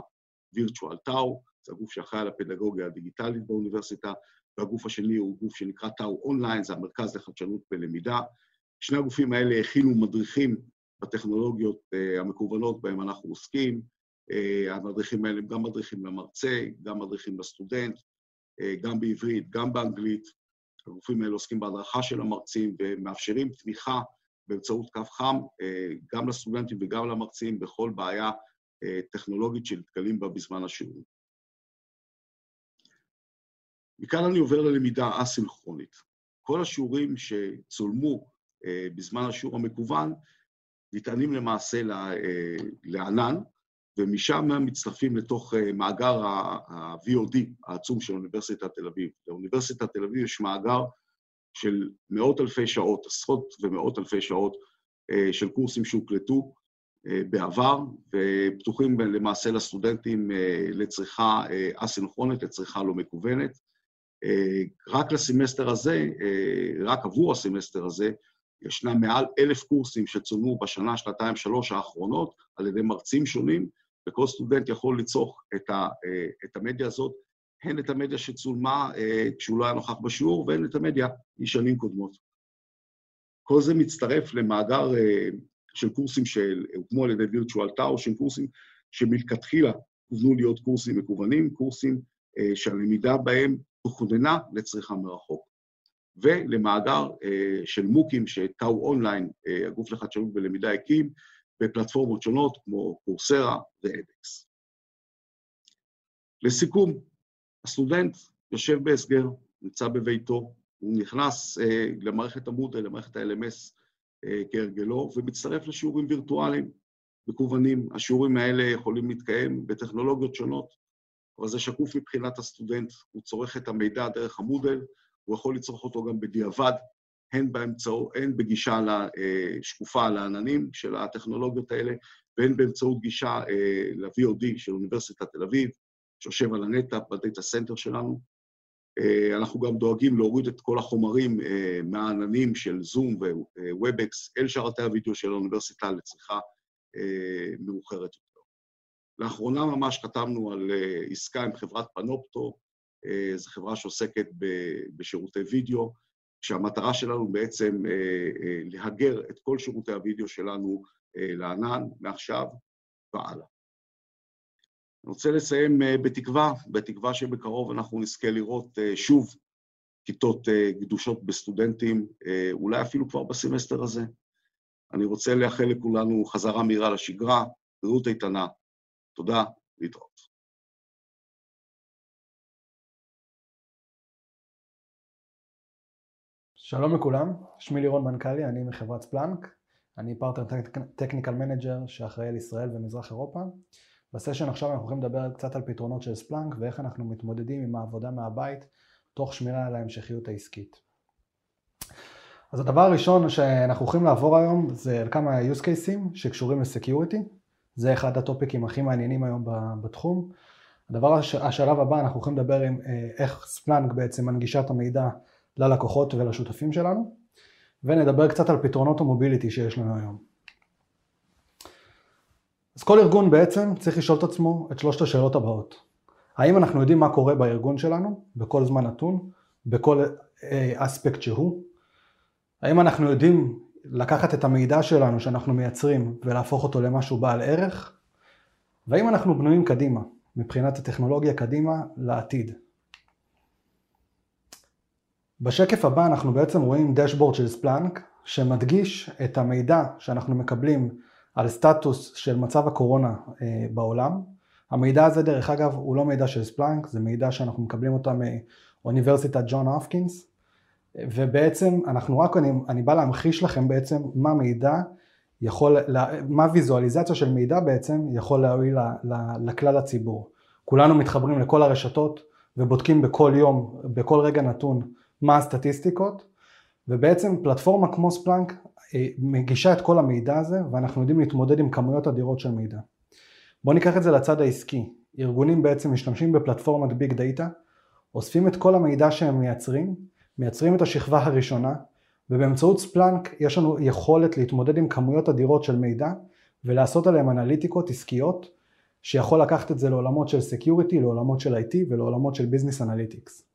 וירטואל טאו, זה הגוף שאחראי על הפדגוגיה הדיגיטלית באוניברסיטה, והגוף השני הוא גוף שנקרא טאו אונליין, זה המרכז לחדשנות בלמידה. שני הגופים האלה הכינו מדריכים בטכנולוגיות המקוונות בהן אנחנו עוסקים. המדריכים האלה הם גם מדריכים למרצה, גם מדריכים לסטודנט, גם בעברית, גם באנגלית. הגופים האלה עוסקים בהדרכה של המרצים ומאפשרים תמיכה באמצעות קו חם, גם לסטודנטים וגם למרצים, בכל בעיה טכנולוגית שנתקלים בה בזמן השיעור. מכאן אני עובר ללמידה אסינכרונית. כל השיעורים שצולמו בזמן השיעור המקוון ניתנים למעשה לענן, ומשם מצטרפים לתוך מאגר ה-VOD העצום של אוניברסיטת תל אביב. לאוניברסיטת תל אביב יש מאגר של מאות אלפי שעות, עשרות ומאות אלפי שעות של קורסים שהוקלטו בעבר, ופתוחים למעשה לסטודנטים לצריכה אסינכרונית, לצריכה לא מקוונת. רק לסמסטר הזה, רק עבור הסמסטר הזה, ישנם מעל אלף קורסים שצולמו בשנה, שנתיים, שלוש האחרונות על ידי מרצים שונים, וכל סטודנט יכול לצרוך את, ה, את המדיה הזאת, הן את המדיה שצולמה כשהוא לא היה נוכח בשיעור, והן את המדיה משנים קודמות. כל זה מצטרף למאגר של קורסים שהוקמו על ידי Virtual TAU, שהם קורסים שמלכתחילה כוונו להיות קורסים מקוונים, קורסים שהלמידה בהם תוכננה לצריכה מרחוק. ולמאגר של מוקים שטאו אונליין, הגוף לחדשנות בלמידה, הקים, בפלטפורמות שונות כמו קורסרה ואדקס. לסיכום, הסטודנט יושב בהסגר, נמצא בביתו, הוא נכנס למערכת המודל, למערכת ה-LMS כהרגלו, ומצטרף לשיעורים וירטואליים מקוונים. השיעורים האלה יכולים להתקיים בטכנולוגיות שונות, אבל זה שקוף מבחינת הסטודנט, הוא צורך את המידע דרך ה Moodle, הוא יכול לצרוך אותו גם בדיעבד, הן, באמצעו, הן בגישה שקופה לעננים של הטכנולוגיות האלה, והן באמצעות גישה ל-VOD של אוניברסיטת תל אביב, שיושב על הנטאפ, ב data center שלנו. אנחנו גם דואגים להוריד את כל החומרים מהעננים של Zoom ו Webex אל שרתי הוידאו של האוניברסיטה לצריכה מאוחרת יותר. לאחרונה ממש חתמנו על עסקה עם חברת פנופטו, זו חברה שעוסקת בשירותי וידאו, שהמטרה שלנו בעצם להגר את כל שירותי הוידאו שלנו לענן מעכשיו והלאה. אני רוצה לסיים בתקווה, בתקווה שבקרוב אנחנו נזכה לראות שוב כיתות גדושות בסטודנטים, אולי אפילו כבר בסמסטר הזה. אני רוצה לאחל לכולנו חזרה מהירה לשגרה, בריאות איתנה. תודה, להתראות. שלום לכולם, שמי לירון מנכ"לי, אני מחברת Splunk. אני partner technical manager שאחראי על ישראל ומזרח אירופה. ב session עכשיו אנחנו הולכים לדבר קצת על פתרונות של Splunk ואיך אנחנו מתמודדים עם העבודה מהבית תוך שמירה על ההמשכיות העסקית. אז הדבר הראשון שאנחנו הולכים לעבור היום זה על כמה use cases שקשורים לסקיוריטי. זה אחד הטופיקים הכי מעניינים היום בתחום. הדבר, השלב הבא אנחנו הולכים לדבר עם איך ספלנק בעצם מנגישה את המידע ללקוחות ולשותפים שלנו, ונדבר קצת על פתרונות המוביליטי שיש לנו היום. אז כל ארגון בעצם צריך לשאול את עצמו את שלושת השאלות הבאות. האם אנחנו יודעים מה קורה בארגון שלנו, בכל זמן נתון, בכל אספקט שהוא? האם אנחנו יודעים לקחת את המידע שלנו שאנחנו מייצרים ולהפוך אותו למשהו בעל ערך? והאם אנחנו בנויים קדימה, מבחינת הטכנולוגיה קדימה לעתיד? בשקף הבא אנחנו בעצם רואים דשבורד של ספלנק שמדגיש את המידע שאנחנו מקבלים על סטטוס של מצב הקורונה בעולם. המידע הזה דרך אגב הוא לא מידע של ספלנק, זה מידע שאנחנו מקבלים אותה מאוניברסיטת ג'ון הופקינס ובעצם אנחנו רק, אני, אני בא להמחיש לכם בעצם מה מידע יכול, מה ויזואליזציה של מידע בעצם יכול להועיל לכלל הציבור. כולנו מתחברים לכל הרשתות ובודקים בכל יום, בכל רגע נתון מה הסטטיסטיקות, ובעצם פלטפורמה כמו ספלנק מגישה את כל המידע הזה, ואנחנו יודעים להתמודד עם כמויות אדירות של מידע. בואו ניקח את זה לצד העסקי. ארגונים בעצם משתמשים בפלטפורמת big data, אוספים את כל המידע שהם מייצרים, מייצרים את השכבה הראשונה, ובאמצעות Splunk יש לנו יכולת להתמודד עם כמויות אדירות של מידע, ולעשות עליהם אנליטיקות עסקיות, שיכול לקחת את זה לעולמות של security, לעולמות של IT ולעולמות של business analytics.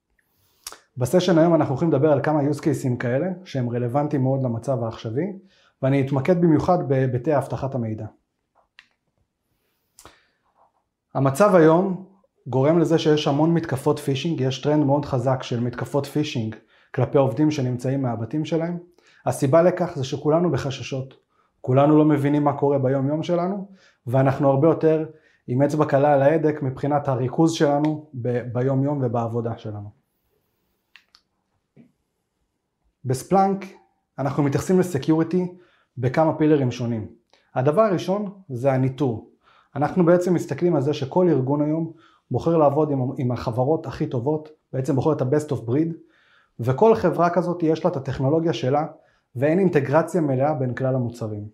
ב session היום אנחנו הולכים לדבר על כמה use cases כאלה שהם רלוונטיים מאוד למצב העכשווי ואני אתמקד במיוחד בהיבטי אבטחת המידע. המצב היום גורם לזה שיש המון מתקפות phishing, יש טרנד מאוד חזק של מתקפות phishing כלפי עובדים שנמצאים מהבתים שלהם. הסיבה לכך זה שכולנו בחששות, כולנו לא מבינים מה קורה ביום יום שלנו ואנחנו הרבה יותר עם אצבע קלה על ההדק מבחינת הריכוז שלנו ביום יום ובעבודה שלנו. בספלנק אנחנו מתייחסים לסקיוריטי בכמה פילרים שונים. הדבר הראשון זה הניטור. אנחנו בעצם מסתכלים על זה שכל ארגון היום בוחר לעבוד עם, עם החברות הכי טובות, בעצם בוחר את ה-best of breed, וכל חברה כזאת יש לה את הטכנולוגיה שלה, ואין אינטגרציה מלאה בין כלל המוצרים.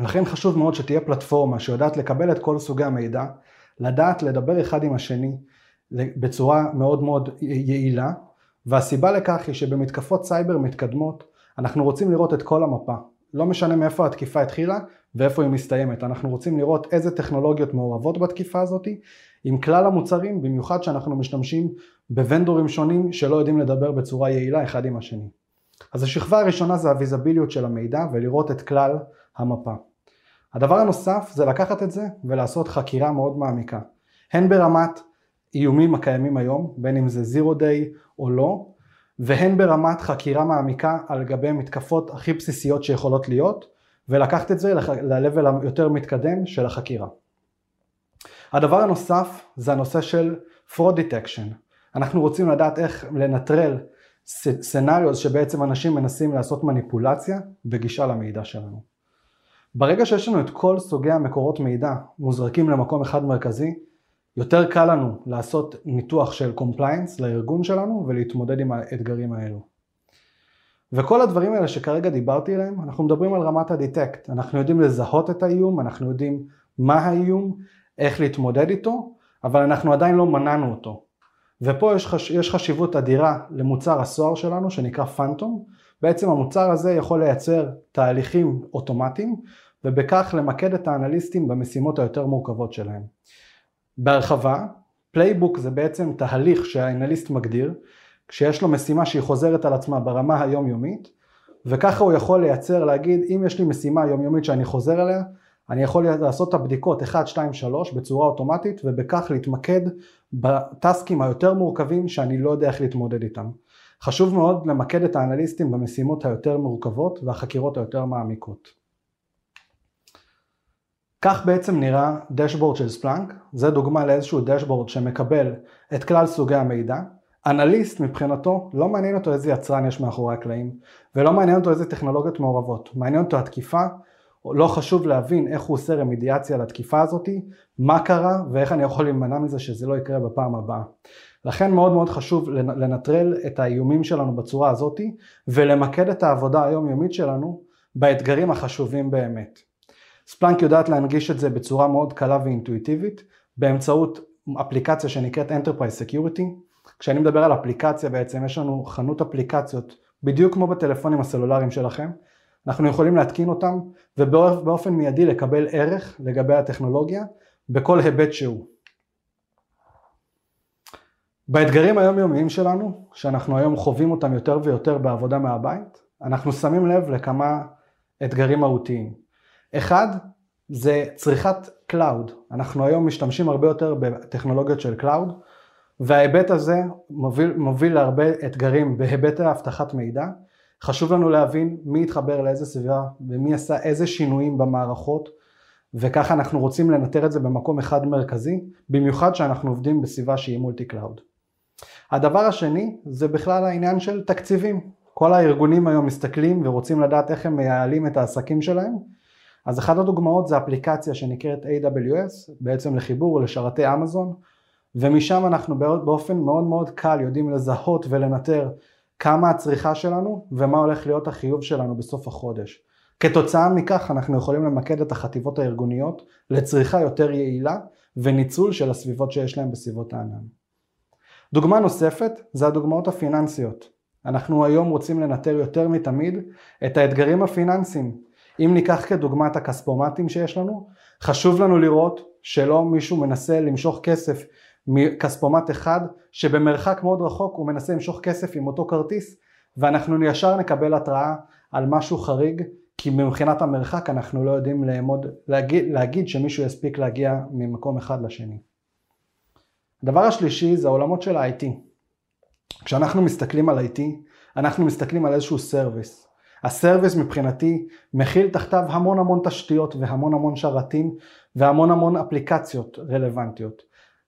לכן חשוב מאוד שתהיה פלטפורמה שיודעת לקבל את כל סוגי המידע, לדעת לדבר אחד עם השני בצורה מאוד מאוד יעילה, והסיבה לכך היא שבמתקפות סייבר מתקדמות אנחנו רוצים לראות את כל המפה. לא משנה מאיפה התקיפה התחילה ואיפה היא מסתיימת, אנחנו רוצים לראות איזה טכנולוגיות מעורבות בתקיפה הזאת עם כלל המוצרים, במיוחד שאנחנו משתמשים בוונדורים שונים שלא יודעים לדבר בצורה יעילה אחד עם השני. אז השכבה הראשונה זה הוויזביליות של המידע ולראות את כלל המפה. הדבר הנוסף זה לקחת את זה ולעשות חקירה מאוד מעמיקה, הן ברמת איומים הקיימים היום, בין אם זה זירו דיי או לא, והן ברמת חקירה מעמיקה על גבי מתקפות הכי בסיסיות שיכולות להיות, ולקחת את זה ל-level היותר מתקדם של החקירה. הדבר הנוסף זה הנושא של fraud detection. אנחנו רוצים לדעת איך לנטרל סצנריוז שבעצם אנשים מנסים לעשות מניפולציה בגישה למידע שלנו. ברגע שיש לנו את כל סוגי המקורות מידע מוזרקים למקום אחד מרכזי, יותר קל לנו לעשות ניתוח של compliance לארגון שלנו ולהתמודד עם האתגרים האלו. וכל הדברים האלה שכרגע דיברתי עליהם, אנחנו מדברים על רמת ה detect. אנחנו יודעים לזהות את האיום, אנחנו יודעים מה האיום, איך להתמודד איתו, אבל אנחנו עדיין לא מנענו אותו. ופה יש, חש... יש חשיבות אדירה למוצר ה SOAR שלנו שנקרא פנטום. בעצם המוצר הזה יכול לייצר תהליכים אוטומטיים ובכך למקד את האנליסטים במשימות היותר מורכבות שלהם. בהרחבה, playbook זה בעצם תהליך שהאנליסט מגדיר, כשיש לו משימה שהיא חוזרת על עצמה ברמה היומיומית, וככה הוא יכול לייצר, להגיד, אם יש לי משימה יומיומית שאני חוזר אליה, אני יכול לעשות את הבדיקות 1, 2, 3 בצורה אוטומטית, ובכך להתמקד ב task ים היותר מורכבים שאני לא יודע איך להתמודד איתם. חשוב מאוד למקד את האנליסטים במשימות היותר מורכבות והחקירות היותר מעמיקות. כך בעצם נראה דשבורד של ספלאנק, זה דוגמה לאיזשהו דשבורד שמקבל את כלל סוגי המידע. אנליסט מבחינתו לא מעניין אותו איזה יצרן יש מאחורי הקלעים ולא מעניין אותו איזה טכנולוגיות מעורבות, מעניין אותו התקיפה, לא חשוב להבין איך הוא עושה רמידיאציה לתקיפה הזאתי, מה קרה ואיך אני יכול להימנע מזה שזה לא יקרה בפעם הבאה. לכן מאוד מאוד חשוב לנטרל את האיומים שלנו בצורה הזאתי ולמקד את העבודה היומיומית שלנו באתגרים החשובים באמת. ספלאנק יודעת להנגיש את זה בצורה מאוד קלה ואינטואיטיבית באמצעות אפליקציה שנקראת Enterprise Security. כשאני מדבר על אפליקציה בעצם יש לנו חנות אפליקציות בדיוק כמו בטלפונים הסלולריים שלכם. אנחנו יכולים להתקין אותם ובאופן מיידי לקבל ערך לגבי הטכנולוגיה בכל היבט שהוא. באתגרים היומיומיים שלנו, שאנחנו היום חווים אותם יותר ויותר בעבודה מהבית, אנחנו שמים לב לכמה אתגרים מהותיים. אחד, זה צריכת cloud. אנחנו היום משתמשים הרבה יותר בטכנולוגיות של cloud, וההיבט הזה מוביל, מוביל להרבה אתגרים בהיבט האבטחת מידע. חשוב לנו להבין מי התחבר לאיזה סביבה ומי עשה איזה שינויים במערכות, וככה אנחנו רוצים לנטר את זה במקום אחד מרכזי, במיוחד שאנחנו עובדים בסביבה שהיא multi cloud. הדבר השני זה בכלל העניין של תקציבים. כל הארגונים היום מסתכלים ורוצים לדעת איך הם מייעלים את העסקים שלהם, אז אחת הדוגמאות זה אפליקציה שנקראת AWS, בעצם לחיבור לשרתי אמזון, ומשם אנחנו באופן מאוד מאוד קל יודעים לזהות ולנטר כמה הצריכה שלנו ומה הולך להיות החיוב שלנו בסוף החודש. כתוצאה מכך אנחנו יכולים למקד את החטיבות הארגוניות לצריכה יותר יעילה וניצול של הסביבות שיש להם בסביבות הענן. דוגמה נוספת זה הדוגמאות הפיננסיות. אנחנו היום רוצים לנטר יותר מתמיד את האתגרים הפיננסיים. אם ניקח כדוגמה את הכספומטים שיש לנו, חשוב לנו לראות שלא מישהו מנסה למשוך כסף מכספומט אחד שבמרחק מאוד רחוק הוא מנסה למשוך כסף עם אותו כרטיס ואנחנו ישר נקבל התראה על משהו חריג כי מבחינת המרחק אנחנו לא יודעים לעמוד, להגיד, להגיד שמישהו יספיק להגיע ממקום אחד לשני. הדבר השלישי זה העולמות של ה-IT. כשאנחנו מסתכלים על IT, אנחנו מסתכלים על איזשהו service. ה service מבחינתי מכיל תחתיו המון המון תשתיות והמון המון שרתים והמון המון אפליקציות רלוונטיות.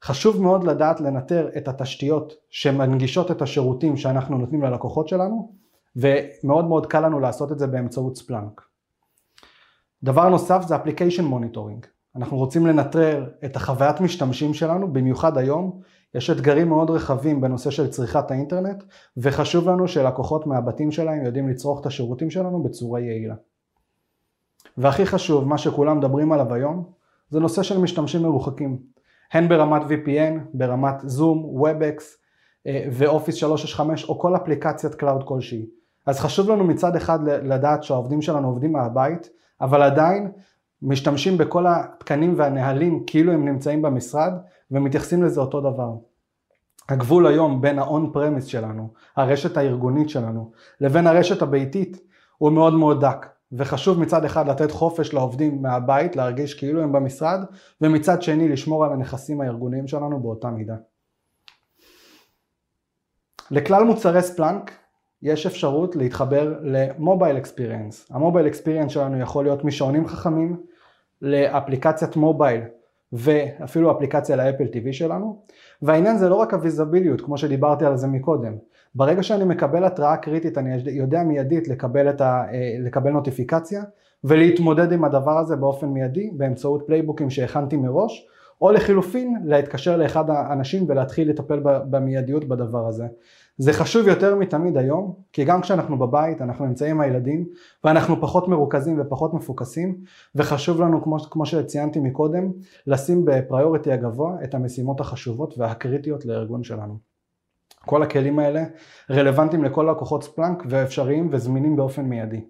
חשוב מאוד לדעת לנטר את התשתיות שמנגישות את השירותים שאנחנו נותנים ללקוחות שלנו ומאוד מאוד קל לנו לעשות את זה באמצעות Splunk. דבר נוסף זה application monitoring. אנחנו רוצים לנטר את החוויית משתמשים שלנו, במיוחד היום, יש אתגרים מאוד רחבים בנושא של צריכת האינטרנט, וחשוב לנו שלקוחות מהבתים שלהם יודעים לצרוך את השירותים שלנו בצורה יעילה. והכי חשוב, מה שכולם מדברים עליו היום, זה נושא של משתמשים מרוחקים, הן ברמת VPN, ברמת Zoom, WebEx ו Office 365 או כל אפליקציית cloud כלשהי. אז חשוב לנו מצד אחד לדעת שהעובדים שלנו עובדים מהבית, אבל עדיין משתמשים בכל התקנים והנהלים כאילו הם נמצאים במשרד ומתייחסים לזה אותו דבר. הגבול היום בין ה-on premise שלנו, הרשת הארגונית שלנו, לבין הרשת הביתית הוא מאוד מאוד דק. וחשוב מצד אחד לתת חופש לעובדים מהבית, להרגיש כאילו הם במשרד, ומצד שני לשמור על הנכסים הארגוניים שלנו באותה מידה. לכלל מוצרי ספלאנק יש אפשרות להתחבר למובייל אקספיריאנס. המובייל אקספיריאנס שלנו יכול להיות משעונים חכמים לאפליקציית מובייל ואפילו אפליקציה לאפל TV שלנו. והעניין זה לא רק הוויזביליות כמו שדיברתי על זה מקודם. ברגע שאני מקבל התראה קריטית אני יודע מיידית לקבל, ה, אה, לקבל נוטיפיקציה ולהתמודד עם הדבר הזה באופן מיידי באמצעות פלייבוקים שהכנתי מראש או לחילופין להתקשר לאחד האנשים ולהתחיל לטפל במיידיות בדבר הזה. זה חשוב יותר מתמיד היום, כי גם כשאנחנו בבית, אנחנו נמצאים עם הילדים, ואנחנו פחות מרוכזים ופחות מפוקסים, וחשוב לנו, כמו, כמו שציינתי מקודם, לשים בפריוריטי הגבוה את המשימות החשובות והקריטיות לארגון שלנו. כל הכלים האלה רלוונטיים לכל לקוחות ספלנק ואפשריים וזמינים באופן מיידי.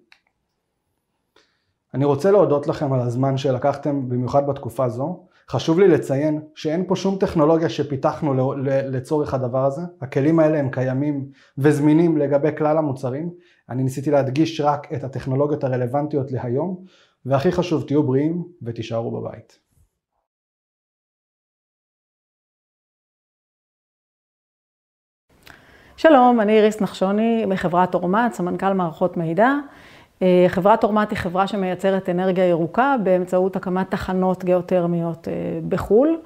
אני רוצה להודות לכם על הזמן שלקחתם במיוחד בתקופה זו. חשוב לי לציין שאין פה שום טכנולוגיה שפיתחנו לצורך הדבר הזה. הכלים האלה הם קיימים וזמינים לגבי כלל המוצרים. אני ניסיתי להדגיש רק את הטכנולוגיות הרלוונטיות להיום, והכי חשוב תהיו בריאים ותישארו בבית. שלום, אני איריס נחשוני מחברת אורמט, סמנכ"ל מערכות מידע. אה, חברת אורמט היא חברה שמייצרת אנרגיה ירוקה באמצעות הקמת תחנות גיאותרמיות אה, בחו"ל.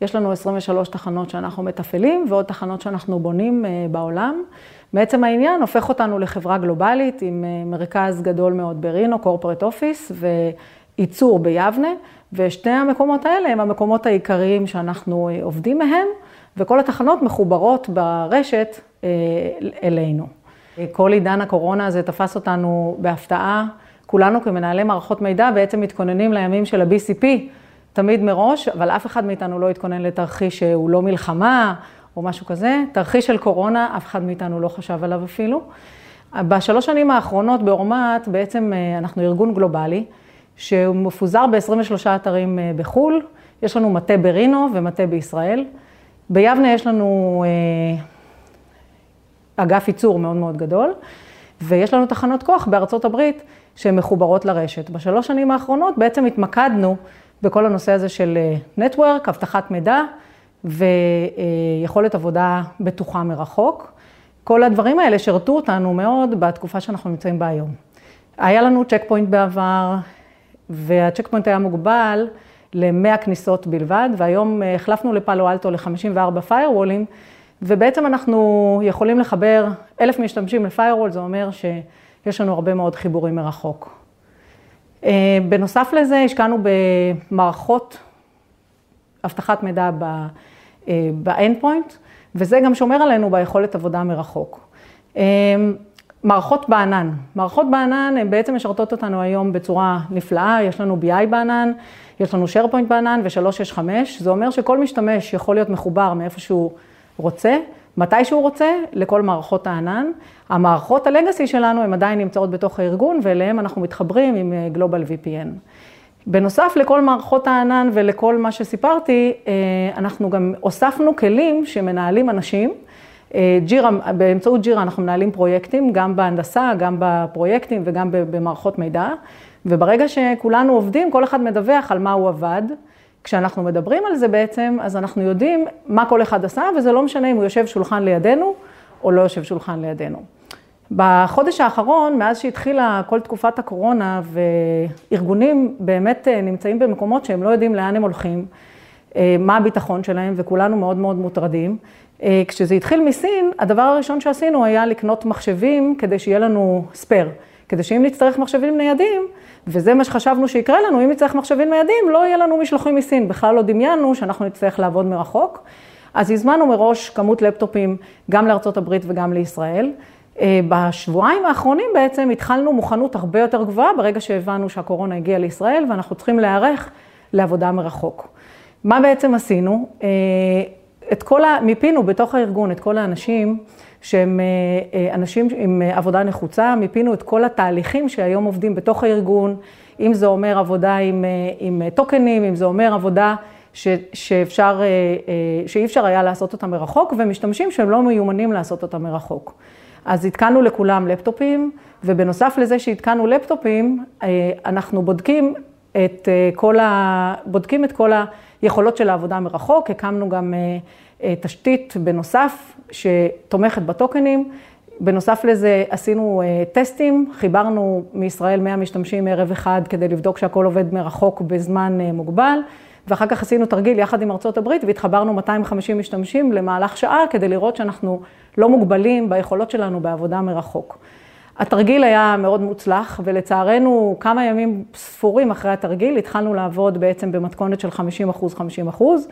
יש לנו 23 תחנות שאנחנו מתפעלים ועוד תחנות שאנחנו בונים אה, בעולם. בעצם העניין הופך אותנו לחברה גלובלית עם מרכז גדול מאוד ברינו, קורפרט אופיס וייצור ביבנה, ושתי המקומות האלה הם המקומות העיקריים שאנחנו עובדים מהם, וכל התחנות מחוברות ברשת אלינו. כל עידן הקורונה הזה תפס אותנו בהפתעה. כולנו כמנהלי מערכות מידע בעצם מתכוננים לימים של ה-BCP תמיד מראש, אבל אף אחד מאיתנו לא התכונן לתרחיש שהוא לא מלחמה או משהו כזה. תרחיש של קורונה, אף אחד מאיתנו לא חשב עליו אפילו. בשלוש שנים האחרונות באורמט, בעצם אה, אנחנו ארגון גלובלי, שהוא מפוזר ב-23 אתרים אה, בחו"ל. יש לנו מטה ברינו ומטה בישראל. ביבנה יש לנו אה, אגף ייצור מאוד מאוד גדול, ויש לנו תחנות כוח בארצות הברית שהן מחוברות לרשת. בשלוש שנים האחרונות בעצם התמקדנו בכל הנושא הזה של נטוורק, אבטחת מידע ויכולת עבודה בטוחה מרחוק. כל הדברים האלה שירתו אותנו מאוד בתקופה שאנחנו נמצאים בה היום. היה לנו Check Point בעבר, וה Check Point היה מוגבל ל-100 כניסות בלבד, והיום החלפנו ל Palo Alto ל-54 firewall ים, ובעצם אנחנו יכולים לחבר אלף משתמשים ל firewall, זה אומר שיש לנו הרבה מאוד חיבורים מרחוק. אה, בנוסף לזה, השקענו במערכות אבטחת מידע אה, וזה גם שומר עלינו ביכולת עבודה מרחוק. אה, מערכות בענן. מערכות בענן הן בעצם משרתות אותנו היום בצורה נפלאה, יש לנו BI בענן, יש לנו SharePoint בענן ו-365, זה אומר שכל משתמש יכול להיות מחובר מאיפה שהוא רוצה, מתי שהוא רוצה, לכל מערכות הענן. המערכות הלגאסי שלנו הן עדיין נמצאות בתוך הארגון, ואליהן אנחנו מתחברים עם אה, Global VPN. בנוסף לכל מערכות הענן ולכל מה שסיפרתי, אה, אנחנו גם הוספנו כלים שמנהלים אנשים. אה, ג'ירה, באמצעות ג'ירה אנחנו מנהלים פרויקטים, גם בהנדסה, גם בפרויקטים וגם במערכות מידע. וברגע שכולנו עובדים, כל אחד מדווח על מה הוא עבד. כשאנחנו מדברים על זה בעצם, אז אנחנו יודעים מה כל אחד עשה, וזה לא משנה אם הוא יושב שולחן לידינו או לא יושב שולחן לידינו. בחודש האחרון, מאז שהתחילה כל תקופת הקורונה, וארגונים באמת אה, נמצאים במקומות שהם לא יודעים לאן הם הולכים, אה, מה הביטחון שלהם, וכולנו מאוד מאוד מוטרדים. אה, כשזה התחיל מסין, הדבר הראשון שעשינו היה לקנות מחשבים כדי שיהיה לנו ספייר, כדי שאם נצטרך מחשבים ניידים, וזה מה שחשבנו שיקרה לנו, אם נצטרך מחשבים ניידים, לא יהיה לנו משלוחים מסין. בכלל לא דמיינו שאנחנו נצטרך לעבוד מרחוק. אז הזמנו מראש כמות לפטופים גם לארצות הברית וגם לישראל. אה, בשבועיים האחרונים בעצם התחלנו מוכנות הרבה יותר גבוהה ברגע שהבנו שהקורונה הגיעה לישראל ואנחנו צריכים להיערך לעבודה מרחוק. מה בעצם עשינו? אה, את כל ה... מיפינו בתוך הארגון את כל האנשים שהם אה, אה, אנשים עם אה, עבודה נחוצה, מיפינו את כל התהליכים שהיום עובדים בתוך הארגון, אם זה אומר עבודה עם, עם טוקנים, אם זה אומר עבודה ש, שאפשר, שאי אפשר היה לעשות אותה מרחוק, ומשתמשים שהם לא מיומנים לעשות אותה מרחוק. אז התקנו לכולם לפטופים, ובנוסף לזה שהתקנו לפטופים, אנחנו בודקים את כל, ה, בודקים את כל היכולות של העבודה מרחוק, הקמנו גם תשתית בנוסף שתומכת בטוקנים. בנוסף לזה עשינו אה, טסטים, חיברנו מישראל 100 משתמשים ערב אחד כדי לבדוק שהכל עובד מרחוק בזמן אה, מוגבל, ואחר כך עשינו תרגיל יחד עם ארצות הברית והתחברנו 250 משתמשים למהלך שעה כדי לראות שאנחנו לא מוגבלים ביכולות שלנו בעבודה מרחוק. התרגיל היה מאוד מוצלח, ולצערנו כמה ימים ספורים אחרי התרגיל התחלנו לעבוד בעצם במתכונת של 50 אחוז, 50 אחוז.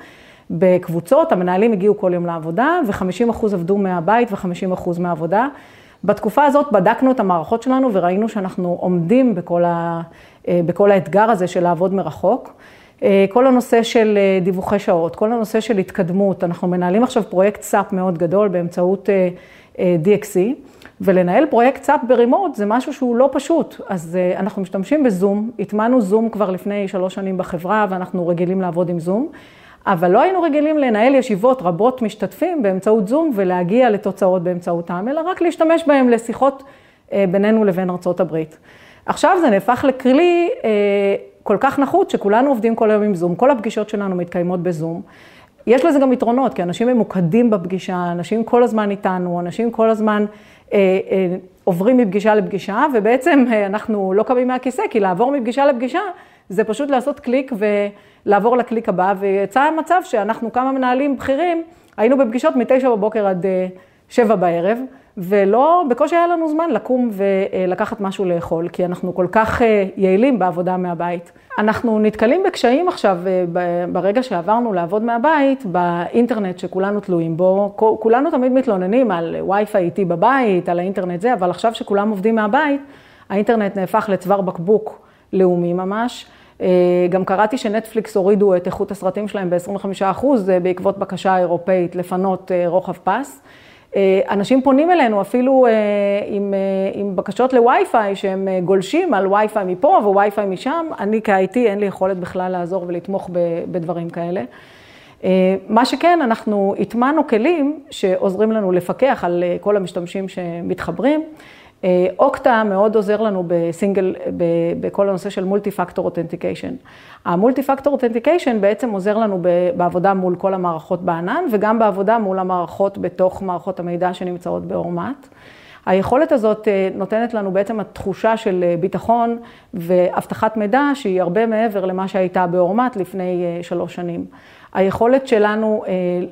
בקבוצות, המנהלים הגיעו כל יום לעבודה, ו-50 אחוז עבדו מהבית ו-50 אחוז מהעבודה. בתקופה הזאת בדקנו את המערכות שלנו וראינו שאנחנו עומדים בכל, ה, אה, בכל האתגר הזה של לעבוד מרחוק. אה, כל הנושא של אה, דיווחי שעות, כל הנושא של התקדמות, אנחנו מנהלים עכשיו פרויקט SAP מאוד גדול באמצעות DXC, ולנהל פרויקט SAP ב remote זה משהו שהוא לא פשוט. אז אנחנו משתמשים ב Zoom, הטמענו Zoom כבר לפני שלוש שנים בחברה ואנחנו רגילים לעבוד עם Zoom. אבל לא היינו רגילים לנהל ישיבות רבות משתתפים באמצעות Zoom ולהגיע לתוצאות באמצעותם, אלא רק להשתמש בהם לשיחות אה, בינינו לבין ארצות הברית. עכשיו זה נהפך לכלי אה, כל כך נחות שכולנו עובדים כל היום עם זום, כל הפגישות שלנו מתקיימות בזום. יש לזה גם יתרונות, כי אנשים ממוקדים בפגישה, אנשים כל הזמן איתנו, אנשים כל הזמן אה, אה, עוברים מפגישה לפגישה, ובעצם אה, אנחנו לא קמים מהכיסא, כי לעבור מפגישה לפגישה זה פשוט לעשות קליק ולעבור לקליק הבא, ויצא מצב שאנחנו כמה מנהלים בכירים, היינו בפגישות מתשע בבוקר עד אה, שבע בערב, ולא, בקושי היה לנו זמן לקום ולקחת משהו לאכול, כי אנחנו כל כך אה, יעילים בעבודה מהבית. אנחנו נתקלים בקשיים עכשיו, אה, ברגע שעברנו לעבוד מהבית, באינטרנט שכולנו תלויים בו. כולנו תמיד מתלוננים על וי-פיי איטי בבית, על האינטרנט זה, אבל עכשיו שכולם עובדים מהבית, האינטרנט נהפך לצוואר בקבוק לאומי ממש. אה, גם קראתי שנטפליקס הורידו את איכות הסרטים שלהם ב-25% בעקבות בקשה אירופאית לפנות רוחב פס. אה, אנשים פונים אלינו אפילו אה, עם, אה, עם בקשות לווי-פיי, שהם גולשים על ווי-פיי מפה ווי-פיי משם. אני כ-IT אין לי יכולת בכלל לעזור ולתמוך בדברים כאלה. מה שכן, אנחנו הטמענו כלים שעוזרים לנו לפקח על כל המשתמשים שמתחברים. אה, אוקטה מאוד עוזר לנו בסינגל, בכל הנושא של מולטי פקטור אותנטיקיישן. המולטי פקטור אותנטיקיישן בעצם עוזר לנו בעבודה מול כל המערכות בענן וגם בעבודה מול המערכות בתוך מערכות המידע שנמצאות באורמט. היכולת הזאת אה, נותנת לנו בעצם התחושה של אה, ביטחון ואבטחת מידע שהיא הרבה מעבר למה שהייתה באורמט לפני שלוש שנים. היכולת שלנו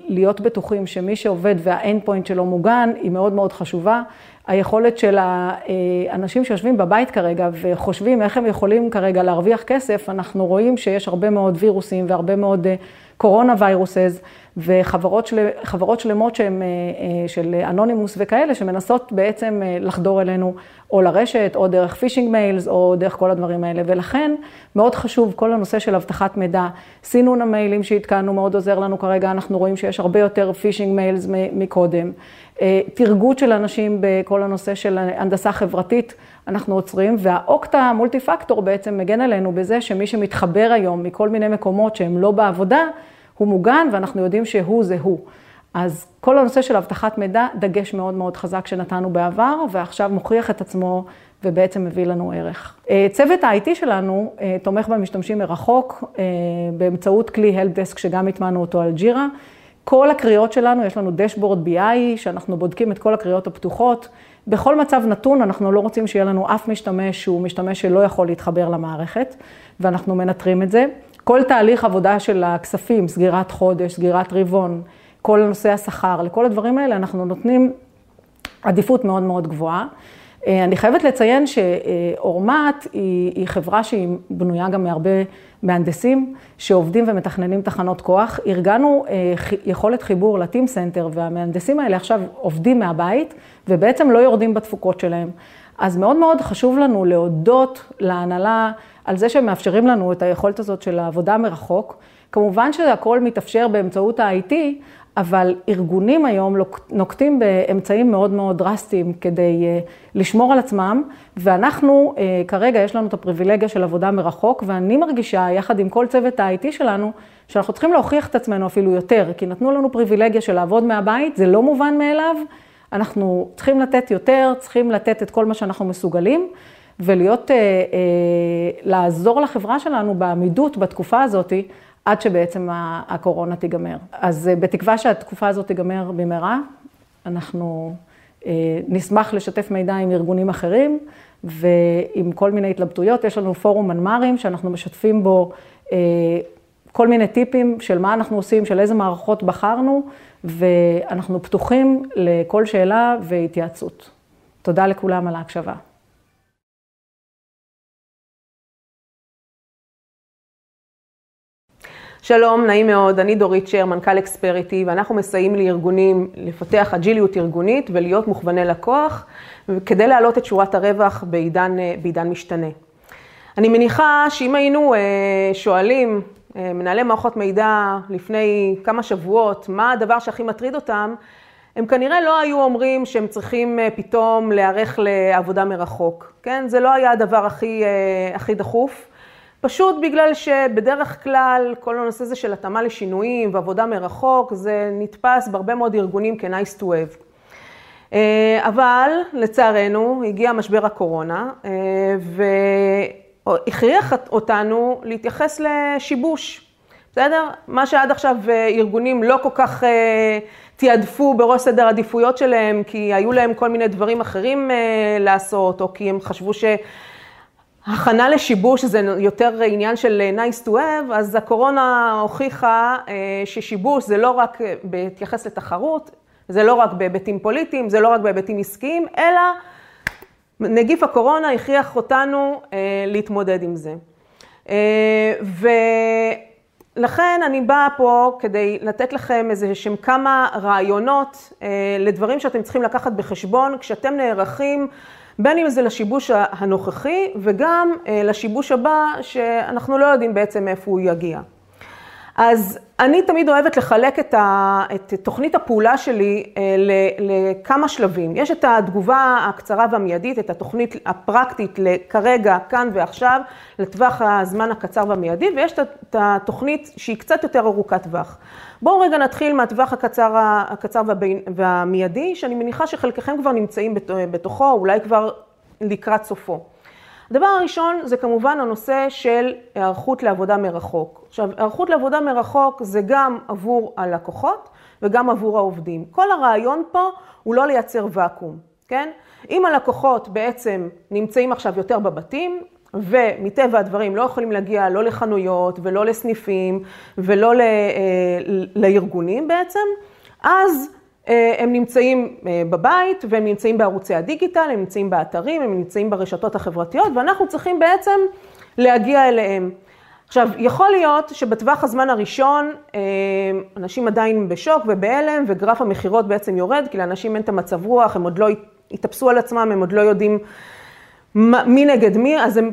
להיות בטוחים שמי שעובד והאנד פוינט שלו מוגן היא מאוד מאוד חשובה. היכולת של האנשים שיושבים בבית כרגע וחושבים איך הם יכולים כרגע להרוויח כסף, אנחנו רואים שיש הרבה מאוד וירוסים והרבה מאוד corona viruses וחברות של, שלמות שהן של Anonymous וכאלה, שמנסות בעצם לחדור אלינו או לרשת, או דרך phishing mails, או דרך כל הדברים האלה. ולכן מאוד חשוב כל הנושא של אבטחת מידע. סינון המיילים שהתקנו מאוד עוזר לנו כרגע, אנחנו רואים שיש הרבה יותר phishing mails מקודם. אה, תרגול של אנשים בכל הנושא של הנדסה חברתית, אנחנו עוצרים, וה Okta multi factor בעצם מגן עלינו בזה שמי שמתחבר היום מכל מיני מקומות שהם לא בעבודה, הוא מוגן ואנחנו יודעים שהוא זה הוא. אז כל הנושא של אבטחת מידע, דגש מאוד מאוד חזק שנתנו בעבר, ועכשיו מוכיח את עצמו ובעצם מביא לנו ערך. אה, צוות ה-IT שלנו אה, תומך במשתמשים מרחוק באמצעות כלי Helpdesk שגם הטמענו אותו על ג'ירה. כל הקריאות שלנו, יש לנו דשבורד BI, שאנחנו בודקים את כל הקריאות הפתוחות. בכל מצב נתון, אנחנו לא רוצים שיהיה לנו אף משתמש שהוא משתמש שלא יכול להתחבר למערכת, ואנחנו מנטרים את זה. כל תהליך עבודה של הכספים, סגירת חודש, סגירת רבעון, כל נושא השכר, לכל הדברים האלה אנחנו נותנים עדיפות מאוד מאוד גבוהה. אה, אני חייבת לציין שאורמת היא, היא חברה שהיא בנויה גם מהרבה מהנדסים שעובדים ומתכננים תחנות כוח. ארגנו אה, יכולת חיבור ל Teamcenter והמהנדסים האלה עכשיו עובדים מהבית ובעצם לא יורדים בתפוקות שלהם. אז מאוד מאוד חשוב לנו להודות להנהלה על זה שהם מאפשרים לנו את היכולת הזאת של העבודה מרחוק. כמובן שהכל מתאפשר באמצעות ה-IT, אבל ארגונים היום נוקטים באמצעים מאוד מאוד דרסטיים כדי אה, לשמור על עצמם, ואנחנו, אה, כרגע יש לנו את הפריבילגיה של עבודה מרחוק, ואני מרגישה, יחד עם כל צוות ה-IT שלנו, שאנחנו צריכים להוכיח את עצמנו אפילו יותר, כי נתנו לנו פריבילגיה של לעבוד מהבית, זה לא מובן מאליו, אנחנו צריכים לתת יותר, צריכים לתת את כל מה שאנחנו מסוגלים, ולהיות, אה, לעזור לחברה שלנו בעמידות בתקופה הזאתי. עד שבעצם הקורונה תיגמר. אז אה, בתקווה שהתקופה הזאת תיגמר במהרה, אנחנו אה, נשמח לשתף מידע עם ארגונים אחרים ועם כל מיני התלבטויות. יש לנו פורום מנמ"רים שאנחנו משתפים בו אה, כל מיני טיפים של מה אנחנו עושים, של איזה מערכות בחרנו, ואנחנו פתוחים לכל שאלה והתייעצות. תודה לכולם על ההקשבה. שלום, נעים מאוד, אני דורית שר, מנכ"ל אקספריטי, ואנחנו מסייעים לארגונים לפתח אג'יליות ארגונית ולהיות מוכווני לקוח, כדי להעלות את שורת הרווח בעידן, בעידן משתנה. אני מניחה שאם היינו שואלים מנהלי מערכות מידע לפני כמה שבועות, מה הדבר שהכי מטריד אותם, הם כנראה לא היו אומרים שהם צריכים פתאום להיערך לעבודה מרחוק, כן? זה לא היה הדבר הכי, הכי דחוף. פשוט בגלל שבדרך כלל כל הנושא הזה של התאמה לשינויים ועבודה מרחוק, זה נתפס בהרבה מאוד ארגונים כ-nice to have. אבל לצערנו הגיע משבר הקורונה והכריח אותנו להתייחס לשיבוש, בסדר? מה שעד עכשיו ארגונים לא כל כך תיעדפו בראש סדר עדיפויות שלהם, כי היו להם כל מיני דברים אחרים לעשות, או כי הם חשבו ש... הכנה לשיבוש זה יותר עניין של nice to have, אז הקורונה הוכיחה ששיבוש זה לא רק בהתייחס לתחרות, זה לא רק בהיבטים פוליטיים, זה לא רק בהיבטים עסקיים, אלא נגיף הקורונה הכריח אותנו להתמודד עם זה. ולכן אני באה פה כדי לתת לכם איזה שהם כמה רעיונות לדברים שאתם צריכים לקחת בחשבון כשאתם נערכים בין אם זה לשיבוש הנוכחי וגם לשיבוש הבא שאנחנו לא יודעים בעצם מאיפה הוא יגיע. אז אני תמיד אוהבת לחלק את תוכנית הפעולה שלי לכמה שלבים. יש את התגובה הקצרה והמיידית, את התוכנית הפרקטית לכרגע, כאן ועכשיו, לטווח הזמן הקצר והמיידי, ויש את התוכנית שהיא קצת יותר ארוכת טווח. בואו רגע נתחיל מהטווח הקצר, הקצר והמיידי, שאני מניחה שחלקכם כבר נמצאים בתוכו, אולי כבר לקראת סופו. הדבר הראשון זה כמובן הנושא של היערכות לעבודה מרחוק. עכשיו, היערכות לעבודה מרחוק זה גם עבור הלקוחות וגם עבור העובדים. כל הרעיון פה הוא לא לייצר ואקום, כן? אם הלקוחות בעצם נמצאים עכשיו יותר בבתים, ומטבע הדברים לא יכולים להגיע לא לחנויות ולא לסניפים ולא לארגונים בעצם, אז הם נמצאים בבית והם נמצאים בערוצי הדיגיטל, הם נמצאים באתרים, הם נמצאים ברשתות החברתיות ואנחנו צריכים בעצם להגיע אליהם. עכשיו, יכול להיות שבטווח הזמן הראשון אנשים עדיין בשוק ובהלם וגרף המכירות בעצם יורד, כי לאנשים אין את המצב רוח, הם עוד לא התאפסו על עצמם, הם עוד לא יודעים מי נגד מי, אז הם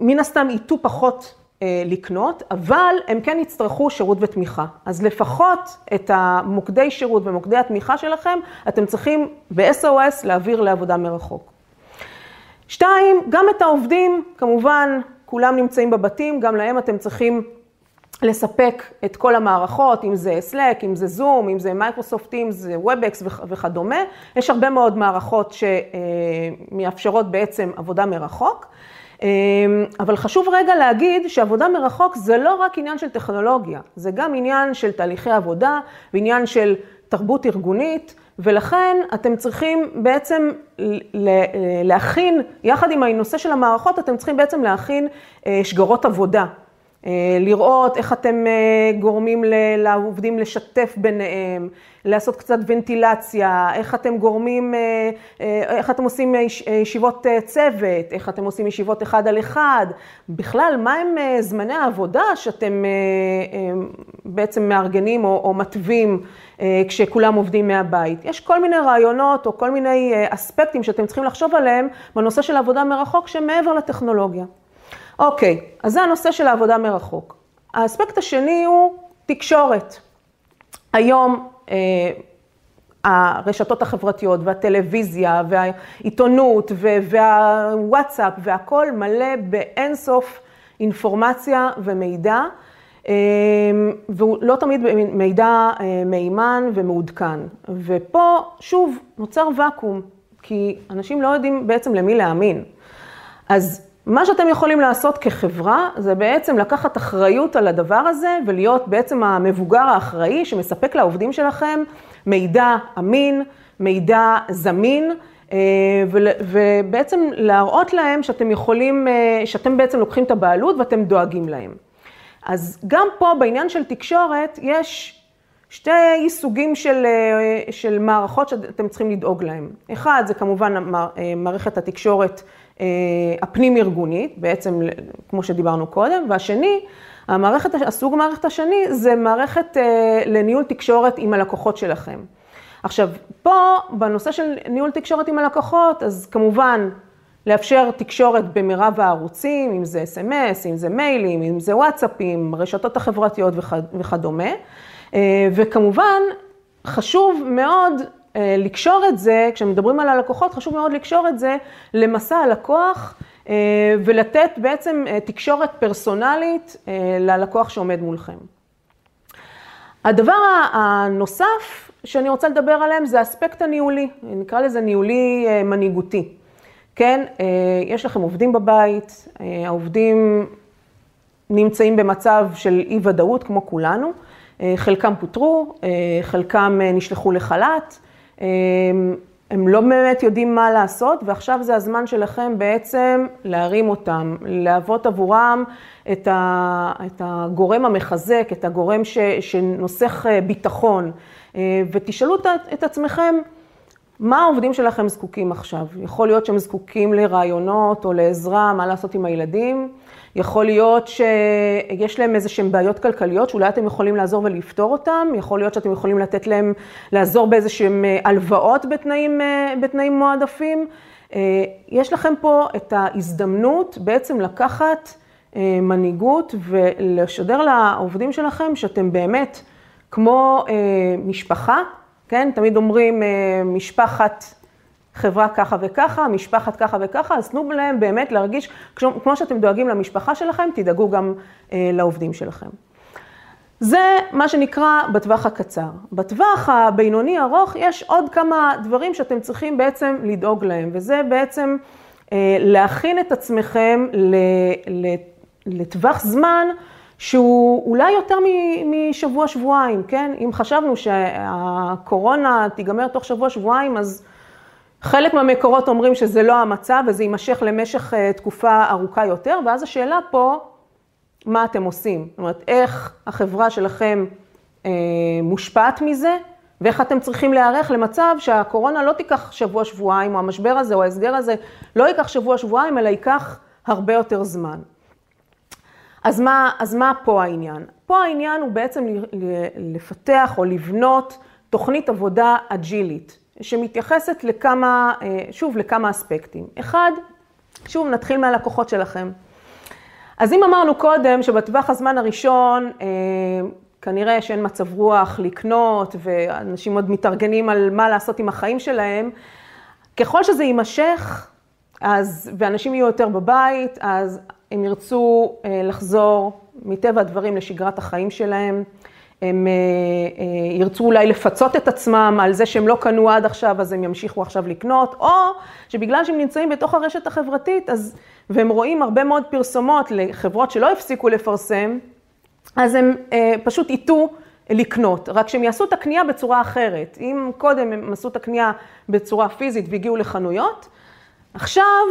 מן הסתם ייטו פחות לקנות, אבל הם כן יצטרכו שירות ותמיכה. אז לפחות את המוקדי שירות ומוקדי התמיכה שלכם, אתם צריכים ב-SOS להעביר לעבודה מרחוק. שתיים, גם את העובדים, כמובן, כולם נמצאים בבתים, גם להם אתם צריכים לספק את כל המערכות, אם זה Slack, אם זה Zoom, אם זה Microsoft Teams, זה WebEx וכדומה. יש הרבה מאוד מערכות שמאפשרות בעצם עבודה מרחוק. אבל חשוב רגע להגיד שעבודה מרחוק זה לא רק עניין של טכנולוגיה, זה גם עניין של תהליכי עבודה ועניין של תרבות ארגונית, ולכן אתם צריכים בעצם להכין, יחד עם הנושא של המערכות, אתם צריכים בעצם להכין שגרות עבודה. לראות איך אתם גורמים לעובדים לשתף ביניהם, לעשות קצת ונטילציה, איך אתם גורמים, איך אתם עושים ישיבות צוות, איך אתם עושים ישיבות אחד על אחד, בכלל, מה הם זמני העבודה שאתם בעצם מארגנים או מתווים כשכולם עובדים מהבית. יש כל מיני רעיונות או כל מיני אספקטים שאתם צריכים לחשוב עליהם בנושא של עבודה מרחוק שמעבר לטכנולוגיה. אוקיי, אז זה הנושא של העבודה מרחוק. האספקט השני הוא תקשורת. היום אה, הרשתות החברתיות והטלוויזיה והעיתונות והוואטסאפ והכל מלא באינסוף אינפורמציה ומידע, אה, והוא לא תמיד מידע אה, מהימן ומעודכן. ופה, שוב, נוצר ואקום, כי אנשים לא יודעים בעצם למי להאמין. אז מה שאתם יכולים לעשות כחברה, זה בעצם לקחת אחריות על הדבר הזה, ולהיות בעצם המבוגר האחראי שמספק לעובדים שלכם מידע אמין, מידע זמין, ובעצם להראות להם שאתם יכולים, שאתם בעצם לוקחים את הבעלות ואתם דואגים להם. אז גם פה בעניין של תקשורת יש שתי סוגים של, של מערכות שאתם צריכים לדאוג להן. אחד, זה כמובן מערכת התקשורת הפנים-ארגונית, בעצם כמו שדיברנו קודם, והשני, המערכת, הסוג מערכת השני זה מערכת לניהול תקשורת עם הלקוחות שלכם. עכשיו, פה, בנושא של ניהול תקשורת עם הלקוחות, אז כמובן, לאפשר תקשורת במרב הערוצים, אם זה אס.אם.אס, אם זה מיילים, אם זה וואטסאפים, רשתות החברתיות וכדומה. וכמובן, חשוב מאוד לקשור את זה, כשמדברים על הלקוחות, חשוב מאוד לקשור את זה למסע הלקוח ולתת בעצם תקשורת פרסונלית ללקוח שעומד מולכם. הדבר הנוסף שאני רוצה לדבר עליהם זה האספקט הניהולי, נקרא לזה ניהולי מנהיגותי. כן, יש לכם עובדים בבית, העובדים נמצאים במצב של אי ודאות כמו כולנו, חלקם פוטרו, חלקם נשלחו לחל"ת, הם לא באמת יודעים מה לעשות, ועכשיו זה הזמן שלכם בעצם להרים אותם, להוות עבורם את הגורם המחזק, את הגורם ש, שנוסך ביטחון, ותשאלו את עצמכם, מה העובדים שלכם זקוקים עכשיו? יכול להיות שהם זקוקים לרעיונות או לעזרה, מה לעשות עם הילדים. יכול להיות שיש להם איזה שהם בעיות כלכליות, שאולי אתם יכולים לעזור ולפתור אותם. יכול להיות שאתם יכולים לתת להם, לעזור באיזה שהם הלוואות בתנאים, בתנאים מועדפים. יש לכם פה את ההזדמנות בעצם לקחת מנהיגות ולשדר לעובדים שלכם שאתם באמת כמו משפחה. כן, תמיד אומרים משפחת חברה ככה וככה, משפחת ככה וככה, אז תנו להם באמת להרגיש, כמו שאתם דואגים למשפחה שלכם, תדאגו גם לעובדים שלכם. זה מה שנקרא בטווח הקצר. בטווח הבינוני ארוך יש עוד כמה דברים שאתם צריכים בעצם לדאוג להם, וזה בעצם להכין את עצמכם לטווח זמן שהוא אולי יותר משבוע-שבועיים, כן? אם חשבנו שהקורונה תיגמר תוך שבוע-שבועיים, אז חלק מהמקורות אומרים שזה לא המצב וזה יימשך למשך תקופה ארוכה יותר, ואז השאלה פה, מה אתם עושים? זאת אומרת, איך החברה שלכם מושפעת מזה, ואיך אתם צריכים להיערך למצב שהקורונה לא תיקח שבוע-שבועיים, או המשבר הזה, או ההסגר הזה, לא ייקח שבוע-שבועיים, אלא ייקח הרבה יותר זמן. אז מה, אז מה פה העניין? פה העניין הוא בעצם לפתח או לבנות תוכנית עבודה אג'ילית, שמתייחסת לכמה, שוב, לכמה אספקטים. אחד, שוב, נתחיל מהלקוחות שלכם. אז אם אמרנו קודם שבטווח הזמן הראשון, כנראה שאין מצב רוח לקנות, ואנשים עוד מתארגנים על מה לעשות עם החיים שלהם, ככל שזה יימשך, אז, ואנשים יהיו יותר בבית, אז הם ירצו לחזור מטבע הדברים לשגרת החיים שלהם, הם ירצו אולי לפצות את עצמם על זה שהם לא קנו עד עכשיו, אז הם ימשיכו עכשיו לקנות, או שבגלל שהם נמצאים בתוך הרשת החברתית, אז, והם רואים הרבה מאוד פרסומות לחברות שלא הפסיקו לפרסם, אז הם פשוט ייטו לקנות, רק שהם יעשו את הקנייה בצורה אחרת. אם קודם הם עשו את הקנייה בצורה פיזית והגיעו לחנויות, עכשיו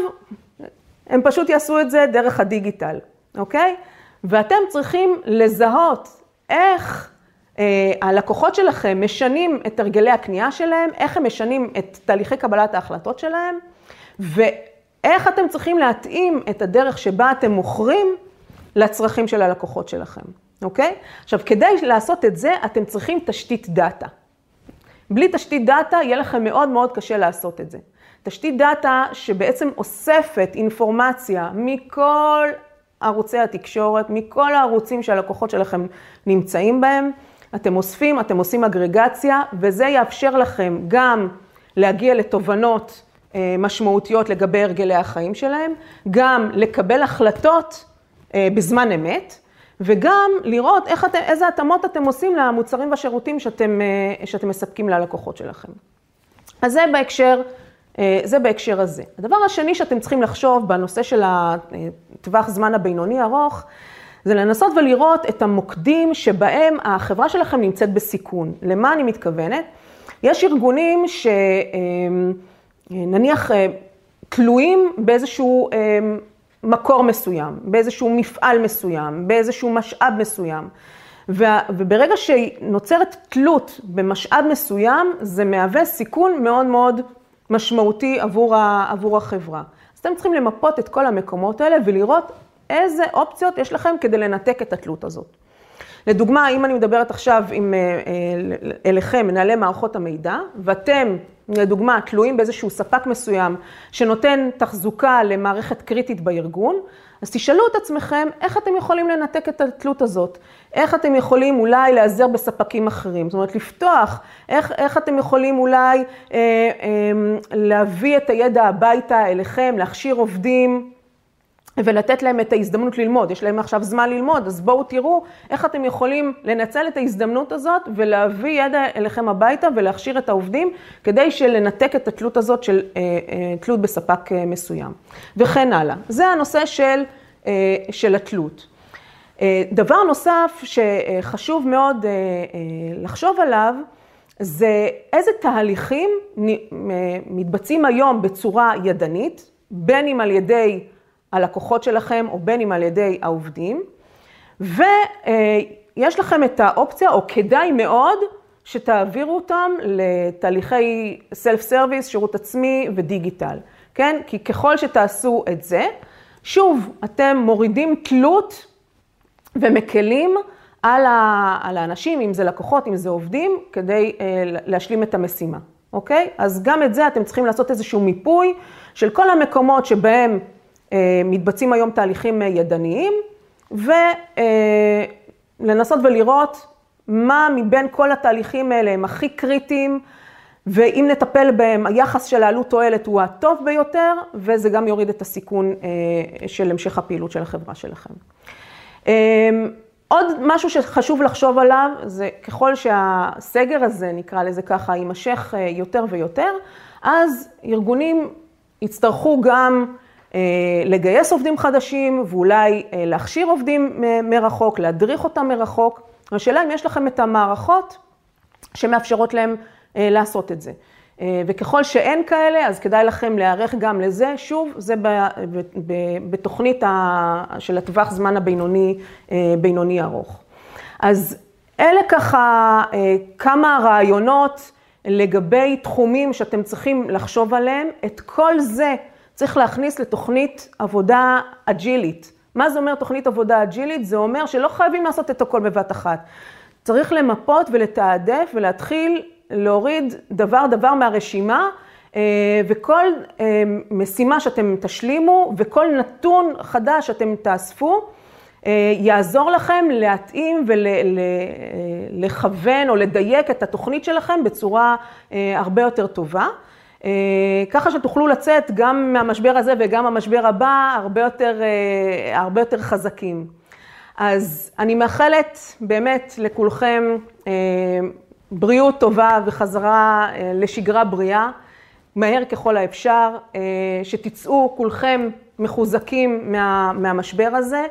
הם פשוט יעשו את זה דרך הדיגיטל, אוקיי? ואתם צריכים לזהות איך אה, הלקוחות שלכם משנים את הרגלי הקנייה שלהם, איך הם משנים את תהליכי קבלת ההחלטות שלהם, ואיך אתם צריכים להתאים את הדרך שבה אתם מוכרים לצרכים של הלקוחות שלכם, אוקיי? עכשיו, כדי לעשות את זה, אתם צריכים תשתית דאטה. בלי תשתית דאטה, יהיה לכם מאוד מאוד קשה לעשות את זה. תשתית דאטה שבעצם אוספת אינפורמציה מכל ערוצי התקשורת, מכל הערוצים שהלקוחות שלכם נמצאים בהם. אתם אוספים, אתם עושים אגרגציה, וזה יאפשר לכם גם להגיע לתובנות משמעותיות לגבי הרגלי החיים שלהם, גם לקבל החלטות בזמן אמת, וגם לראות איך אתם, איזה התאמות אתם עושים למוצרים והשירותים שאתם, שאתם מספקים ללקוחות שלכם. אז זה בהקשר זה בהקשר הזה. הדבר השני שאתם צריכים לחשוב בנושא של הטווח זמן הבינוני ארוך, זה לנסות ולראות את המוקדים שבהם החברה שלכם נמצאת בסיכון. למה אני מתכוונת? יש ארגונים שנניח תלויים באיזשהו מקור מסוים, באיזשהו מפעל מסוים, באיזשהו משאב מסוים. וברגע שנוצרת תלות במשאב מסוים, זה מהווה סיכון מאוד מאוד משמעותי עבור, עבור החברה. אז אתם צריכים למפות את כל המקומות האלה ולראות איזה אופציות יש לכם כדי לנתק את התלות הזאת. לדוגמה, אם אני מדברת עכשיו עם, אה, אה, אליכם, מנהלי מערכות המידע, ואתם, לדוגמה, תלויים באיזשהו ספק מסוים שנותן תחזוקה למערכת קריטית בארגון, אז תשאלו את עצמכם איך אתם יכולים לנתק את התלות הזאת, איך אתם יכולים אולי להיעזר בספקים אחרים, זאת אומרת לפתוח, איך, איך אתם יכולים אולי אה, אה, להביא את הידע הביתה אליכם, להכשיר עובדים. ולתת להם את ההזדמנות ללמוד. יש להם עכשיו זמן ללמוד, אז בואו תראו איך אתם יכולים לנצל את ההזדמנות הזאת ולהביא ידע אליכם הביתה ולהכשיר את העובדים, כדי שלנתק את התלות הזאת של אה, אה, תלות בספק אה, מסוים. וכן הלאה. זה הנושא של, של התלות. דבר נוסף שחשוב מאוד לחשוב עליו, זה איזה תהליכים מתבצעים היום בצורה ידנית, בין אם על ידי הלקוחות שלכם, או בין אם על ידי העובדים, ויש לכם את האופציה, או כדאי מאוד, שתעבירו אותם לתהליכי סלף סרוויס, שירות עצמי ודיגיטל, כן? כי ככל שתעשו את זה, שוב, אתם מורידים תלות ומקלים על, האנשים, אם זה לקוחות, אם זה עובדים, כדי אה, להשלים את המשימה, אוקיי? אז גם את זה אתם צריכים לעשות איזשהו מיפוי של כל המקומות שבהם מתבצעים היום תהליכים אה, ידניים, ולנסות אה, ולראות מה מבין כל התהליכים האלה הם הכי קריטיים, ואם נטפל בהם, היחס של העלות תועלת הוא הטוב ביותר, וזה גם יוריד את הסיכון של המשך הפעילות של החברה שלכם. עוד משהו שחשוב לחשוב עליו, זה ככל שהסגר הזה, נקרא לזה ככה, יימשך יותר ויותר, אז ארגונים יצטרכו גם אה, לגייס עובדים חדשים ואולי אה, להכשיר עובדים מרחוק, להדריך אותם מרחוק. השאלה אם יש לכם את המערכות שמאפשרות להם אה, לעשות את זה. וככל שאין כאלה, אז כדאי לכם להיערך גם לזה. שוב, זה בתוכנית של הטווח זמן הבינוני, בינוני ארוך. אז אלה ככה כמה רעיונות לגבי תחומים שאתם צריכים לחשוב עליהם. את כל זה צריך להכניס לתוכנית עבודה אג'ילית. מה זה אומר תוכנית עבודה אג'ילית? זה אומר שלא חייבים לעשות את הכל בבת אחת. צריך למפות ולתעדף ולהתחיל להוריד דבר דבר מהרשימה, אה, וכל אה, משימה שאתם תשלימו וכל נתון חדש שאתם תאספו, אה, יעזור לכם להתאים ולכוון או לדייק את התוכנית שלכם בצורה הרבה יותר טובה. אה, ככה שתוכלו לצאת גם מהמשבר הזה וגם המשבר הבא הרבה יותר, אה, הרבה יותר חזקים. אז אני מאחלת באמת לכולכם אה, בריאות טובה וחזרה לשגרה בריאה, מהר ככל האפשר, שתצאו כולכם מחוזקים מה, מהמשבר הזה.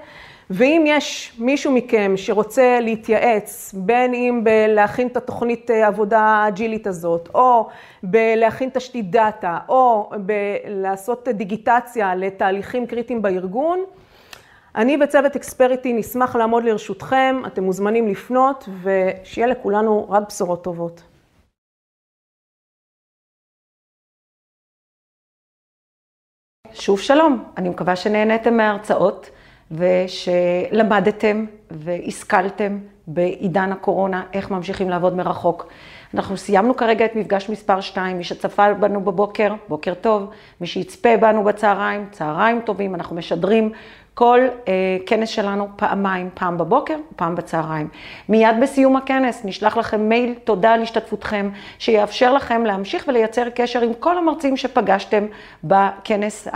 ואם יש מישהו מכם שרוצה להתייעץ, בין אם בלהכין את התוכנית אה, עבודה האג'ילית הזאת, או בלהכין תשתית דאטה, או בלעשות דיגיטציה לתהליכים קריטיים בארגון, אני וצוות אקספריטי נשמח לעמוד לרשותכם, אתם מוזמנים לפנות, ושיהיה לכולנו רק בשורות טובות. שוב שלום, אני מקווה שנהניתם מההרצאות. ושלמדתם והשכלתם בעידן הקורונה איך ממשיכים לעבוד מרחוק. אנחנו סיימנו כרגע את מפגש מספר 2, מי שצפה בנו בבוקר, בוקר טוב, מי שיצפה בנו בצהריים, צהריים טובים, אנחנו משדרים כל אה, כנס שלנו פעמיים, פעם בבוקר, פעם בצהריים. מיד בסיום הכנס נשלח לכם מייל תודה על השתתפותכם, שיאפשר לכם להמשיך ולייצר קשר עם כל המרצים שפגשתם בכנס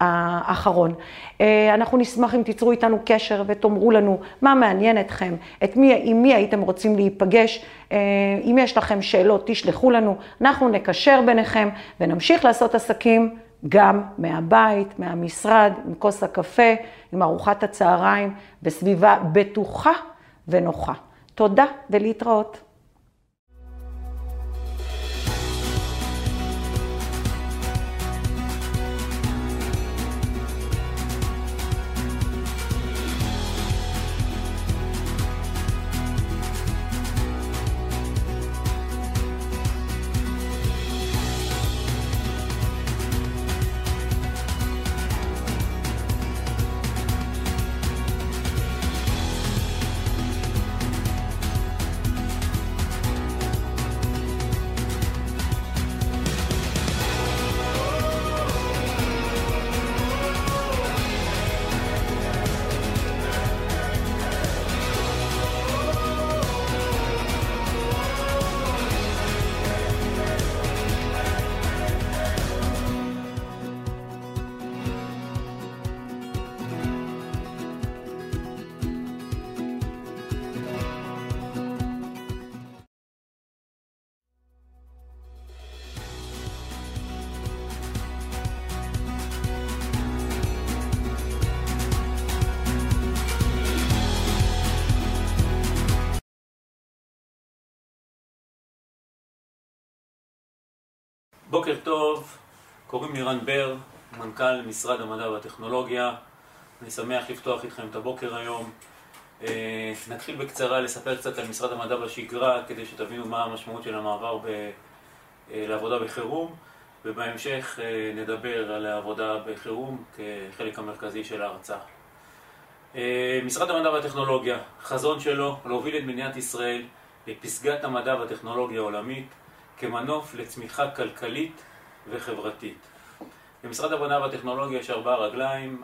האחרון. אה, אנחנו נשמח אם תיצרו איתנו קשר ותאמרו לנו מה מעניין אתכם, את מי, עם מי הייתם רוצים להיפגש. אה, אם יש לכם שאלות, תשלחו לנו, אנחנו נקשר ביניכם ונמשיך לעשות עסקים. גם מהבית, מהמשרד, עם כוס הקפה, עם ארוחת הצהריים, בסביבה בטוחה ונוחה. תודה ולהתראות. בוקר טוב, קוראים לי רן בר, מנכ"ל משרד המדע והטכנולוגיה. אני שמח לפתוח איתכם את הבוקר היום. אה, נתחיל בקצרה לספר קצת על משרד המדע בשגרה, כדי שתבינו מה המשמעות של המעבר ב... אה, לעבודה בחירום, ובהמשך אה, נדבר על העבודה בחירום כחלק המרכזי של ההרצאה. משרד המדע והטכנולוגיה, חזון שלו להוביל את מדינת ישראל לפסגת המדע והטכנולוגיה העולמית כמנוף לצמיחה כלכלית וחברתית. במשרד המדע והטכנולוגיה יש ארבעה רגליים,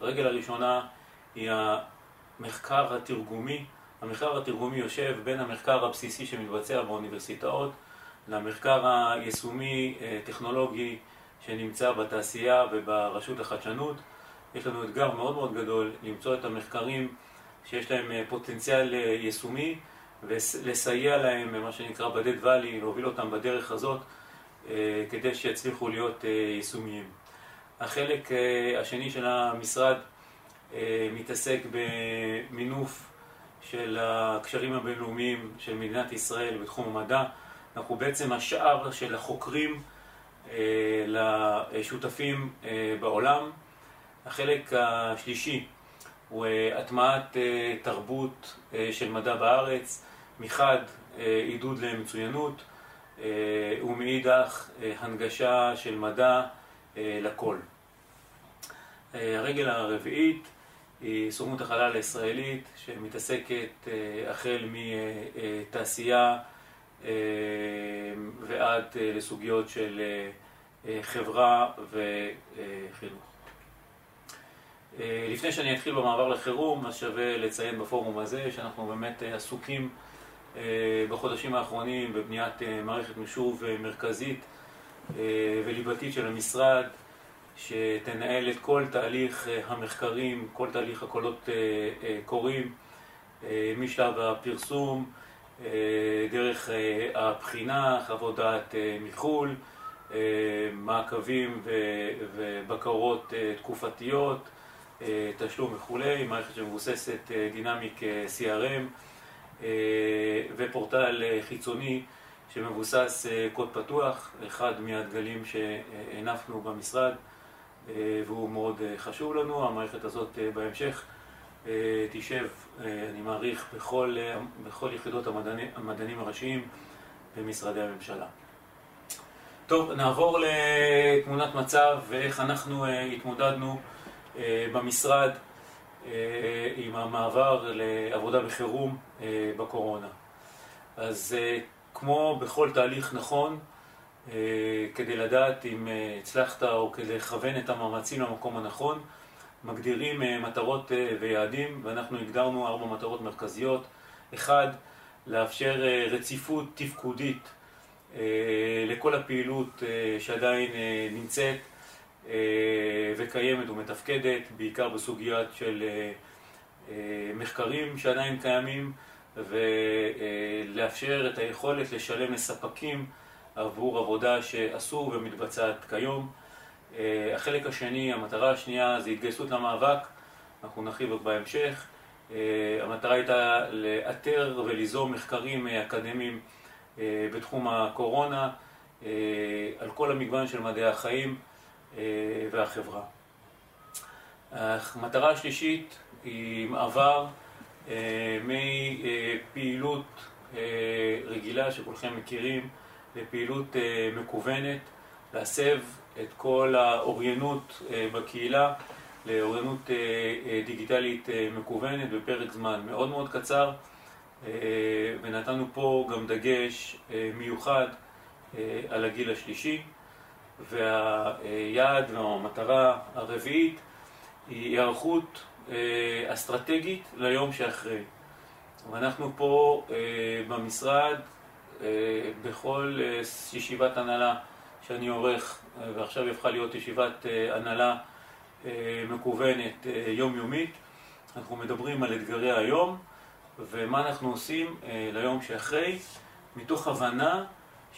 הרגל הראשונה היא המחקר התרגומי. המחקר התרגומי יושב בין המחקר הבסיסי שמתבצע באוניברסיטאות למחקר היישומי-טכנולוגי שנמצא בתעשייה וברשות החדשנות. יש לנו אתגר מאוד מאוד גדול למצוא את המחקרים שיש להם פוטנציאל יישומי ולסייע להם, מה שנקרא בדד ואלי, להוביל אותם בדרך הזאת אה, כדי שיצליחו להיות אה, יישומיים. החלק אה, השני של המשרד מתעסק במינוף של הקשרים הבינלאומיים של מדינת ישראל בתחום המדע. אנחנו בעצם השער של החוקרים לשותפים בעולם. החלק השלישי הוא הטמעת תרבות של מדע בארץ, מחד עידוד למצוינות, אה, ומאידך אה, הנגשה של מדע אה, לכל. הרגל הרביעית היא סוכנות החלל הישראלית שמתעסקת החל מתעשייה ועד לסוגיות של חברה וחינוך. לפני שאני אתחיל במעבר לחירום, אז שווה לציין בפורום הזה שאנחנו באמת עסוקים אה, בחודשים האחרונים בבניית אה, מערכת מחשוב אה, מרכזית וליבתית של המשרד, שתנהל את כל תהליך המחקרים, כל תהליך הקולות קוראים, משלב הפרסום, דרך הבחינה, חוות דעת מחו"ל, מעקבים ובקרות תקופתיות, תשלום וכולי, מערכת שמבוססת דינמיק CRM. אה, ופורטל אה, חיצוני שמבוסס אה, קוד פתוח, אחד מהדגלים שהנפנו במשרד והוא מאוד חשוב לנו. המערכת הזאת בהמשך תשב, אני מעריך, בכל, בכל יחידות המדענים, המדענים הראשיים במשרדי הממשלה. טוב, נעבור לתמונת מצב ואיך אנחנו התמודדנו במשרד אה, עם המעבר לעבודה בחירום אה, בקורונה. אז אה, כמו בכל תהליך נכון, כדי לדעת אם הצלחת או כדי לכוון את המאמצים למקום הנכון, מגדירים מטרות ויעדים, ואנחנו הגדרנו ארבע מטרות מרכזיות. אחד, לאפשר רציפות תפקודית לכל הפעילות שעדיין נמצאת אה, וקיימת ומתפקדת, בעיקר בסוגיית של אה, אה, מחקרים שעדיין קיימים, ולאפשר את היכולת לשלם לספקים עבור עבודה שעשו ומתבצעת כיום. החלק השני, המטרה השנייה זה התגייסות למאבק, אנחנו נרחיב עוד בהמשך. המטרה הייתה לאתר וליזום מחקרים אקדמיים בתחום הקורונה על כל המגוון של מדעי החיים. אה, והחברה. המטרה השלישית היא מעבר אה, מפעילות אה, רגילה שכולכם מכירים לפעילות מקוונת, להסב את כל האוריינות בקהילה לאוריינות דיגיטלית מקוונת בפרק זמן מאוד מאוד קצר ונתנו פה גם דגש מיוחד על הגיל השלישי. והיעד והמטרה הרביעית היא היערכות אה, אסטרטגית ליום שאחרי. ואנחנו פה אה, במשרד, אה, בכל ישיבת הנהלה שאני עורך, ועכשיו היא הפכה להיות ישיבת הנהלה מקוונת יומיומית, אנחנו מדברים על אתגרי היום ומה אנחנו עושים ליום שאחרי, מתוך הבנה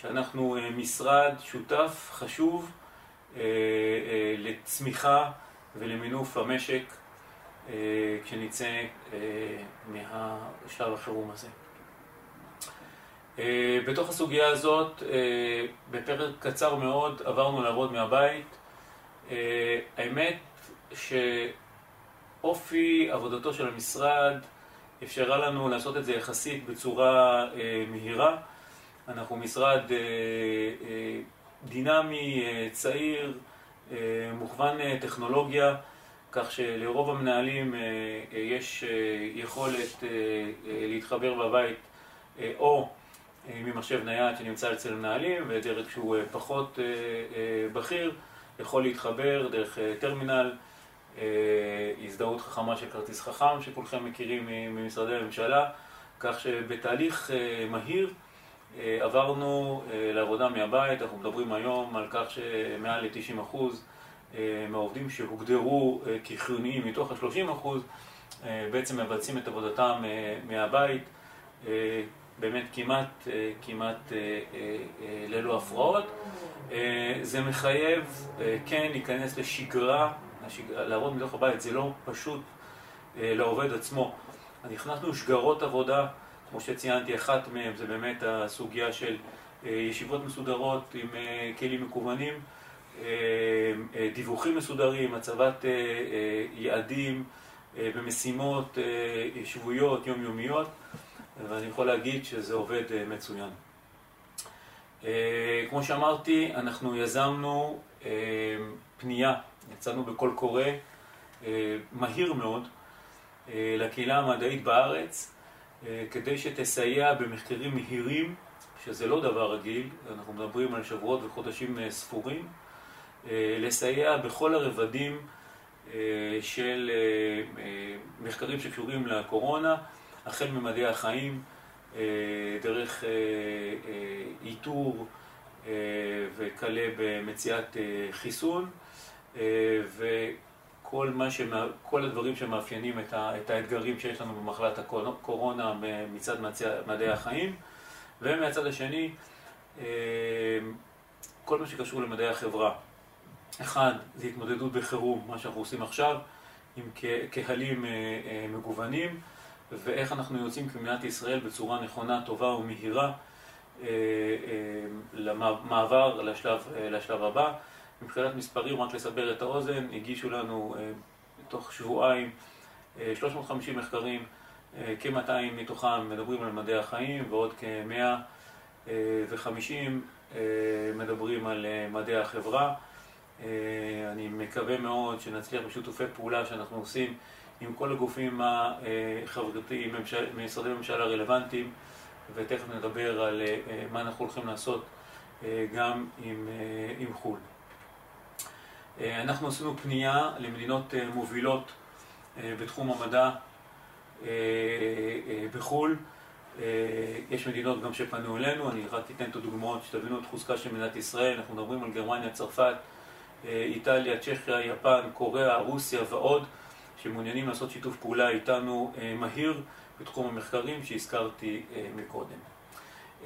שאנחנו אה, משרד שותף חשוב אה, אה, לצמיחה ולמינוף המשק כשנצא מהשלב החירום הזה. בתוך הסוגיה הזאת, בפרק קצר מאוד עברנו לעבוד מהבית. האמת שאופי עבודתו של המשרד אפשרה לנו לעשות את זה יחסית בצורה מהירה. אנחנו משרד דינמי, צעיר, מוכוון טכנולוגיה, כך שלרוב המנהלים יש יכולת להתחבר בבית או ממחשב נייד שנמצא אצל מנהלים ודרג שהוא פחות בכיר יכול להתחבר דרך טרמינל, הזדהות חכמה של כרטיס חכם שכולכם מכירים ממשרדי הממשלה, כך שבתהליך מהיר עברנו לעבודה מהבית, אנחנו מדברים היום על כך שמעל ל-90% מהעובדים שהוגדרו כחיוניים מתוך ה-30% בעצם מבצעים את עבודתם מהבית, באמת כמעט, כמעט ללא הפרעות. זה מחייב כן להיכנס לשגרה, לעבוד מתוך הבית, זה לא פשוט לעובד עצמו. נכנסנו שגרות עבודה, כמו שציינתי, אחת מהן זה באמת הסוגיה של ישיבות מסודרות עם כלים מקוונים, דיווחים מסודרים, הצבת יעדים ומשימות שבועיות, יומיומיות, ואני יכול להגיד שזה עובד מצוין. כמו שאמרתי, אנחנו יזמנו פנייה, יצאנו בקול קורא מהיר מאוד לקהילה המדעית בארץ, כדי שתסייע במחקרים מהירים, שזה לא דבר רגיל, אנחנו מדברים על שבועות וחודשים ספורים, לסייע בכל הרבדים של מחקרים שקשורים לקורונה, החל ממדעי החיים, דרך איתור וכלה במציאת חיסון וכל כל הדברים שמאפיינים את האתגרים שיש לנו במחלת הקורונה מצד מדעי החיים ומהצד השני כל מה שקשור למדעי החברה. אחד, זה התמודדות בחירום, מה שאנחנו עושים עכשיו, עם קהלים מגוונים ואיך אנחנו יוצאים כמדינת ישראל בצורה נכונה, טובה ומהירה למעבר לשלב, לשלב הבא. מבחינת מספרים, רק לסבר את האוזן, הגישו לנו תוך שבועיים 350 מחקרים, כ-200 מתוכם מדברים על מדעי החיים ועוד כ-150 מדברים על מדעי החברה. אני מקווה מאוד שנצליח בשיתופי פעולה שאנחנו עושים עם כל הגופים החברתיים, משרדי ממשלה הרלוונטיים, ותכף נדבר על מה אנחנו הולכים לעשות גם עם, עם חו"ל. אנחנו עשינו פנייה למדינות מובילות בתחום המדע בחו"ל. יש מדינות גם שפנו אלינו, אני רק אתן את הדוגמאות שתבינו את חוזקה של מדינת ישראל. אנחנו מדברים על גרמניה, צרפת, איטליה, צ'כיה, יפן, קוריאה, רוסיה ועוד, שמעוניינים לעשות שיתוף פעולה איתנו מהיר בתחום המחקרים שהזכרתי מקודם.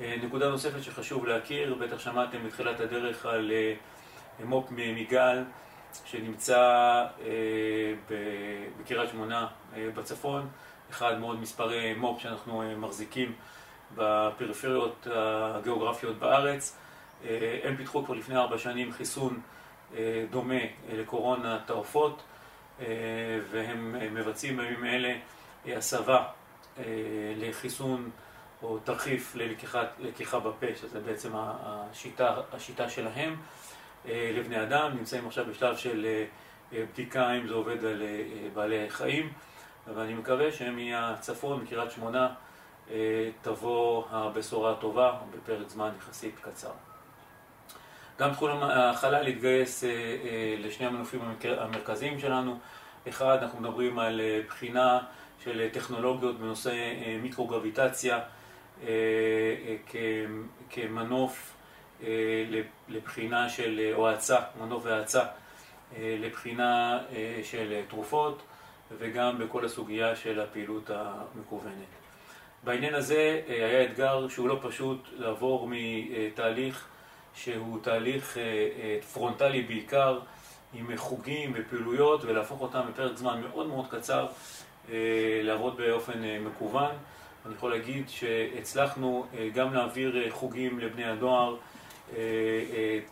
נקודה נוספת שחשוב להכיר, בטח שמעתם בתחילת הדרך על מו"פ מיגל שנמצא בקריית שמונה בצפון, אחד מאוד מספרי מו"פ שאנחנו מחזיקים בפריפריות הגיאוגרפיות בארץ. הם פיתחו כבר לפני ארבע שנים חיסון דומה לקורונה העופות והם מבצעים בימים אלה הסבה לחיסון או תרחיף ללקיחה בפה, שזה בעצם השיטה, השיטה שלהם לבני אדם, נמצאים עכשיו בשלב של בדיקה אם זה עובד על בעלי חיים ואני מקווה שמהצפון, מקריית שמונה, תבוא הבשורה הטובה בפרק זמן יחסית קצר. גם תחום החלל התגייס לשני המנופים המרכזיים שלנו. אחד, אנחנו מדברים על בחינה של טכנולוגיות בנושא מיקרוגרביטציה כמנוף לבחינה של, או האצה, מנוף והאצה לבחינה של תרופות וגם בכל הסוגיה של הפעילות המקוונת. בעניין הזה היה אתגר שהוא לא פשוט לעבור מתהליך שהוא תהליך פרונטלי בעיקר, עם חוגים ופעילויות, ולהפוך אותם בפרק זמן מאוד מאוד קצר לעבוד באופן מקוון. אני יכול להגיד שהצלחנו גם להעביר חוגים לבני הנוער,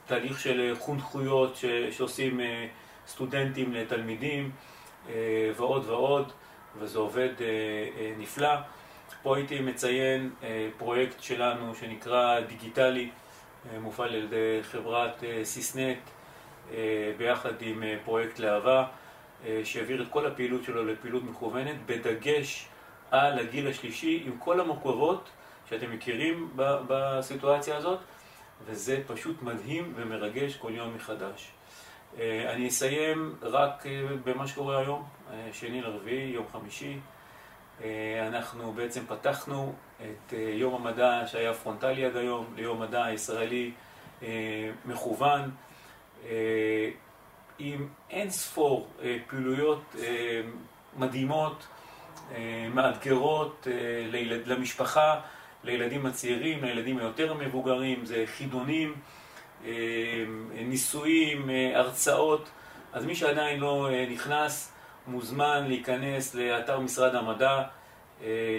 תהליך של חונכויות שעושים סטודנטים לתלמידים ועוד ועוד, וזה עובד נפלא. פה הייתי מציין פרויקט שלנו שנקרא דיגיטלי, מופעל על ידי חברת סיסנט ביחד עם פרויקט להבה, שהעביר את כל הפעילות שלו לפעילות מכוונת, בדגש על הגיל השלישי, עם כל המורכבות שאתם מכירים בסיטואציה הזאת, וזה פשוט מדהים ומרגש כל יום מחדש. אני אסיים רק במה שקורה היום, שני לרביעי, יום חמישי. אנחנו בעצם פתחנו את יום המדע שהיה פרונטלי עד היום, ליום מדע הישראלי מכוון, עם אין ספור פעילויות מדהימות, מאתגרות למשפחה, לילדים הצעירים, לילדים היותר מבוגרים, זה חידונים, ניסויים, הרצאות, אז מי שעדיין לא נכנס מוזמן להיכנס לאתר משרד המדע,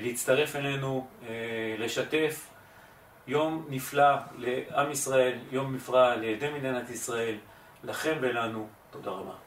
להצטרף אלינו, לשתף. יום נפלא לעם ישראל, יום נפלא לידי מדינת ישראל, לכם ולנו. תודה רבה.